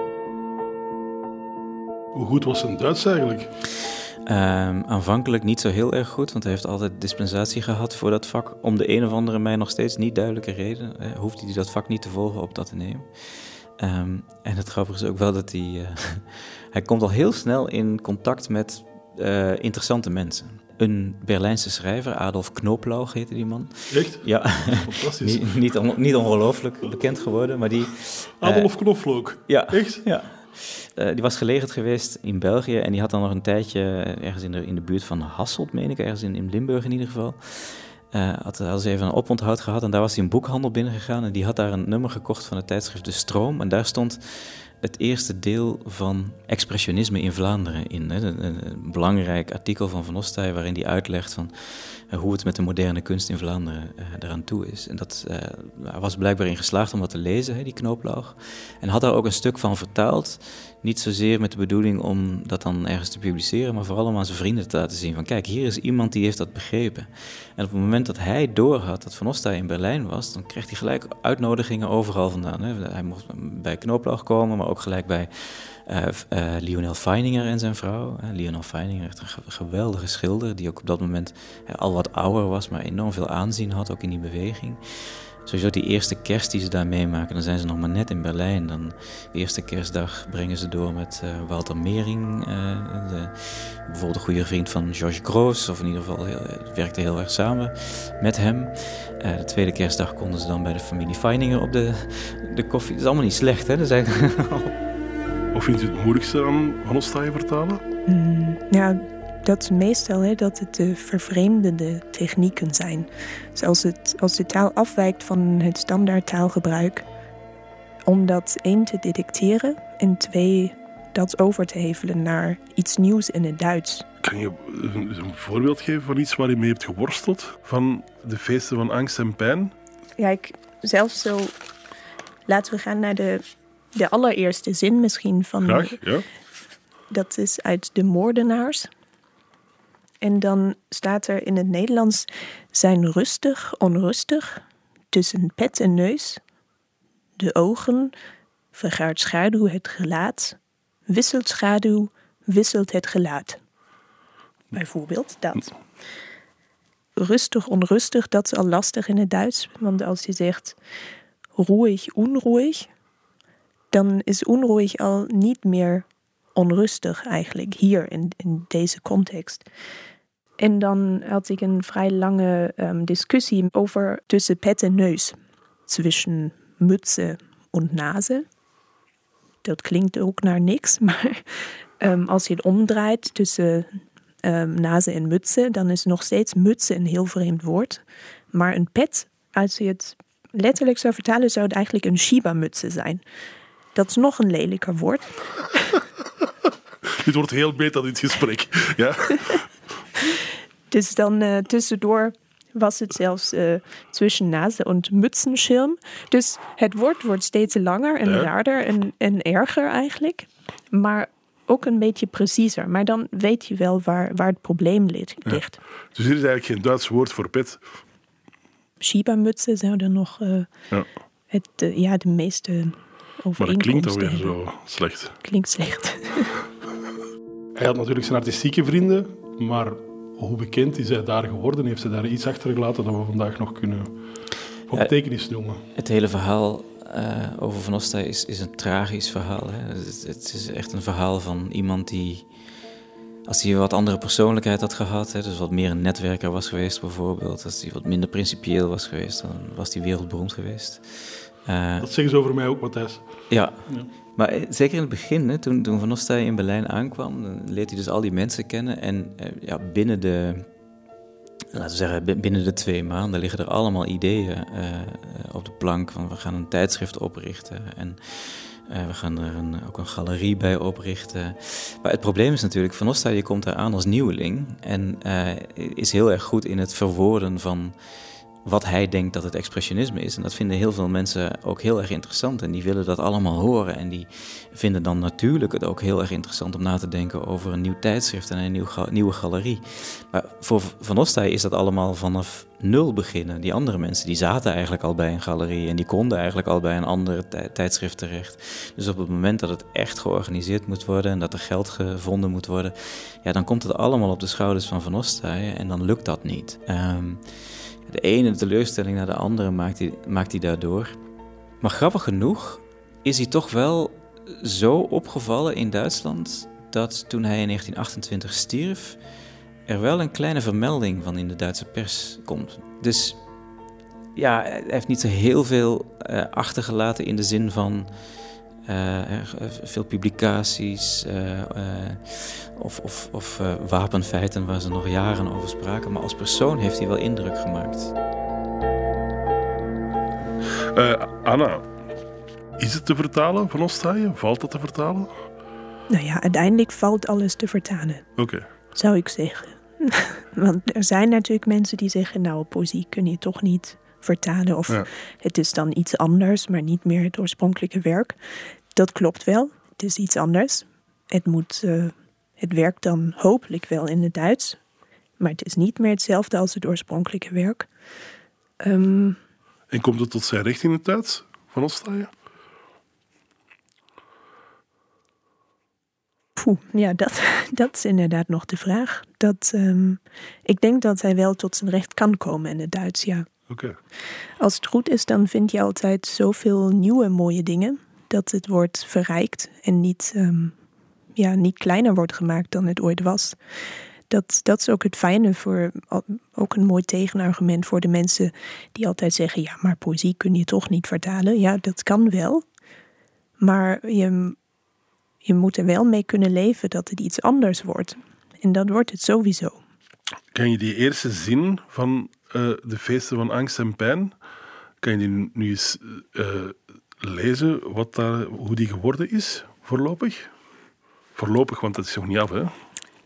S2: Hoe goed was zijn Duits eigenlijk?
S3: Ehm, aanvankelijk niet zo heel erg goed, want hij heeft altijd dispensatie gehad voor dat vak. Om de een of andere mij nog steeds niet duidelijke reden eh, hoefde hij dat vak niet te volgen op dat te nemen. Ehm, en het grappige is ook wel dat hij... eh, hij komt al heel snel in contact met eh, interessante mensen. Een Berlijnse schrijver, Adolf Knoblauch heette die man.
S2: Echt?
S3: Ja,
S2: Fantastisch.
S3: niet, niet, on- niet ongelooflijk bekend geworden, maar die...
S2: Adolf Knoflook.
S3: ja.
S2: Echt?
S3: Ja. Eh, die was gelegerd geweest in België en die had dan nog een tijdje eh, ergens in de, in de buurt van Hasselt, meen ik, ergens in, in Limburg in ieder geval. had, had ze even een oponthoud gehad en daar was hij een boekhandel binnengegaan en die had daar een nummer gekocht van het tijdschrift De Stroom en daar stond het eerste deel van expressionisme in Vlaanderen in. Een, belangrijk artikel van Van Ostaaij waarin hij uitlegt van eh, hoe het met de moderne kunst in Vlaanderen eh, eraan toe is. En dat eh, was blijkbaar in geslaagd om dat te lezen, die knooplaag. En had daar ook een stuk van vertaald. Niet zozeer met de bedoeling om dat dan ergens te publiceren, maar vooral om aan zijn vrienden te laten zien van kijk, hier is iemand die heeft dat begrepen. En op het moment dat hij doorhad dat Van Ostaaij in Berlijn was, dan kreeg hij gelijk uitnodigingen overal vandaan. Hij mocht bij Knooplaag komen, maar ook gelijk bij eh, eh, Lionel Feininger en zijn vrouw. Lionel Feininger, echt een ge- geweldige schilder, die ook op dat moment al wat ouder was, maar enorm veel aanzien had, ook in die beweging. Sowieso die eerste kerst die ze daar meemaken, dan zijn ze nog maar net in Berlijn. Dan de eerste kerstdag brengen ze door met eh, Walter Mering, eh, de, bijvoorbeeld een goede vriend van George Groos, of in ieder geval heel, werkte heel erg samen met hem. Eh, de tweede kerstdag konden ze dan bij de familie Feininger op de, de koffie. Dat is allemaal niet slecht, hè? Zijn
S2: Wat vindt u het moeilijkste aan Van Ostaaien vertalen?
S28: Mm, ja, dat is meestal hè, dat het de vervreemdende technieken zijn. Dus als, het, als de taal afwijkt van het standaard taalgebruik, om dat één te detecteren en twee dat over te hevelen naar iets nieuws in het Duits.
S2: Kan je een, een voorbeeld geven van iets waar je mee hebt geworsteld? Van de feesten van angst en pijn?
S28: Ja, ik zelfs zo. Laten we gaan naar de, de allereerste zin misschien van.
S2: Graag, ja.
S28: Dat is uit De Moordenaars. En dan staat er in het Nederlands: zijn rustig, onrustig, tussen pet en neus, de ogen, vergaart schaduw het gelaat, wisselt schaduw, wisselt het gelaat. Bijvoorbeeld dat. Rustig, onrustig, dat is al lastig in het Duits. Want als je zegt ruhig, unruhig, dan is unruhig al niet meer onrustig eigenlijk hier in, in deze context. En dan had ik een vrij lange ähm, discussie over tussen pet en neus. Zwischen Mütze und Nase. Dat klinkt ook naar niks, maar ähm, als je het omdraait tussen ähm, nase en mutse, dan is nog steeds mutse een heel vreemd woord. Maar een pet, als je het letterlijk zou vertalen, zou het eigenlijk een Shiba-mutse zijn. Dat is nog een lelijker woord.
S2: Dit wordt heel beter, dit gesprek. Ja?
S28: Dus dan eh, tussendoor was het zelfs eh, tussen nase en mutsenschirm. Dus het woord wordt steeds langer en
S2: Ja.
S28: raarder en, en erger eigenlijk. Maar ook een beetje preciezer. Maar dan weet je wel waar, waar het probleem ligt.
S2: Ja. Dus hier is eigenlijk geen Duits woord voor pet.
S28: Shiba-mutsen zouden nog eh,
S2: Ja.
S28: het, ja, de meeste
S2: Maar dat
S28: overeenkomsten
S2: klinkt alweer
S28: hebben.
S2: zo slecht.
S28: Klinkt slecht.
S2: Hij had natuurlijk zijn artistieke vrienden, maar hoe bekend is hij daar geworden? Heeft hij daar iets achtergelaten dat we vandaag nog kunnen op betekenis noemen?
S3: Het hele verhaal eh, over Van Ostay is, is een tragisch verhaal. Hè? Het, het is echt een verhaal van iemand die, als hij wat andere persoonlijkheid had gehad, hè, dus wat meer een netwerker was geweest bijvoorbeeld, als hij wat minder principieel was geweest, dan was hij wereldberoemd geweest. Eh,
S2: Dat zeggen ze over mij ook, Matthijs.
S3: ja.
S2: Ja.
S3: Maar eh, zeker in het begin, hè, toen, toen Van Ostay in Berlijn aankwam, leert hij dus al die mensen kennen. En eh, ja, binnen de, laten we zeggen, bi- binnen de twee maanden liggen er allemaal ideeën eh, op de plank. Van we gaan een tijdschrift oprichten en we gaan er een, ook een galerie bij oprichten. Maar het probleem is natuurlijk, Van Ostay die komt daar aan als nieuweling en is heel erg goed in het verwoorden van wat hij denkt dat het expressionisme is. En dat vinden heel veel mensen ook heel erg interessant. En die willen dat allemaal horen. En die vinden dan natuurlijk het ook heel erg interessant om na te denken over een nieuw tijdschrift en een nieuwe galerie. Maar voor Van Ostay is dat allemaal vanaf nul beginnen. Die andere mensen die zaten eigenlijk al bij een galerie en die konden eigenlijk al bij een andere tij- tijdschrift terecht. Dus op het moment dat het echt georganiseerd moet worden en dat er geld gevonden moet worden, ja, dan komt het allemaal op de schouders van Van Ostay en dan lukt dat niet. Ehm, de ene teleurstelling naar de andere maakt hij, maakt hij daardoor. Maar grappig genoeg is hij toch wel zo opgevallen in Duitsland dat toen hij in 1928 stierf, er wel een kleine vermelding van in de Duitse pers komt. Dus ja, hij heeft niet zo heel veel eh, achtergelaten in de zin van veel publicaties eh, eh, of, of, of eh, wapenfeiten waar ze nog jaren over spraken. Maar als persoon heeft hij wel indruk gemaakt.
S2: Eh, Anna, is het te vertalen van Ostaaien? Valt dat te vertalen?
S28: Nou ja, uiteindelijk valt alles te vertalen,
S2: Oké.
S28: zou ik zeggen. Want er zijn natuurlijk mensen die zeggen, nou, poëzie kun je toch niet vertalen. Of
S2: Ja.
S28: het is dan iets anders, maar niet meer het oorspronkelijke werk. Dat klopt wel, het is iets anders. Het, moet, eh, het werkt dan hopelijk wel in het Duits. Maar het is niet meer hetzelfde als het oorspronkelijke werk. Ehm,
S2: En komt het tot zijn recht in het Duits van Ostaaien?
S28: Poeh, ja, dat, dat is inderdaad nog de vraag. Dat, ehm, ik denk dat hij wel tot zijn recht kan komen in het Duits, ja. Als het goed is, dan vind je altijd zoveel nieuwe mooie dingen. Dat het wordt verrijkt en niet, ehm, ja, niet kleiner wordt gemaakt dan het ooit was. Dat, dat is ook het fijne voor, ook een mooi tegenargument voor de mensen die altijd zeggen: ja, maar poëzie kun je toch niet vertalen. Ja, dat kan wel. Maar je, je moet er wel mee kunnen leven dat het iets anders wordt. En dat wordt het sowieso.
S2: Kan je die eerste zin van eh, de feesten van angst en pijn, kan je die nu eens eh, lezen wat daar, hoe die geworden is, voorlopig? Voorlopig, want dat is nog niet af, hè?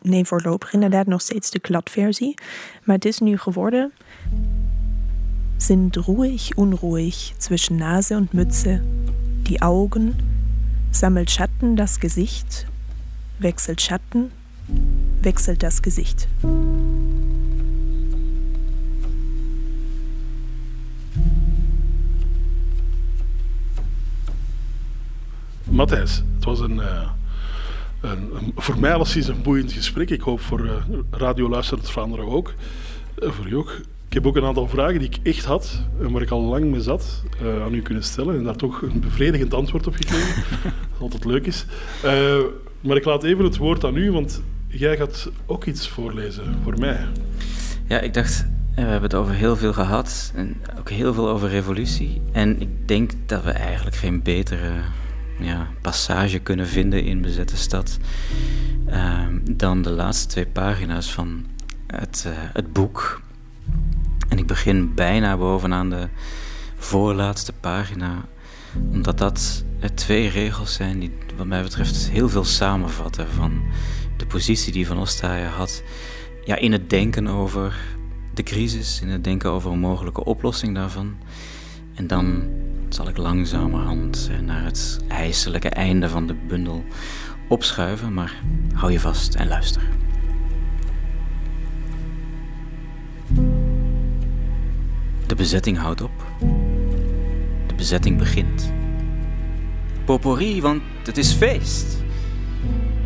S28: Nee, voorlopig inderdaad nog steeds de kladversie. Maar het is nu geworden. Sind ruhig, unruhig zwischen Nase und Mütze. Die Augen. Sammelt Schatten das Gesicht. Wechselt Schatten. Wechselt das Gesicht.
S2: Matthijs, het was een, eh, een, een- voor mij alleszins een boeiend gesprek. Ik hoop voor eh Radio Luisterend Vlaanderen ook. Eh, voor u ook. Ik heb ook een aantal vragen die ik echt had en waar ik al lang mee zat eh, aan u kunnen stellen en daar toch een bevredigend antwoord op gekregen. Wat altijd leuk is. Eh, maar ik laat even het woord aan u, want jij gaat ook iets voorlezen voor mij.
S3: Ja, ik dacht, we hebben het over heel veel gehad en ook heel veel over revolutie. En ik denk dat we eigenlijk geen betere ja, passage kunnen vinden in Bezette Stad ehm, dan de laatste twee pagina's van het, eh, het boek. En ik begin bijna bovenaan de voorlaatste pagina, omdat dat eh, twee regels zijn die wat mij betreft heel veel samenvatten van de positie die Van Ostaaien had ja, in het denken over de crisis, in het denken over een mogelijke oplossing daarvan. En dan zal ik langzamerhand eh, naar het ijselijke einde van de bundel opschuiven, maar hou je vast en luister. De bezetting houdt op. De bezetting begint. Potpourri, want het is feest.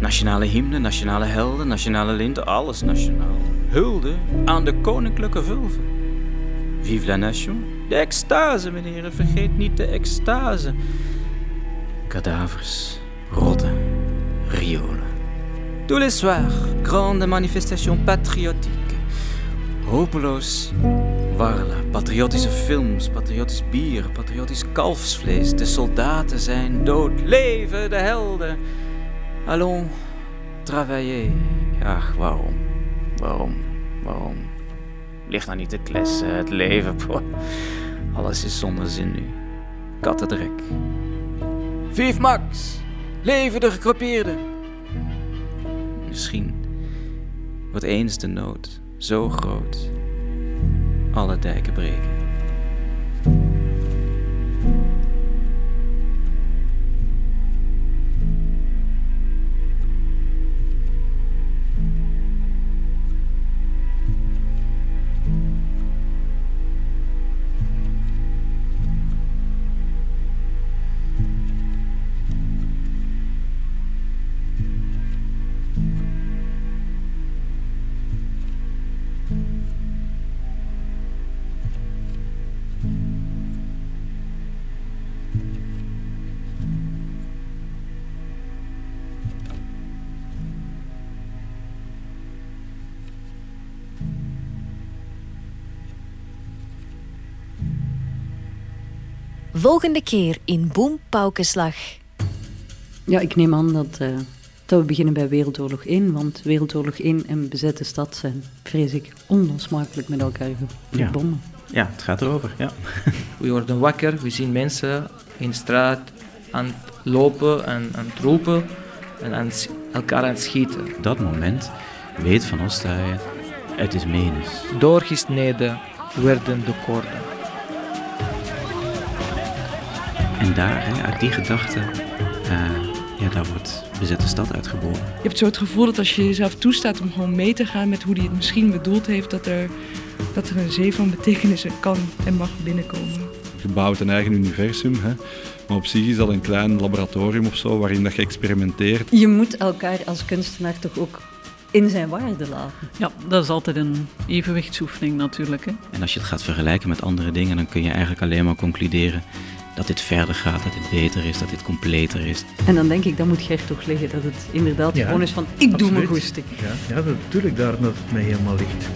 S3: Nationale hymne, nationale helden, nationale linten, alles nationaal. Hulde aan de koninklijke vulven. Vive la nation. De extase, meneer, vergeet niet de extase. Kadavers, rotten, riolen. Tous les soirs, grande manifestation patriotique. Hopeloos warla, patriotische films, patriotisch bier, patriotisch kalfsvlees. De soldaten zijn dood, leven de helden. Allons, travailler. Ach, waarom? Waarom? Waarom? Ligt nou niet te klessen, het leven. Alles is zonder zin nu. Kattendrek. Vive Max! Leven de gekropeerden! Misschien wordt eens de nood zo groot, alle dijken breken.
S1: Volgende keer in Boom Paukenslag.
S29: Ja, ik neem aan dat, eh, dat we beginnen bij Wereldoorlog 1, want Wereldoorlog 1 en bezette stad zijn, vrees ik, onlosmakelijk met elkaar verbonden.
S3: Ja, het gaat erover, ja.
S30: We worden wakker, we zien mensen in de straat aan het lopen en aan het roepen en aan het- elkaar aan het schieten.
S3: Dat moment weet Van Ostaaien, het is menens.
S30: Doorgesneden werden de koorden.
S3: En daar, hè, uit die gedachte, eh, ja, daar wordt bezette stad uitgeboren.
S31: Je hebt zo het gevoel dat als je jezelf toestaat om gewoon mee te gaan met hoe hij het misschien bedoeld heeft, dat er, dat er een zee van betekenissen kan en mag binnenkomen.
S32: Je bouwt een eigen universum, hè. maar op zich is dat een klein laboratorium of zo waarin dat je experimenteert.
S29: Je moet elkaar als kunstenaar toch ook in zijn waarde laten.
S33: Ja, dat is altijd een evenwichtsoefening natuurlijk. Hè.
S3: En als je het gaat vergelijken met andere dingen, dan kun je eigenlijk alleen maar concluderen dat dit verder gaat, dat dit beter is, dat dit completer is.
S29: En dan denk ik, dat moet Gert toch liggen, dat het inderdaad
S34: Ja,
S29: gewoon is van, ik doe mijn goesting.
S34: Ja, ja, natuurlijk daar dat het mij helemaal ligt.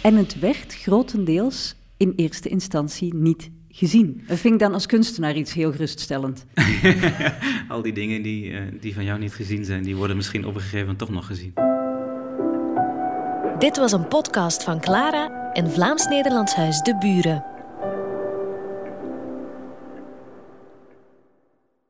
S29: En het werd grotendeels in eerste instantie niet gezien. Dat vind ik dan als kunstenaar iets heel geruststellend.
S3: Al die dingen die, eh, die van jou niet gezien zijn, die worden misschien op een gegeven moment toch nog gezien.
S1: Dit was een podcast van Clara en Vlaams-Nederlands Huis De Buren.